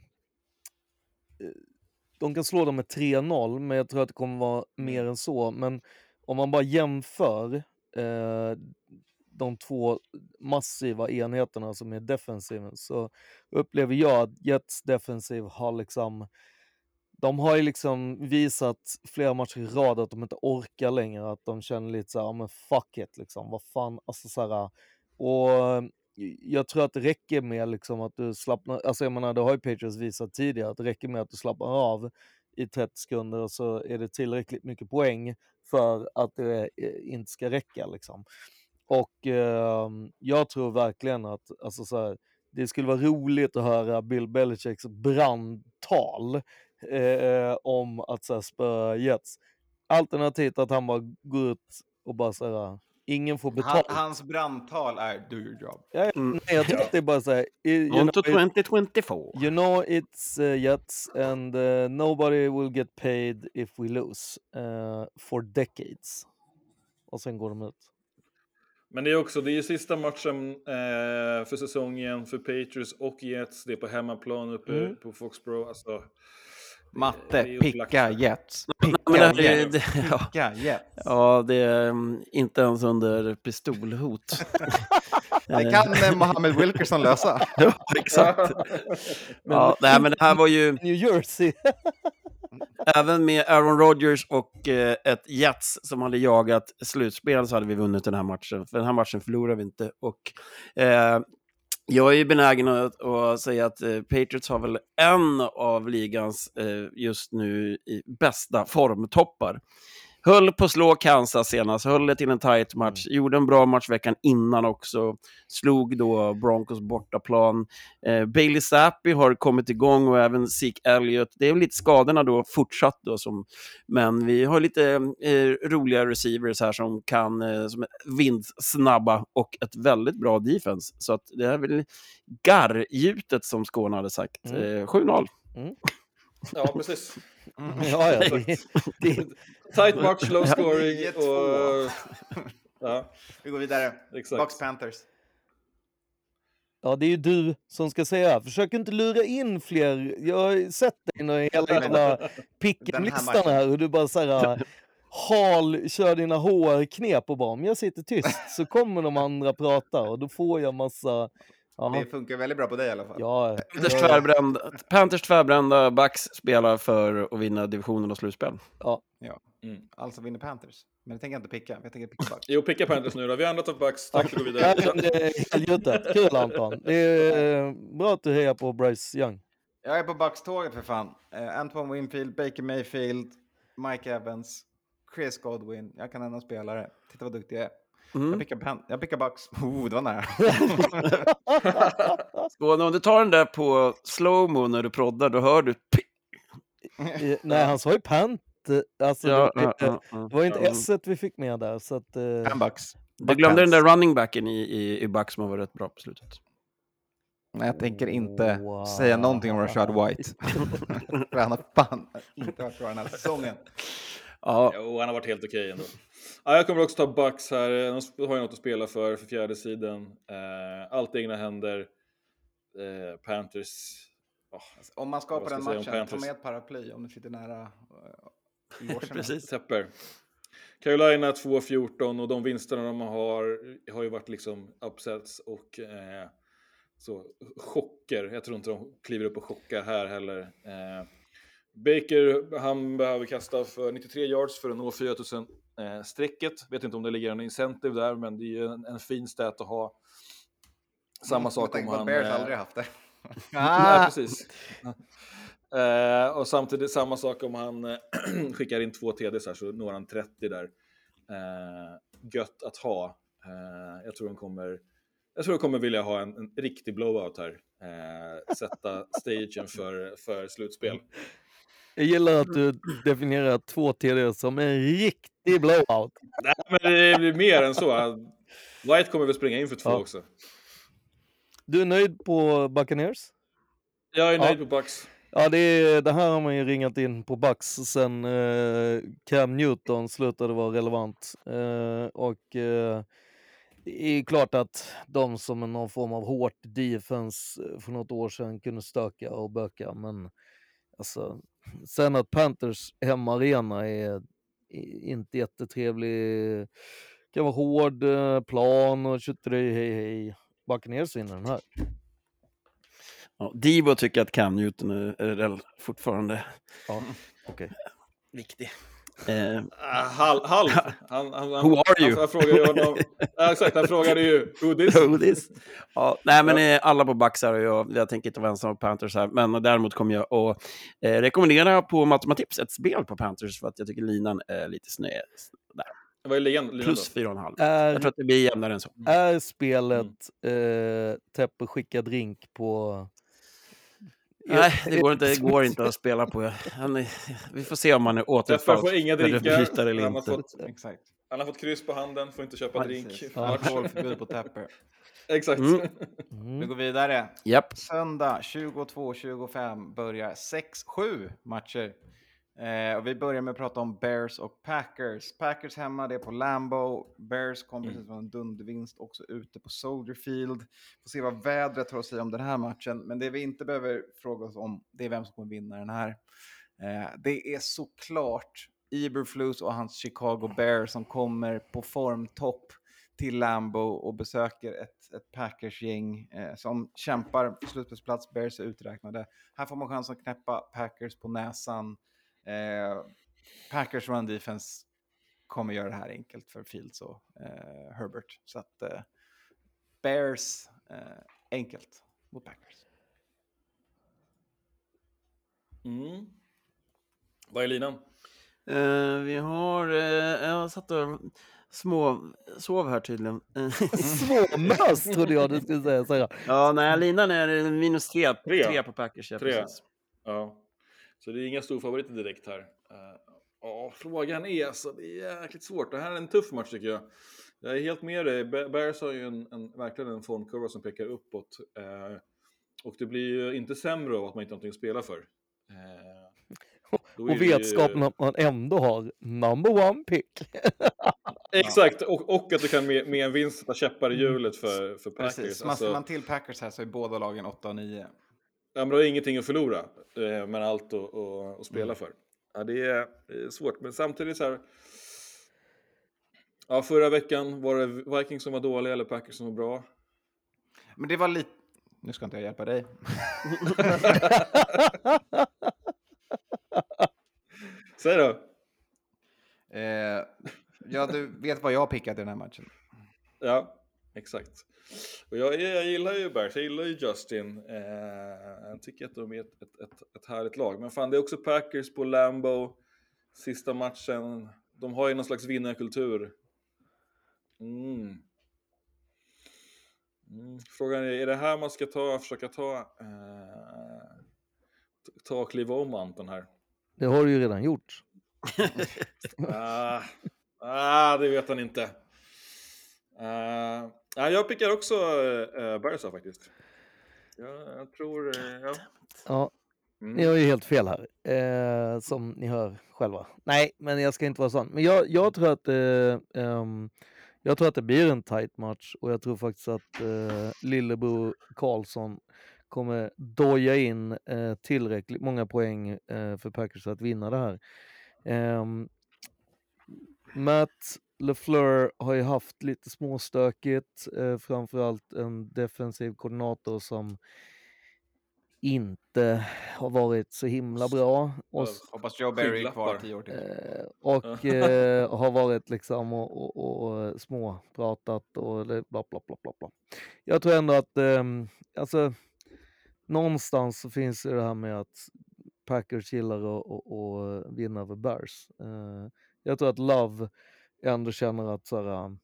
de kan slå dem med 3-0, men jag tror att det kommer vara mer än så. Men om man bara jämför eh, de två massiva enheterna som är defensiven så upplever jag att Jets defensiv har liksom de har ju liksom visat flera matcher i rad att de inte orkar längre, att de känner lite så här, ja men fuck it liksom, vad fan, alltså så här, och eh, jag tror att det räcker med liksom att du slappnar, alltså jag menar det har ju Patriots visat tidigare, att det räcker med att du slappnar av i 30 sekunder och så är det tillräckligt mycket poäng för att det eh, inte ska räcka liksom. Och eh, jag tror verkligen att, alltså så här, det skulle vara roligt att höra Bill Belichicks brandtal eh, om att så här, spöa Jets. Alternativt att han bara går ut och bara säger ingen får Han, betalt. hans brandtal är do your job. Ja, Mm. nej, jag tror att det är bara så här, you know, it- 2024. You know it's uh, Jets and uh, nobody will get paid if we lose uh, for decades. Och sen går de ut. Men det är också, det är sista matchen eh, för säsongen för Patriots och Jets. Det är på hemmaplan uppe Mm. på Foxborough. Alltså, Matte, picka Jets. Picka Jets. [LAUGHS] ja, Picka Jets. ja, det är mm, inte ens under pistolhot. [LAUGHS] Det kan eh, Mohammed Wilkerson lösa. [LAUGHS] Ja, exakt. Ja, nej, men det här var ju... New Jersey. Även med Aaron Rodgers och eh, ett Jets som hade jagat slutspel så hade vi vunnit den här matchen. För den här matchen förlorar vi inte. Och, eh, Jag är ju benägen att, att säga att eh, Patriots har väl en av ligans eh, just nu i bästa formtoppar. Höll på att slå Kansas senast, höll det till en tight match, gjorde en bra match veckan innan också, slog då Broncos bortaplan. Eh, Bailey Zappi har kommit igång och även Zeke Elliott. Det är väl lite skadorna då fortsatt då, som, men vi har lite eh, roliga receivers här som kan, eh, som är vindsnabba och ett väldigt bra defense. Så att det är väl garrgjutet som Skåne hade sagt. Mm. Eh, 7-0. Ja, precis. Ja, ja, det, det, Tight match, low scoring 9-2. och... Ja, Vi går vidare. exakt. Bucks Panthers. ja, det är ju du som ska säga. Försök inte lura in fler. Jag har sett dig i hela jävla matchen. här och du bara så här hal, kör dina HR-knep och bara om jag sitter tyst så kommer de andra prata och då får jag massa... Ja, Det funkar väldigt bra på dig i alla fall. ja, Panthers tvärbrända, Panthers tvärbrända backs spelar för att vinna divisionen och slutspel. Mm. Alltså vinner Panthers. Men det tänker jag inte picka. Jag tänker picka Bucks. Jo, picka Panthers nu då. Vi har ändrat av Bucks. Tack, vi går Ja, vidare. men det är helgjutet. Kul Anton. Det är eh, bra att du hejar på Bryce Young. Jag är på Bucks-tåget för fan. Uh, Antoine Winfield, Baker Mayfield, Mike Evans, Chris Godwin. Jag kan ändå spelare. Titta vad duktig jag är. Jag Mm. pickar, Pan- jag pickar Bucks. [LAUGHS] Oh, det var nära. [LAUGHS] Och om du tar den där på slowmo när du proddar, då hör du... Nej, han sa ju pant. eh, Alltså, Ja, det, ja, det, ja, ja. det var inte Ja. S vi fick med där. Så att, eh, Fem Bucks. Du glömde den där running backen i, i, i back som var rätt bra på slutet. Nej, jag tänker inte Wow. säga någonting om Rashad White. [LAUGHS] för han har fan inte varit bra den här säsongen. Ja, Jo, han har varit helt okej ändå. Ja, jag kommer också ta Bucks här. De har ju något att spela för, för fjärde sidan. Eh, allt i egna händer. Eh, Panthers. Oh, Om man ska den säga om matchen, ta med ett paraply om du sitter nära låserna. [LAUGHS] precis. Tepper. Carolina 2-14 och de vinsterna de har har ju varit liksom upsets och eh, så chocker. Jag tror inte de kliver upp och chockar här heller. Eh, Baker, han behöver kasta för 93 yards för att nå 4000 eh, strecket. Vet inte om det ligger en incentive där, men det är ju en, en fin stat att ha. Samma sak Med om han... Bears eh, aldrig haft det. [LAUGHS] Nej, ah! precis. Eh, och samtidigt samma sak om han eh, [CLEARS THROAT] skickar in två TDs här så når han 30 där. Eh, gött att ha. Eh, jag tror de kommer jag tror de kommer vilja ha en, en riktig blowout här. Eh, sätta stagen för, för slutspel. Jag gillar att du definierar två TD som en riktig blowout. Nej, men det blir mer än så. White kommer väl springa in för två Ja. också. Du är nöjd på Buccaneers? Jag är nöjd Ja. på Bucks. Ja, det, är, det här har man ju ringat in på Bucks sen eh, Cam Newton slutade vara relevant. Eh, och eh, det är klart att de som är någon form av hårt defense eh, för något år sedan kunde stöka och böka, men alltså, sen att Panthers hemmaarena är inte jättetrevlig, kan vara hård eh, plan och tjotteri hej hej. Buccaneers vinner den här. Ja, Divo tycker att Cam Newton är, fortfarande Ja, okej. viktig. Eh, halv, halv. Han, han, han, Who are you? Han, frågade ju honom. Ja, exakt, han frågade ju who this? who [LAUGHS] this? Ja, nej, men eh, alla på här och jag, jag tänker inte vara ensam på Panthers här, men däremot kommer jag att eh, rekommendera på Matematips ett spel på Panthers för att jag tycker linan är lite snö. Där. Vad är ligan? ligan Plus då? 4,5. Är, Jag tror att det blir jämnare än så. är spelet eh, Teppe skicka drink på... Nej, det går inte, det går inte att spela på. Han är, vi får se om han är återfall. får inga drinkar. eller Han har, fått, Exakt. han har fått kryss på handen, får inte köpa drink. Precis. Alkoholförbud på Tepper. [LAUGHS] Exakt. Mm. Vi Mm. går vidare. Japp. Söndag 22.25 börjar 6-7 matcher. Eh, och vi börjar med att prata om Bears och Packers. Packers hemma, det är på Lambo. Bears kom precis Mm. från en dundervinst också ute på Soldier Field. Får se vad vädret har att säga om den här matchen. Men det vi inte behöver fråga oss om, det är vem som kommer vinna den här. Eh, det är såklart Eberflus och hans Chicago Bears som kommer på formtopp till Lambo och besöker ett, ett Packers-gäng eh, som kämpar för slutspelsplats. Bears är uträknade. Här får man chansen att knäppa Packers på näsan. Eh, Packers run defense kommer göra det här enkelt för Fields och eh, Herbert. Så att eh, Bears eh, Enkelt mot Packers. Mm. Vad är linan? Eh, vi har... Uh, jag satt och små sov här tydligen. [LAUGHS] Småmös trodde jag du skulle säga. säga. ja, nej, linan är minus tre. Tre. Tre på Packers. Ja, Tre. precis. Ja. Så det är inga storfavoriter direkt här. Eh, Ja, frågan är alltså, det är jäkligt svårt. Det här är en tuff match tycker jag. Jag är helt med dig. Bears har ju en, en, verkligen en formkurva som pekar uppåt. Eh, och det blir ju inte sämre av att man inte har någonting att spela för. Eh, Och det ju- vetskapen att man ändå har number one pick. [LAUGHS] Exakt, och, och att du kan med, med en vinst sätta käppar i hjulet för, för Packers. Precis. Alltså, man till Packers här så är båda lagen 8 och 9. Ja, men du har ingenting att förlora, eh, men allt att, att, att spela Mm. för. Ja, det är, det är svårt, men samtidigt så här. Ja, förra veckan var det Vikings som var dåliga eller Packers som var bra. Men det var lite... Nu ska inte jag hjälpa dig. [LAUGHS] Säg då. Eh, ja, du vet vad jag har pickat i den här matchen. Ja, exakt. Och jag, jag gillar ju Bears, jag gillar ju Justin. Eh, jag tycker att de är ett, ett, ett, ett härligt lag. Men fan, det är också Packers på Lambo. Sista matchen. De har ju någon slags vinnarkultur. Mm. Mm. Frågan är, är det här man ska ta, försöka ta, eh, ta och kliva om Anton här? Det har du ju redan gjort. [LAUGHS] ah, ah, det vet han inte. Uh, ja, jag pickar också uh, Barca faktiskt. Jag, jag tror... eh, ja. Ja, Mm. ni har ju helt fel här, eh, som ni hör själva. Nej, men jag ska inte vara sån. Men jag, jag, tror att, eh, ehm, jag tror att det blir en tight match och jag tror faktiskt att eh, lillebror Karlsson kommer doja in eh, tillräckligt många poäng eh, för Packers att vinna det här. Ehm, Matt LeFleur har ju haft lite småstökigt, eh, framförallt en defensiv koordinator som inte har varit så himla bra. Och, Hoppas Joe Barry är kvar tio år till. eh, och eh, har [LAUGHS] varit liksom och, och, och småpratat och bla bla bla bla bla. Jag tror ändå att ehm, alltså någonstans så finns det det här med att Packers gillar att vinna över Bears. Eh, jag tror att Love ändå känner att så här, um,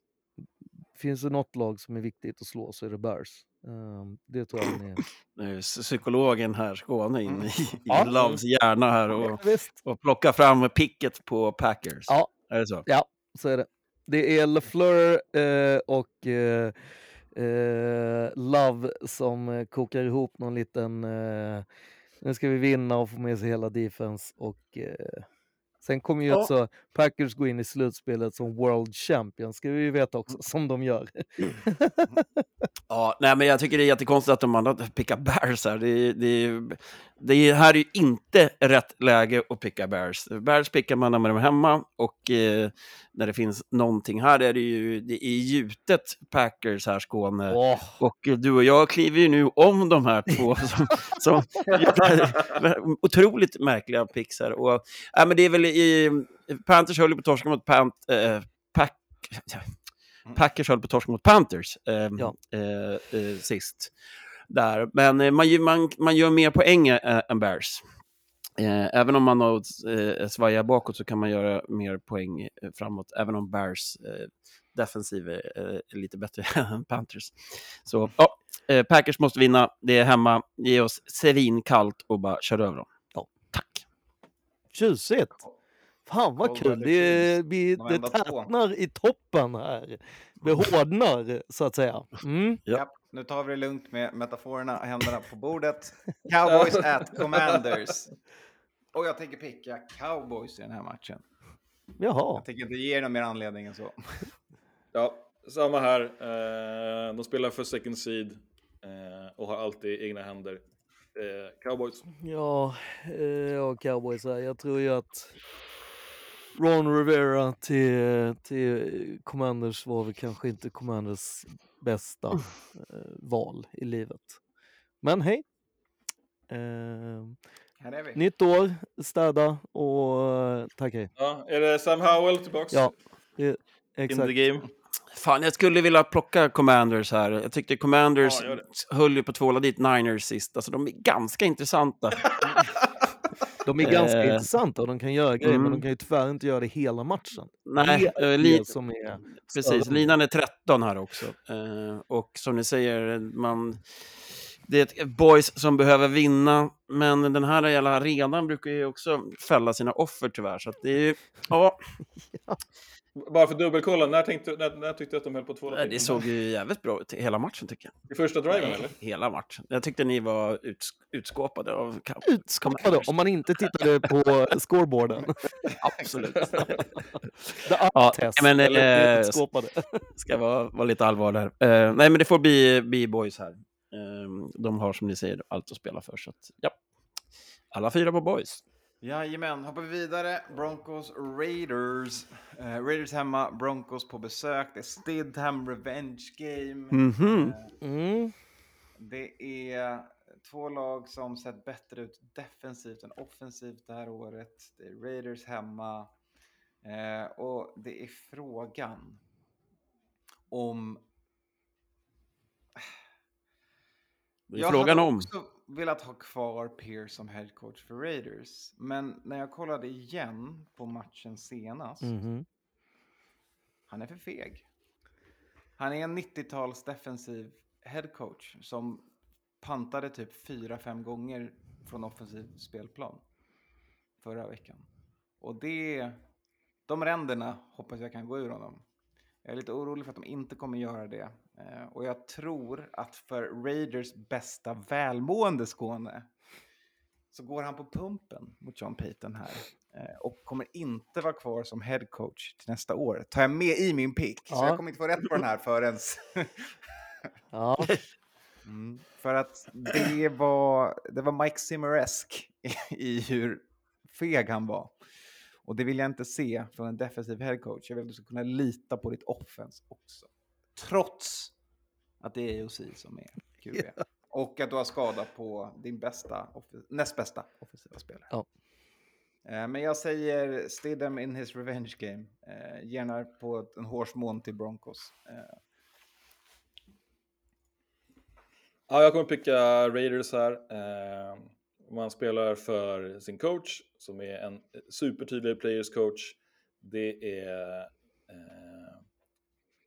finns det något lag som är viktigt att slå så är det Bears. Eh, det tror jag är. [SNIFFS] Nu är psykologen här, Skåne, in i, i Ja. Loves hjärna här och, och plocka fram picket på Packers. Ja. Är det så? Ja, så är det. Det är LeFleur eh, och eh, eh, Love som kokar ihop någon liten... Eh, nu ska vi vinna och få med sig hela defense och eh, sen kommer ju Ja. också Packers gå in i slutspelet som World Champions, ska vi ju veta också, som de gör. [LAUGHS] Ja, nej, men jag tycker det är jättekonstigt att de andra pickar Bears här. Det, det, det här är ju inte rätt läge att picka Bears. Bears pickar man när man är hemma och eh, när det finns någonting. Här är det ju det är gjutet Packers här, Skåne. Åh, Och du och jag kliver ju nu om de här två som, som [LAUGHS] otroligt märkliga picks här. Och, ja, men det är väl i, Panthers höll på torska mot Pant, eh, Pack, Packers höll på torska mot Panthers eh, Ja. eh, eh, sist. Där. Men eh, man, gör- man, man gör mer poäng eh, än Bears. Eh, även om man har eh, svajar bakåt så kan man göra mer poäng eh, framåt, även om Bears eh, defensiv är, eh, lite bättre [LAUGHS] än Panthers. Så ja, eh, Packers måste vinna, det är hemma, ge oss svinkallt och bara kör över dem. Ja. Tack! tjusigt! Fan vad kul, det, vi, det tätnar i toppen här. Det hårdnar, så att säga. Mm. Ja. Ja, nu tar vi det lugnt med metaforerna, händerna på bordet. [LAUGHS] Cowboys at Commanders. Och jag tänker picka Cowboys i den här matchen. Jaha. Jag tänker inte ge er någon mer anledning än så. [LAUGHS] Ja, samma här. Eh, de spelar för second seed eh, och har alltid egna händer. Eh, Cowboys. Ja, ja cowboys här. Jag tror ju att Ron Rivera till, till Commanders var väl kanske inte Commanders bästa eh, val i livet. Men hej! Eh, Här är vi. nytt år, städa och eh, tack hej. Ja, är det Sam Howell tillbaks? Ja, det, In exakt. the game. Fan, jag skulle vilja plocka Commanders här. Jag tyckte Commanders Ja, höll ju på att tvåla dit Niners sist. Alltså, de är ganska intressanta. [LAUGHS] De är ganska Eh, intressanta och de kan göra grejer, men mm. de kan ju tyvärr inte göra det hela matchen. Nej, det är eh, li- det som är... precis. Linan är 13 här också. Eh, och som ni säger, man, det är ett boys som behöver vinna. Men den här jävla arenan brukar ju också fälla sina offer tyvärr. Så att det är ju, [LAUGHS] ja, Bara för dubbelkolla, när, tänkte, när, när tyckte du att de höll på tvåla det såg ju jävligt bra ut hela matchen tycker jag. I första driven eller? Hela matchen. Jag tyckte ni var uts utskåpade av Utskåpade, om man inte tittade på [LAUGHS] scoreboarden. [LAUGHS] Absolut. [LAUGHS] The Ja, test, men, eller utskåpade. ska vara, vara lite allvar där. Eh, nej, men det får bli, bli boys här. Eh, de har som ni säger allt att spela för. Så att, ja. Alla fyra på boys. Jajamän, hoppar vi vidare. Broncos Raiders. Eh, Raiders hemma, Broncos på besök. Det är Stidham Revenge Game. Mhm. Eh, Mm. det är två lag som sett bättre ut defensivt än offensivt det här året. Det är Raiders hemma. Eh, och det är frågan om... Det är frågan om. också velat ha kvar Pierce som head coach för Raiders. Men när jag kollade igen på matchen senast, Mhm. han är för feg. Han är en 90-tals defensiv head coach som pantade typ 4-5 gånger från offensiv spelplan förra veckan. Och det, de ränderna hoppas jag kan gå ur honom. Jag är lite orolig för att de inte kommer göra det. Eh, och jag tror att för Raiders bästa välmående Skåne så går han på pumpen mot John Payton här. Eh, och kommer inte vara kvar som head coach till nästa år. Tar jag med i min pick. Så Ja. jag kommer inte få rätt på den här förrän... [LAUGHS] Ja. [LAUGHS] Mm, för att det var, det var Mike Zimmeresk i hur feg han var. Och det vill jag inte se från en defensiv headcoach. Jag vill att du ska kunna lita på ditt offense också. Trots att det är AOC som är QB. Och att du har skada på din bästa, näst bästa offensiva spelare. Ja. Eh, Men jag säger Stidham in his revenge game. Eh, Gärna på en hårsmån till Broncos. Eh, Ja, jag kommer picka Raiders här. Eh, man spelar för sin coach som är en supertydlig players coach. Det är, eh,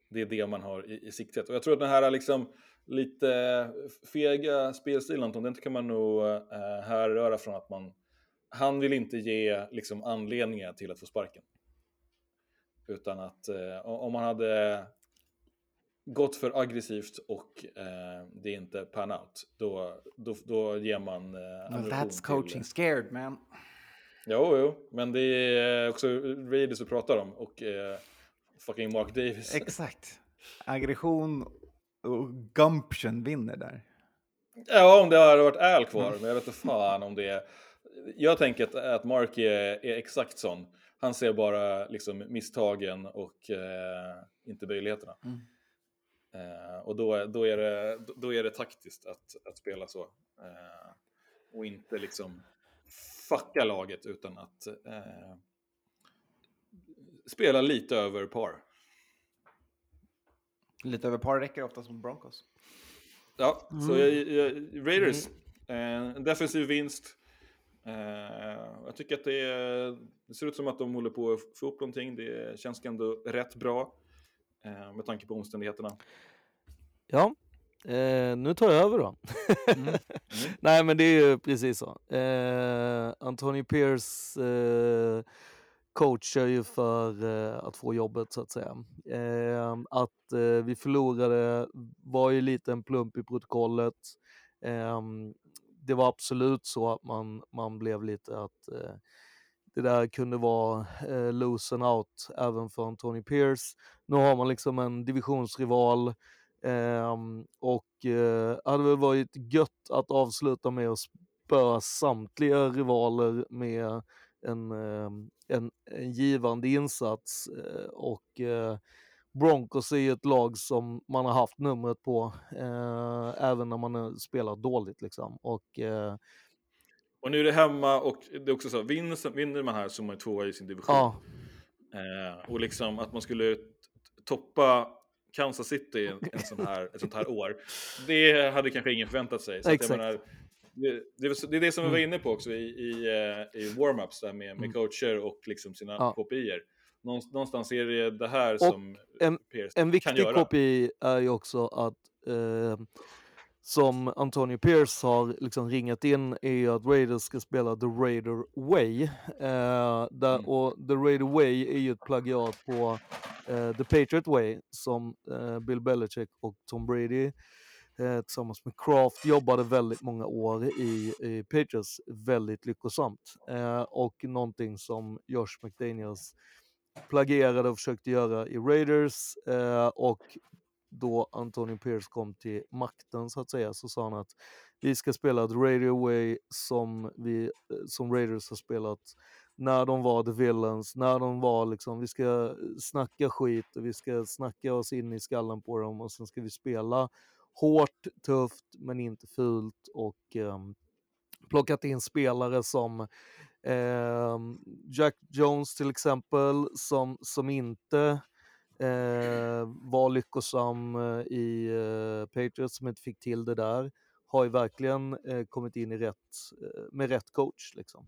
det, är det man har i, i siktet. Och jag tror att den här liksom lite fega spelstilen, Anton, den kan man nog eh, härröra från att man han vill inte ge liksom, anledningar till att få sparken. Utan att eh, om man hade gått för aggressivt och eh, det är inte pan out, då, då, då ger man... Eh, well, that's till- coaching scared man. Jo, jo, men det är också Raiders vi pratar om och eh, fucking Mark Davis. Exakt. Aggression och gumption vinner där. Ja, om det hade varit Al kvar, men jag vet inte fan om det är... Jag tänker att, att Mark är, är exakt sån. Han ser bara liksom misstagen och eh, inte möjligheterna. Mm. Eh, och då, då, är det, då är det taktiskt att, att spela så. Eh, och inte liksom fucka laget utan att eh, spela lite över par. Lite över par räcker ofta som Broncos. Ja, så jag, jag, Raiders, eh, en defensiv vinst. Eh, jag tycker att det, är, det ser ut som att de håller på att få upp någonting. Det känns ändå rätt bra eh, med tanke på omständigheterna. Ja, eh, nu tar jag över då. Mm. [LAUGHS] Nej, men det är ju precis så. Eh, Antonio Pierce eh, coachar ju för eh, att få jobbet så att säga. Eh, att eh, vi förlorade var ju lite en plump i protokollet. Ehm, det var absolut så att man, man blev lite att eh, det där kunde vara eh, lose and out även för Tony Pierce. Nu har man liksom en divisionsrival ehm, och det hade väl varit gött att avsluta med att spöa samtliga rivaler med en, eh, en, en givande insats. Eh, och eh, Broncos är ju ett lag som man har haft numret på även när man har spelat dåligt. Liksom. Och, Och nu är det hemma och det är också så, vinner, vinner man här så är man tvåa i sin division. ja, Eh, och liksom att man skulle toppa Kansas City en, en sån här, ett sånt här år. Det hade kanske ingen förväntat sig. Så att jag Exakt. menar, det, det, är- det som vi var inne på också i, i, eh, i warm-ups där med, med coacher och liksom sina Ja. KPIer. Någonstans, är det det här som en- Pierce En kan viktig göra. KPI är ju också att eh, som Antonio Pierce har liksom ringat in är ju att Raiders ska spela The Raider Way. Eh, där, Mm. Och The Raider Way är ju ett plagiat på eh, The Patriot Way som eh, Bill Belichick och Tom Brady eh, tillsammans med Kraft jobbade väldigt många år i, i Patriots väldigt lyckosamt. Eh, och någonting som Josh McDaniels plagierade och försökte göra i Raiders eh, och då Antonio Pierce kom till makten så att säga så sa han att vi ska spela The Radio Way som, vi, eh, som Raiders har spelat när de var the villains, när de var liksom, vi ska snacka skit och vi ska snacka oss in i skallen på dem och sen ska vi spela hårt, tufft men inte fult och ehm, plockat in spelare som ehm, Jack Jones till exempel som, som inte eh, var lyckosam eh, i eh, Patriots som inte fick till det där har ju verkligen eh, kommit in i rätt, med rätt coach. Liksom.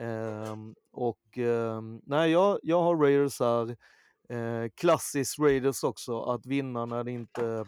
Ehm, och ehm, nej, jag, jag har Raiders här. Eh, klassiskt Raiders också, att vinna när det inte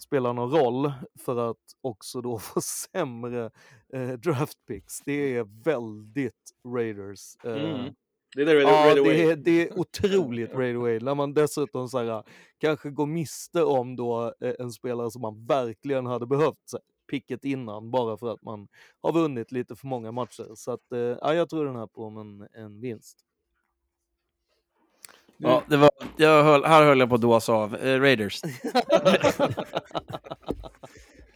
spelar någon roll för att också då [LAUGHS] få sämre eh, draft picks. Det är väldigt Raiders. Eh, Mm. Det är det Ja, right det är, det är [LAUGHS] otroligt right away. När man dessutom så här, kanske går miste om då eh, en spelare som man verkligen hade behövt så här, picket innan bara för att man har vunnit lite för många matcher. Så att, eh, ja, jag tror den här på en, en vinst. Ja, det var, jag höll, här höll jag på att dås av. Eh, Raiders. [LAUGHS]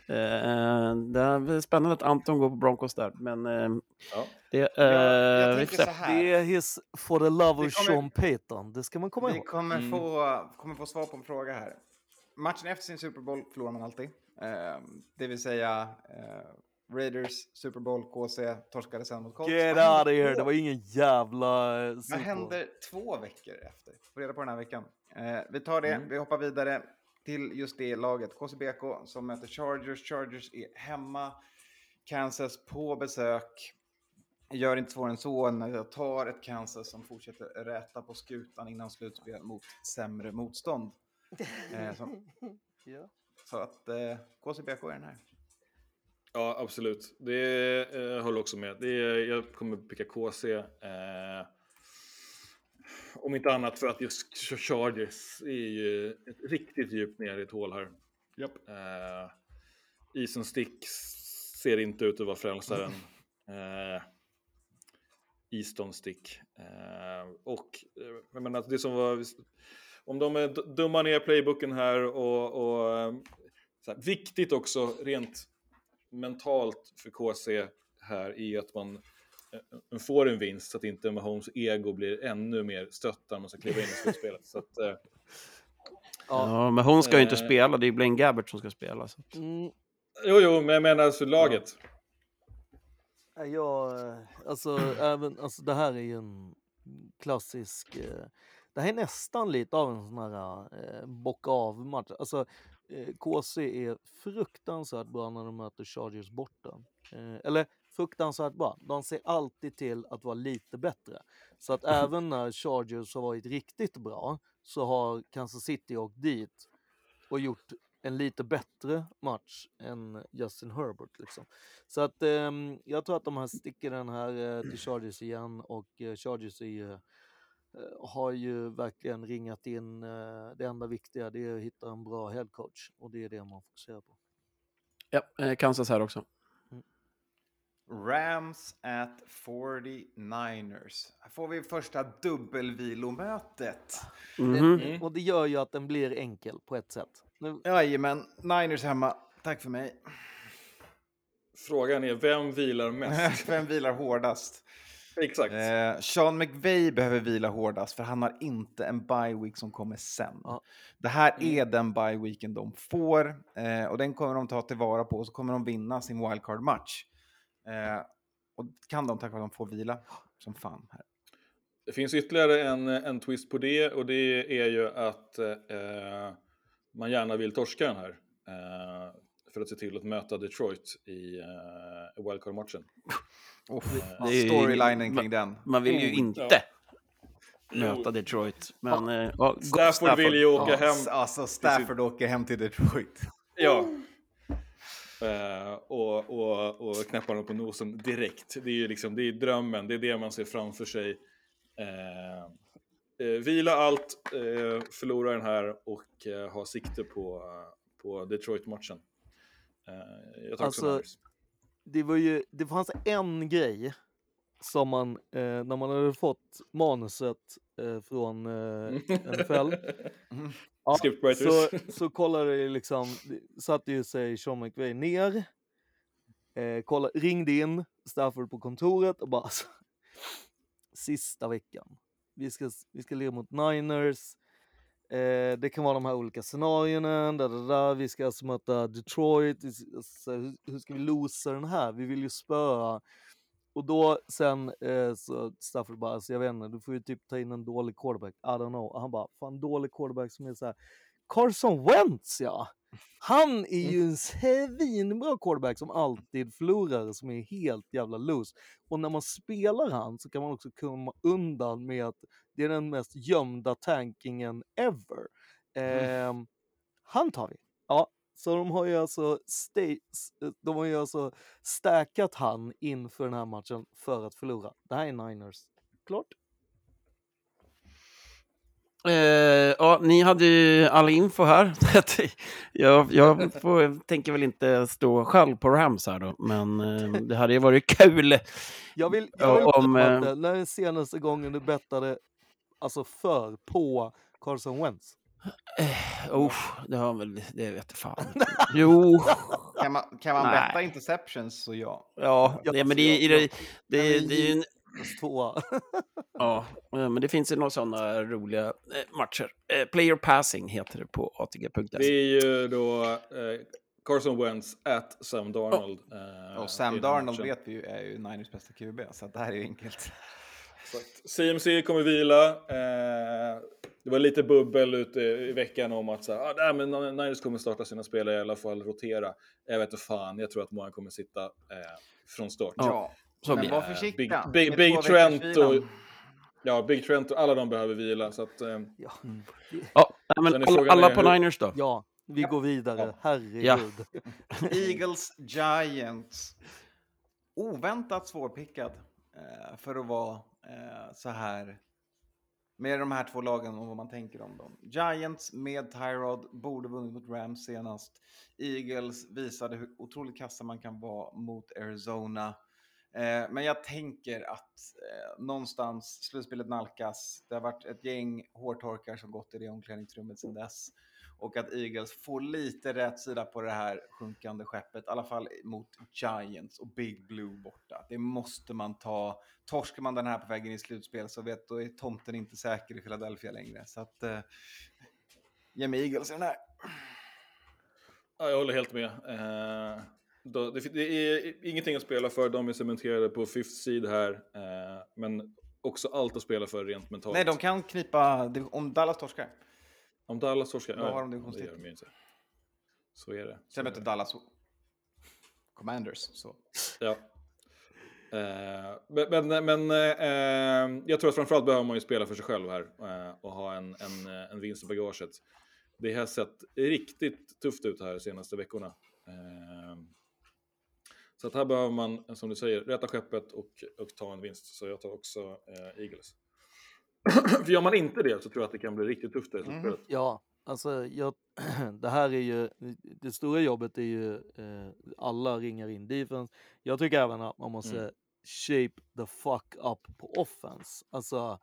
Eh, det är spännande att Anton går på Broncos där, men eh, Ja. det, eh, jag vi tänker så här. Det är his for the love Vi of kommer- Sean Payton. Det ska man komma Vi ihåg. kommer, Mm. få, kommer få svar på en fråga här. Matchen efter sin Super Bowl förlorar man alltid. Eh, det vill säga eh, Raiders, Super Bowl, KC, torskade sen mot Colts. Get Vad out of here! Det var ingen jävla... eh, Vad Super Bowl. händer två veckor efter? Få reda på den här veckan. Eh, vi tar det, Mm. vi hoppar vidare till just det laget. KCBK som möter Chargers. Chargers är hemma. Kansas på besök. Gör inte svårare än så när jag tar ett Kansas som fortsätter räta på skutan innan slutspel mot sämre motstånd. Eh, så, [LAUGHS] Ja. så att eh, KCBK är den här. Ja, absolut. Det eh, jag håller också med. Det är, jag kommer picka KC. Eh, om inte annat för att just Chargers är ju ett riktigt djupt ner i ett hål här. Japp. Eh, Isen Stick ser inte ut att vara frälsaren. Eh, Easton Stick. Eh, och eh, jag menar, att det som var... Om de är d- dumma ner playbooken här och... och eh, här, viktigt också rent mentalt för KC här är att man eh, får en vinst så att inte Mahomes ego blir ännu mer stött när man ska kliva in i slutspelet. Så att, eh, Ja. Ja, men hon ska ju inte Eh. spela, det är ju Blaine Gabbert som ska spela. Så. att- Mm, jo, jo, men jag menar alltså laget. Nej, Jag, eh, alltså, även, alltså det här är ju en klassisk, eh, det här är nästan lite av en sån här eh, bocka av match. Alltså eh, KC är fruktansvärt bra när de möter Chargers borta. Eh, eller fruktansvärt bra, de ser alltid till att vara lite bättre. Så att [LAUGHS] även när Chargers har varit riktigt bra så har Kansas City åkt dit och gjort en lite bättre match än Justin Herbert. Liksom. Så att ehm, jag tror att de här sticker den här eh, till Chargers igen och eh, Chargers är ju, eh, har ju verkligen ringat in eh, det enda viktiga det är att hitta en bra headcoach och det är det man fokuserar på. Ja, eh, Kansas här också. Rams at 49ers. Här får vi första dubbelvilomötet. Mhm. Det, och det gör ju att den blir enkel på ett sätt. Nu, Jajamän, Niners hemma. Tack för mig. Frågan är, vem vilar mest? [LAUGHS] Vem vilar hårdast? Exakt. Eh, Sean McVay behöver vila hårdast för han har inte en bye week som kommer sen. Ja. Det här är den bye weeken de får eh, och den kommer de ta tillvara på och så kommer de vinna sin wildcard-match. Eh, och kan de tack vare att de får vila som fan. Här. Det finns ytterligare en, en twist på det och det är ju att eh, man gärna vill torska den här. För att se till att möta Detroit i eh, wildcard-matchen. [LAUGHS] Oh, ju- storylinen kring den. Man vill ju Oh, inte Jo. möta Detroit. Men, eh, ja, go- Stafford vill ju åka Ja, hem. Alltså Stafford åker hem till Detroit. Ja. Eh, och, och, och knäppa dem på nosen direkt. Det är ju liksom, det är drömmen, det är det man ser framför sig. Eh, vila allt, eh, förlora den här och eh, ha sikte på, på Detroit-matchen. Eh, jag tar också Alltså, Niners. det var ju, det fanns en grej som man, eh, när man hade fått manuset eh, från eh, NFL, [LAUGHS] ja, så, så kollade det liksom, satte ju sig Sean McVay ner, eh, kolla, ringde in Stafford på kontoret och bara alltså, sista veckan, vi ska, vi ska lira mot Niners, Eh, det kan vara de här olika scenarierna, da, da, da. vi ska alltså möta Detroit, alltså, hur, hur ska vi losa den här? Vi vill ju spöa. Och då sen eh, så Stafford bara, alltså, jag vet inte, du får ju typ ta in en dålig quarterback, I don't know. Och han bara, fan dålig quarterback som är så här, Carson Wentz ja! Han är ju en svinbra quarterback som alltid förlorar, som är helt jävla loose. Och när man spelar han så kan man också komma undan med att det är den mest gömda tankingen ever. Ehm, han tar vi. Ja, så de har ju alltså, s- de har ju alltså stackat han inför den här matchen för att förlora. Det här är Niners. Klart. Eh, ja, ni hade ju all info här. [LAUGHS] jag jag får, tänker väl inte stå själv på Rams här då, men eh, det hade ju varit kul. Jag vill, Ja, jag vill om, om, eh, när är senaste gången du bettade alltså för på Carson Wentz? Oh, det har väl, det vet jag fan. [LAUGHS] Jo, Kan man, kan man betta interceptions så ja. ja, Ja, det, men det, är- det, det, det är ju en Tvåa. [LAUGHS] Ja, eh, men det finns ju några sådana roliga eh, matcher. Eh, Player passing heter det på Det ATG.se. är ju då eh, Carson Wentz at Sam Darnold. eh, Och Sam Darnold vet vi ju är ju Niners bästa QB, så det här är ju enkelt. Exakt. CMC kommer vila. Eh, det var lite bubbel ute i veckan om att så här, ah, nej, men Niners kommer starta sina spelare i alla fall, rotera. Jag vet inte fan, jag tror att många kommer sitta eh, från start. Ja, så men var försiktiga. Big, Big, Big Trent och... vilan. Ja, Big Trent och alla de behöver vila. Så att, eh, Ja, Ja, nej, Sen men alla, alla på Niners då? ja vi går vidare. Ja. Herregud. [LAUGHS] Eagles Giants. Oväntat svårpickad eh, för att vara eh, så här med de här två lagen och vad man tänker om dem. Giants med Tyrod borde vunnit mot Rams senast. Eagles visade hur otroligt kassa man kan vara mot Arizona. Eh, men jag tänker att eh, någonstans slutspelet nalkas. Det har varit ett gäng hårtorkar som gått i det omklädningsrummet sedan dess. Och att Eagles får lite rätt sida på det här sjunkande skeppet. I alla fall mot Giants och Big Blue borta. Det måste man ta. Torskar man den här på vägen i slutspel så vet då är tomten inte säker i Philadelphia längre. Så att... Eh, ge mig Eagles i den här. ja, jag håller helt med. Eh, då, det, det är ingenting att spela för. De är cementerade på fifth seed här. Eh, men också allt att spela för rent mentalt. Nej, de kan knipa om Dallas torskar. Om Dallas torskar, Då har de divisionstitel. det inte. Så är det. Sen är möter. Dallas Commanders. Så. Ja. Eh, men men, eh, jag tror att framförallt behöver man ju spela för sig själv här eh, och ha en, en, eh, en vinst i bagaget. Det har sett riktigt tufft ut här de senaste veckorna. Så att här behöver man, som du säger, rätta skeppet och, och ta en vinst. Så jag tar också eh, Eagles. [CLEARS THROAT] för gör man inte det så tror jag att det kan bli riktigt tufft i Mm. Ja, alltså jag, [CLEARS THROAT] det här är ju, det stora jobbet är ju eh, alla ringar in defense. Jag tycker även att man måste Mm. shape the fuck up på offense. Alltså,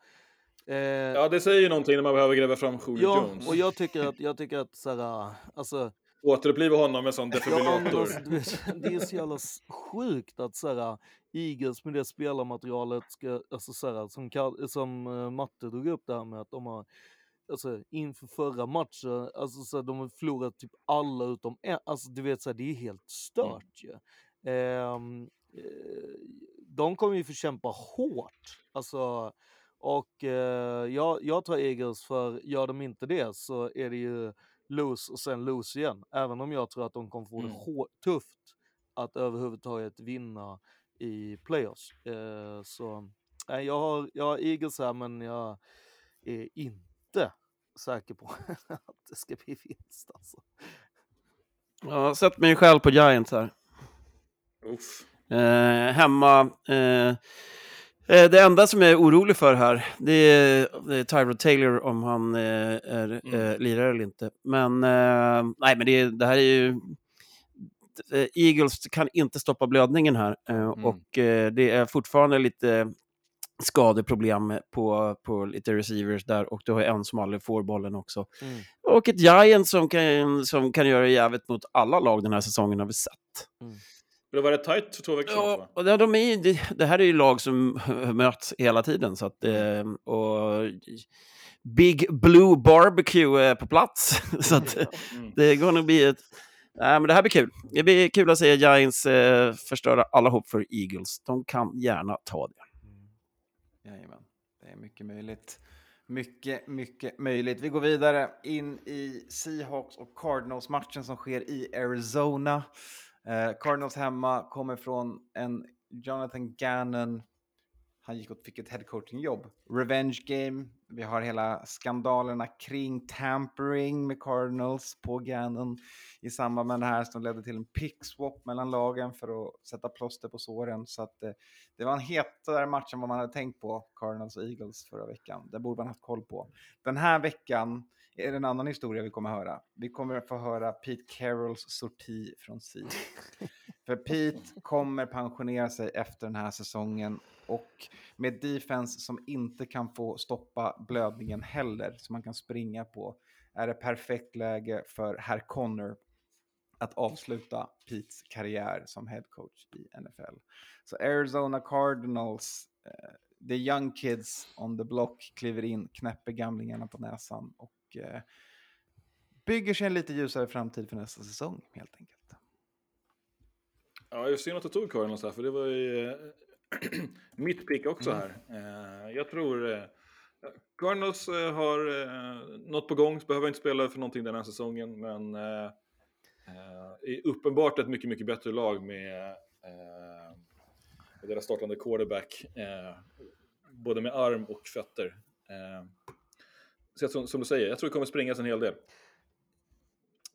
eh, Ja, det säger ju någonting när man behöver gräva fram Julio ja, Jones. och jag tycker [LAUGHS] att, jag tycker att såhär, alltså Återuppliva honom med sån defibrillator. alltså, det är så jävla sjukt att såhär, Eagles med det spelarmaterialet ska, alltså såhär, som, Kall- som uh, Matte drog upp det här med att de har, alltså inför förra matchen, alltså såhär, de har förlorat typ alla utom en, alltså du vet såhär, det är helt stört ju. Ehm, eh, de kommer ju få kämpa hårt, alltså och eh, jag, jag tar Eagles för gör de inte det så är det ju lose och sen lose igen. Även om jag tror att de kommer få det Mm. tufft att överhuvudtaget vinna i playoffs. Eh, så nej, jag, har, jag har Eagles här men jag är inte säker på [LAUGHS] att det ska bli vinst. Alltså. Ja, sätt mig själv på Giants här. Uff. Eh, hemma. Eh, det enda som jag är orolig för här, det är, det är Tyrod Taylor om han eh, är Mm. eh, lirare eller inte. Men, eh, nej, men det, det här är ju... eh, Eagles kan inte stoppa blödningen här eh, och eh, det är fortfarande lite skadeproblem på, på lite receivers där och du har en som aldrig får bollen också. Mm. Och ett Giant som kan, som kan göra jävligt mot alla lag den här säsongen har vi sett. Det var rätt tajt för två veckor sedan. Ja, och det, de är, det, det här är ju lag som [LAUGHS] möts hela tiden. Så att, Mm. eh, och Big Blue Barbecue är på plats. [LAUGHS] så att, Mm. det är gonna bli ett... Nej, men det här blir kul. Det blir kul att se Giants eh, förstöra alla hopp för Eagles. De kan gärna ta det. Jajamän, det är mycket möjligt. Mycket, mycket möjligt. Vi går vidare in i Seahawks och Cardinals-matchen som sker i Arizona. Eh, Cardinals hemma kommer från en Jonathan Gannon. Han gick och fick ett headcoaching-jobb. Revenge game. Vi har hela skandalerna kring tampering med Cardinals på Gannon i samband med det här som ledde till en pick swap mellan lagen för att sätta plåster på såren. Så att, eh, det var en hetare match än vad man hade tänkt på, Cardinals och Eagles förra veckan. Det borde man haft koll på. Den här veckan är det en annan historia vi kommer höra. Vi kommer att få höra Pete Carrolls sorti från Sea. [LAUGHS] För Pete kommer pensionera sig efter den här säsongen och med defense som inte kan få stoppa blödningen heller, som man kan springa på, är det perfekt läge för herr Connor att avsluta Petes karriär som head coach i NFL. Så Arizona Cardinals, eh, the young kids on the block kliver in, knäpper gamlingarna på näsan och eh, bygger sig en lite ljusare framtid för nästa säsong helt enkelt. Ja, jag synd att du tog Cardinals här, för det var ju eh, [CLEARS THROAT] mitt pick också Mm. här. Eh, Jag tror Cardinals har eh, något på gång, behöver inte spela för någonting den här säsongen, men eh, är uppenbart ett mycket, mycket bättre lag med, eh, med deras startande quarterback, eh, både med arm och fötter. Så jag, tror- som du säger, jag tror det kommer springas en hel del.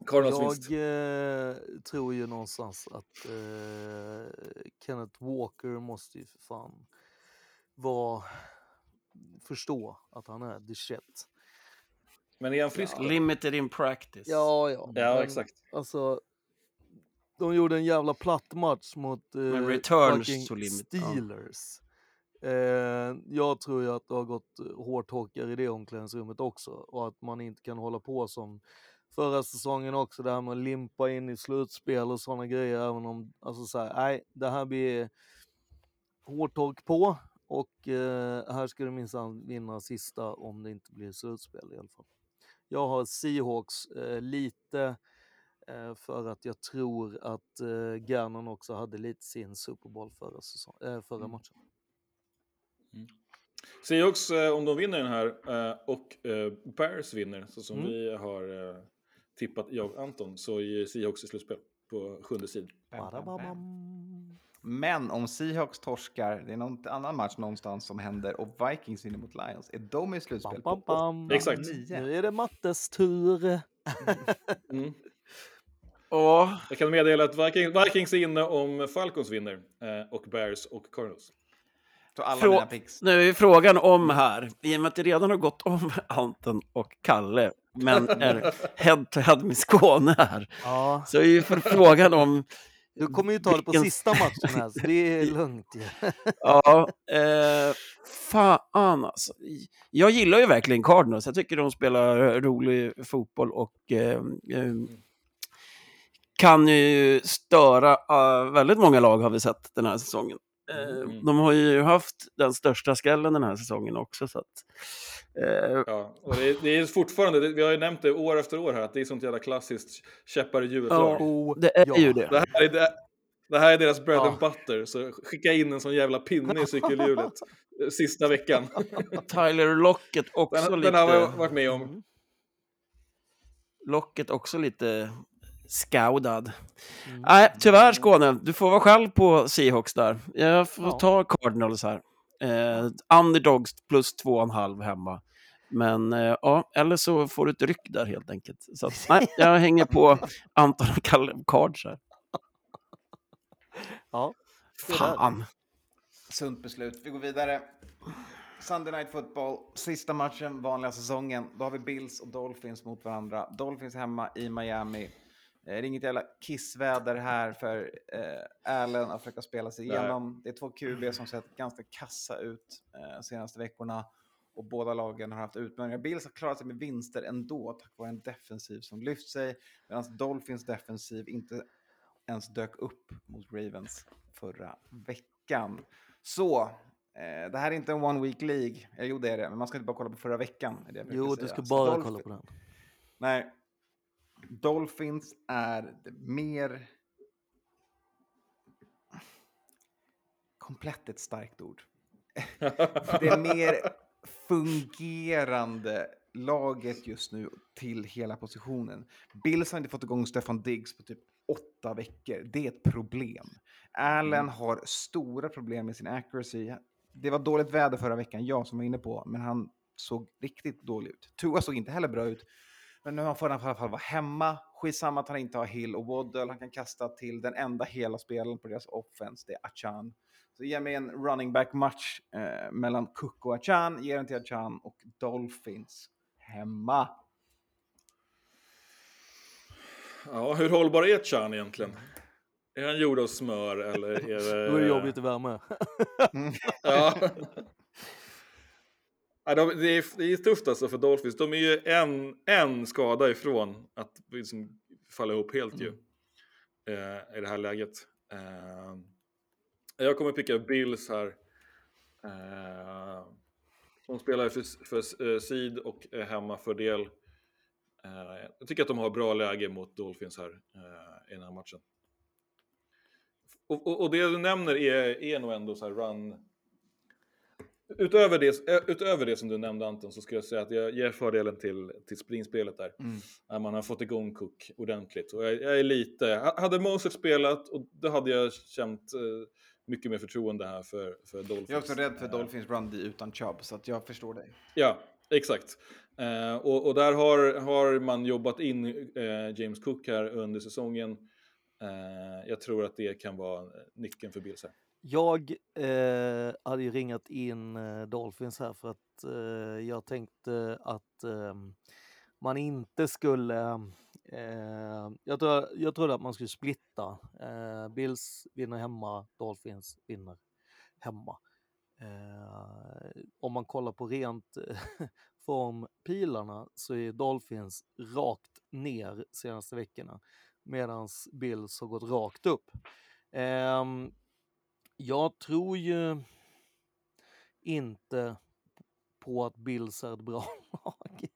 Cardinals. Jag eh, tror ju någonstans att eh, Kenneth Walker måste ju för fan vara, förstå att han är the shit. Men är han frisk? då? Limited in practice. Ja, ja. Ja, men exakt. Alltså, de gjorde en jävla platt match mot eh, Men returns to limit, ja. Eh, jag tror ju att det har gått eh, hårtorkar i det omklädningsrummet också och att man inte kan hålla på som förra säsongen också, det här med att limpa in i slutspel och sådana grejer, även om, alltså så här, nej, det här blir hårtork på och eh, här ska det minsann vinna sista om det inte blir slutspel i alla fall. Jag har Seahawks eh, lite eh, för att jag tror att eh, Gannon också hade lite sin Super Bowl förra, säsong, eh, förra Mm. Seahawks, eh, om de vinner den här eh, och eh, Bears vinner, så som Mm. vi har eh, tippat jag och Anton, så är Seahawks i slutspel på sjunde. Badababam. Men om Seahawks torskar, det är någon annan match någonstans som händer och Vikings vinner mot Lions, är de i slutspel Bam, bam, på bam. Exakt. 8-9? Nu är det Mattes tur. [LAUGHS] Mm. Och, Jag kan meddela att Vikings, Vikings är inne om Falcons vinner eh, och Bears och Cardinals. Frå- mina picks. nu är frågan om här, i och med att det redan har gått om [LAUGHS] Anton och Kalle, men är head-to-head med Skåne här, Ja, så är ju för frågan om... du kommer ju ta det på vilken- sista matchen här, så det är [LAUGHS] lugnt ju. Ja, eh, fan alltså. Jag gillar ju verkligen Cardinals. Jag tycker de spelar rolig fotboll och eh, eh, kan ju störa eh, väldigt många lag har vi sett den här säsongen. Eh, Mm. De har ju haft den största skrällen den här säsongen också. Så att, eh, Ja, och det, är, det är fortfarande, det, vi har ju nämnt det år efter år här, att det är sånt jävla klassiskt käppar i hjulet lag. Oh, det är ja. ju det. Det här är, det, det här är deras bread Ja. and butter, så skicka in en sån jävla pinne i cykelhjulet [LAUGHS] eh, sista veckan. Tyler Lockett också Den, lite... den har jag varit med om. locket också lite skaudad. Mm. Nej, tyvärr Skåne. Du får vara själv på Seahawks där. Jag får Ja. ta Cardinals här. Eh, underdogs plus två och en halv hemma. Men eh, ja, eller så får du ett ryck där helt enkelt. Så att, nej, [LAUGHS] jag hänger på Anton och Cards här. Ja. Fan. Sunt beslut. Vi går vidare. Sunday Night Football, sista matchen, vanliga säsongen. Då har vi Bills och Dolphins mot varandra. Dolphins hemma i Miami. Eh, Det är inget jävla kissväder här för eh, Allen att försöka spela sig Nej. igenom. Det är två QB som sett ganska kassa ut eh, senaste veckorna och båda lagen har haft utmaningar. Bills har klarat sig med vinster ändå tack vare en defensiv som lyft sig medan Dolphins defensiv inte ens dök upp mot Ravens förra veckan. Så, eh, det här är inte en one week League. Eh, jo, det är det, men man ska inte bara kolla på förra veckan. Det Jo, du ska bara kolla på den. Nej. Dolphins är mer... Komplett ett starkt ord. [LAUGHS] det är mer fungerande laget just nu till hela positionen. Bills har inte fått igång Stefan Diggs på typ åtta veckor. Det är ett problem. Allen har stora problem med sin accuracy. Det var dåligt väder förra veckan, jag som var inne på, men han såg riktigt dålig ut. Tua såg inte heller bra ut. Men nu får han i alla fall vara hemma. Skitsamma att han inte har Hill och Waddle. Han kan kasta till den enda hela spelaren på deras offense, det är Achan. Så ge mig en running back-match eh, mellan Cook och Achan. Ge den till Achan och Dolphins hemma. Ja, hur hållbar är Chan egentligen? Är han gjord av smör eller är det... [LAUGHS] Då är det jobbigt i värme. Ja. [LAUGHS] [LAUGHS] Ja, de, det, är, det är tufft alltså för Dolphins. De är ju en, en skada ifrån att liksom falla ihop helt ju. Eh, I det här läget. Eh, jag kommer picka Bills här. Eh, de spelar för, för eh, Seed och är hemma för del. Eh, jag tycker att de har bra läge mot Dolphins här eh, i den här matchen. Och, och, och det du nämner är, är nog ändå så här run... Utöver det, eh, utöver det som du nämnde Anton så skulle jag säga att jag ger fördelen till, till springspelet där. När man har fått igång Cook ordentligt. Och jag, jag är lite... ha- Hade Moses spelat, och då hade jag känt eh, mycket mer förtroende här för, för Dolphins. Jag är också rädd för Eh, Dolphins run utan Chubb, så att jag förstår dig. Ja, exakt. Eh, och, och där har, har man jobbat in eh, James Cook här under säsongen. Eh, jag tror att det kan vara nyckeln för Bills här. Jag eh, hade ju ringat in eh, Dolphins här för att eh, jag tänkte att eh, man inte skulle... Eh, jag, tror, jag trodde att man skulle splitta. Eh, Bills vinner hemma, Dolphins vinner hemma. Eh, om man kollar på rent [LAUGHS] formpilarna så är Dolphins rakt ner senaste veckorna medan Bills har gått rakt upp. Ehm, jag tror ju inte på att Bills är ett bra [LAUGHS] lag.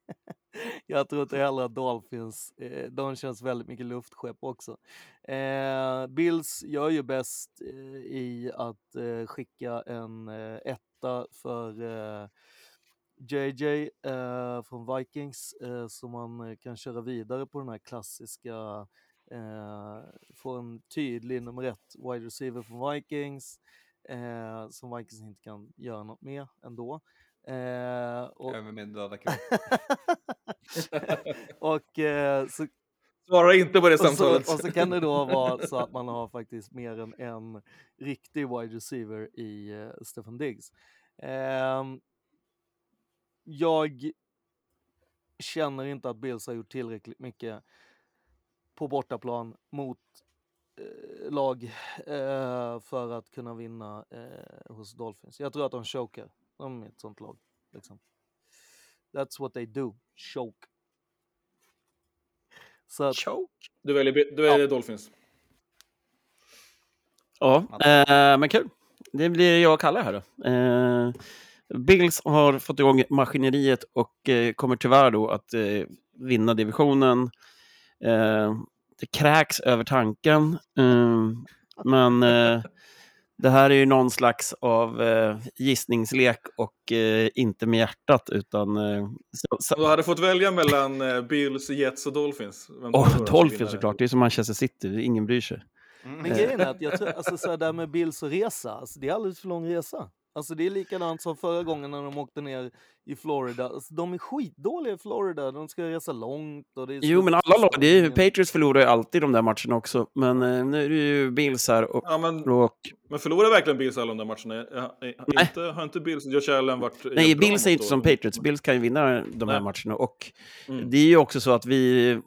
Jag tror inte heller att Dolphins, eh, de känns väldigt mycket luftskepp också. Eh, Bills gör ju bäst eh, i att eh, skicka en eh, etta för eh, JJ eh, från Vikings så man kan köra vidare på den här klassiska eh, få en tydlig nummer ett wide receiver från Vikings eh, som Vikings inte kan göra något med ändå. Eh, och Över min döda [LAUGHS] och, eh, så, Svara inte på det och, så, samtalet. och så kan det då vara så att man har faktiskt mer än en riktig wide receiver i eh, Stefan Diggs. Ehm, jag känner inte att Bills har gjort tillräckligt mycket på bortaplan mot eh, lag eh, för att kunna vinna eh, hos Dolphins. Jag tror att de chokar. De är ett sånt lag. Liksom. That's what they do. Choke. Så att, Choke. Du väljer, du väljer Dolphins. Ja, eh, men kul. Det blir jag och Kalle här då. Eh, Bills har fått igång maskineriet och eh, kommer tyvärr då att eh, vinna divisionen. Eh, det kräks över tanken, eh, men eh, det här är ju någon slags av eh, gissningslek och eh, inte med hjärtat utan... Eh, så, så, Du hade fått välja mellan eh, Bills, Jets och Dolphins. Vem som Dolphins såklart, det är som Manchester City, ingen bryr sig. Mm. Men grejen är att jag tror, alltså så här där med Bills och resa, alltså det är alldeles för lång resa. Alltså det är likadant som förra gången när de åkte ner i Florida. Alltså de är skitdåliga i Florida, de ska resa långt och det är Jo, men alla lag, det är, ju-. Patriots förlorar ju alltid de där matcherna också, men eh, nu är det ju Bills här och, Ja, men, och men förlorar verkligen Bills alla de där matcherna? Ja, eh, Inte, har inte Bills, Josh Allen varit Nej, Bills är inte som? Patriots. Bills kan ju vinna de här Nej. matcherna. Och Mm. det är ju också så att vi,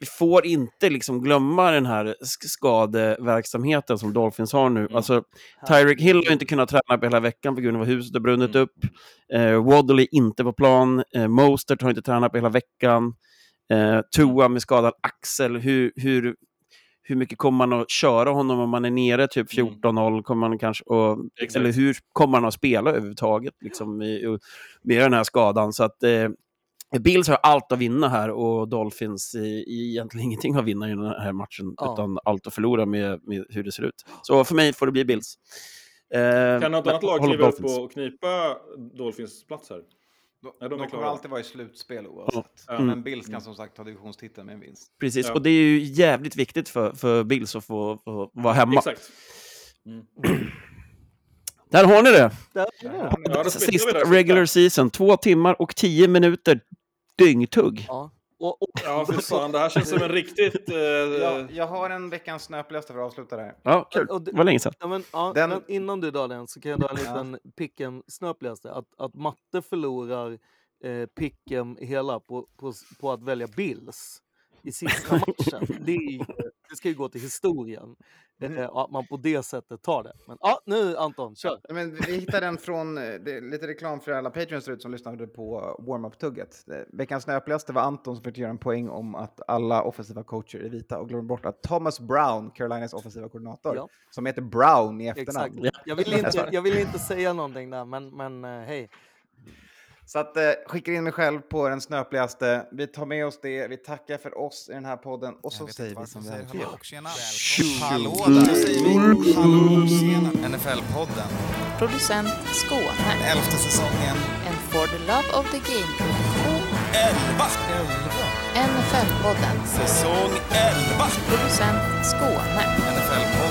vi får inte liksom glömma den här sk- skadeverksamheten som Dolphins har nu. Mm. Alltså, Tyreek Hill har inte kunnat träna på hela veckan på grund av att huset har brunnit Mm. upp. Eh, Waddle är inte på plan. Eh, Mostert har inte tränat på hela veckan. Eh, Tua med skadad axel. Hur, hur, hur mycket kommer man att köra honom om man är nere typ Mm. 14-0? Kommer man kanske att, Exakt. eller hur kommer man att spela överhuvudtaget liksom, i, med den här skadan? Så att, eh, Bills har allt att vinna här och Dolphins eh, egentligen [LAUGHS] ingenting att vinna i den här matchen, Ja. utan allt att förlora med, med hur det ser ut. Så för mig får det bli Bills. Eh, Kan något annat lag kliva upp och knipa Dolphins plats här? De, Ja, de de kommer alltid vara i slutspel oavsett. Ja. Men Bills kan som sagt ta divisionstiteln med en vinst. Precis, Ja. och det är ju jävligt viktigt för, för Bills att få, få vara hemma. Exakt. Mm. Där har ni det! Där, Ja, Sista där, regular season, två timmar och tio minuter dyngtugg. ja. Och, och, Ja, för fan, det här känns som en riktigt... Eh, Jag, jag har en veckans snöpligaste för att avsluta det här. Ja, kul. och det- Det var länge sedan. Ja, men, ja, Den- men innan du drar den så kan jag dra en liten picken snöpligaste. Att, att matte förlorar eh, picken hela på, på, på att välja Bills i sista [LAUGHS] matchen. Det, är, ju- det ska ju gå till historien. Eh, att man på det sättet tar det. Men ja, nu Anton, kör! Men vi hittade den från, eh, det är lite reklam för alla Patreons ute som lyssnade på warm-up-tugget. Eh, Veckans snöpligaste var Anton som fick göra en poäng om att alla offensiva coacher är vita och glömde bort att Thomas Brown, Carolinas offensiva koordinator, Ja. som heter Brown i efternamn. Exakt. Jag vill, [LAUGHS] inte, jag vill inte säga någonting där, men, men hej. Så att, eh, skickar in mig själv på den snöpligaste. Vi tar med oss det. Vi tackar för oss i den här podden och så säger vi som vi säger alltid hallå och tjena. Hallå där. Då säger vi hallå tjena. NFL-podden. Producent Skåne. Elfte säsongen. En For the Love of the Game-produktion. Elva! NFL-podden. Säsong elva! Producent Skåne. NFL-podden.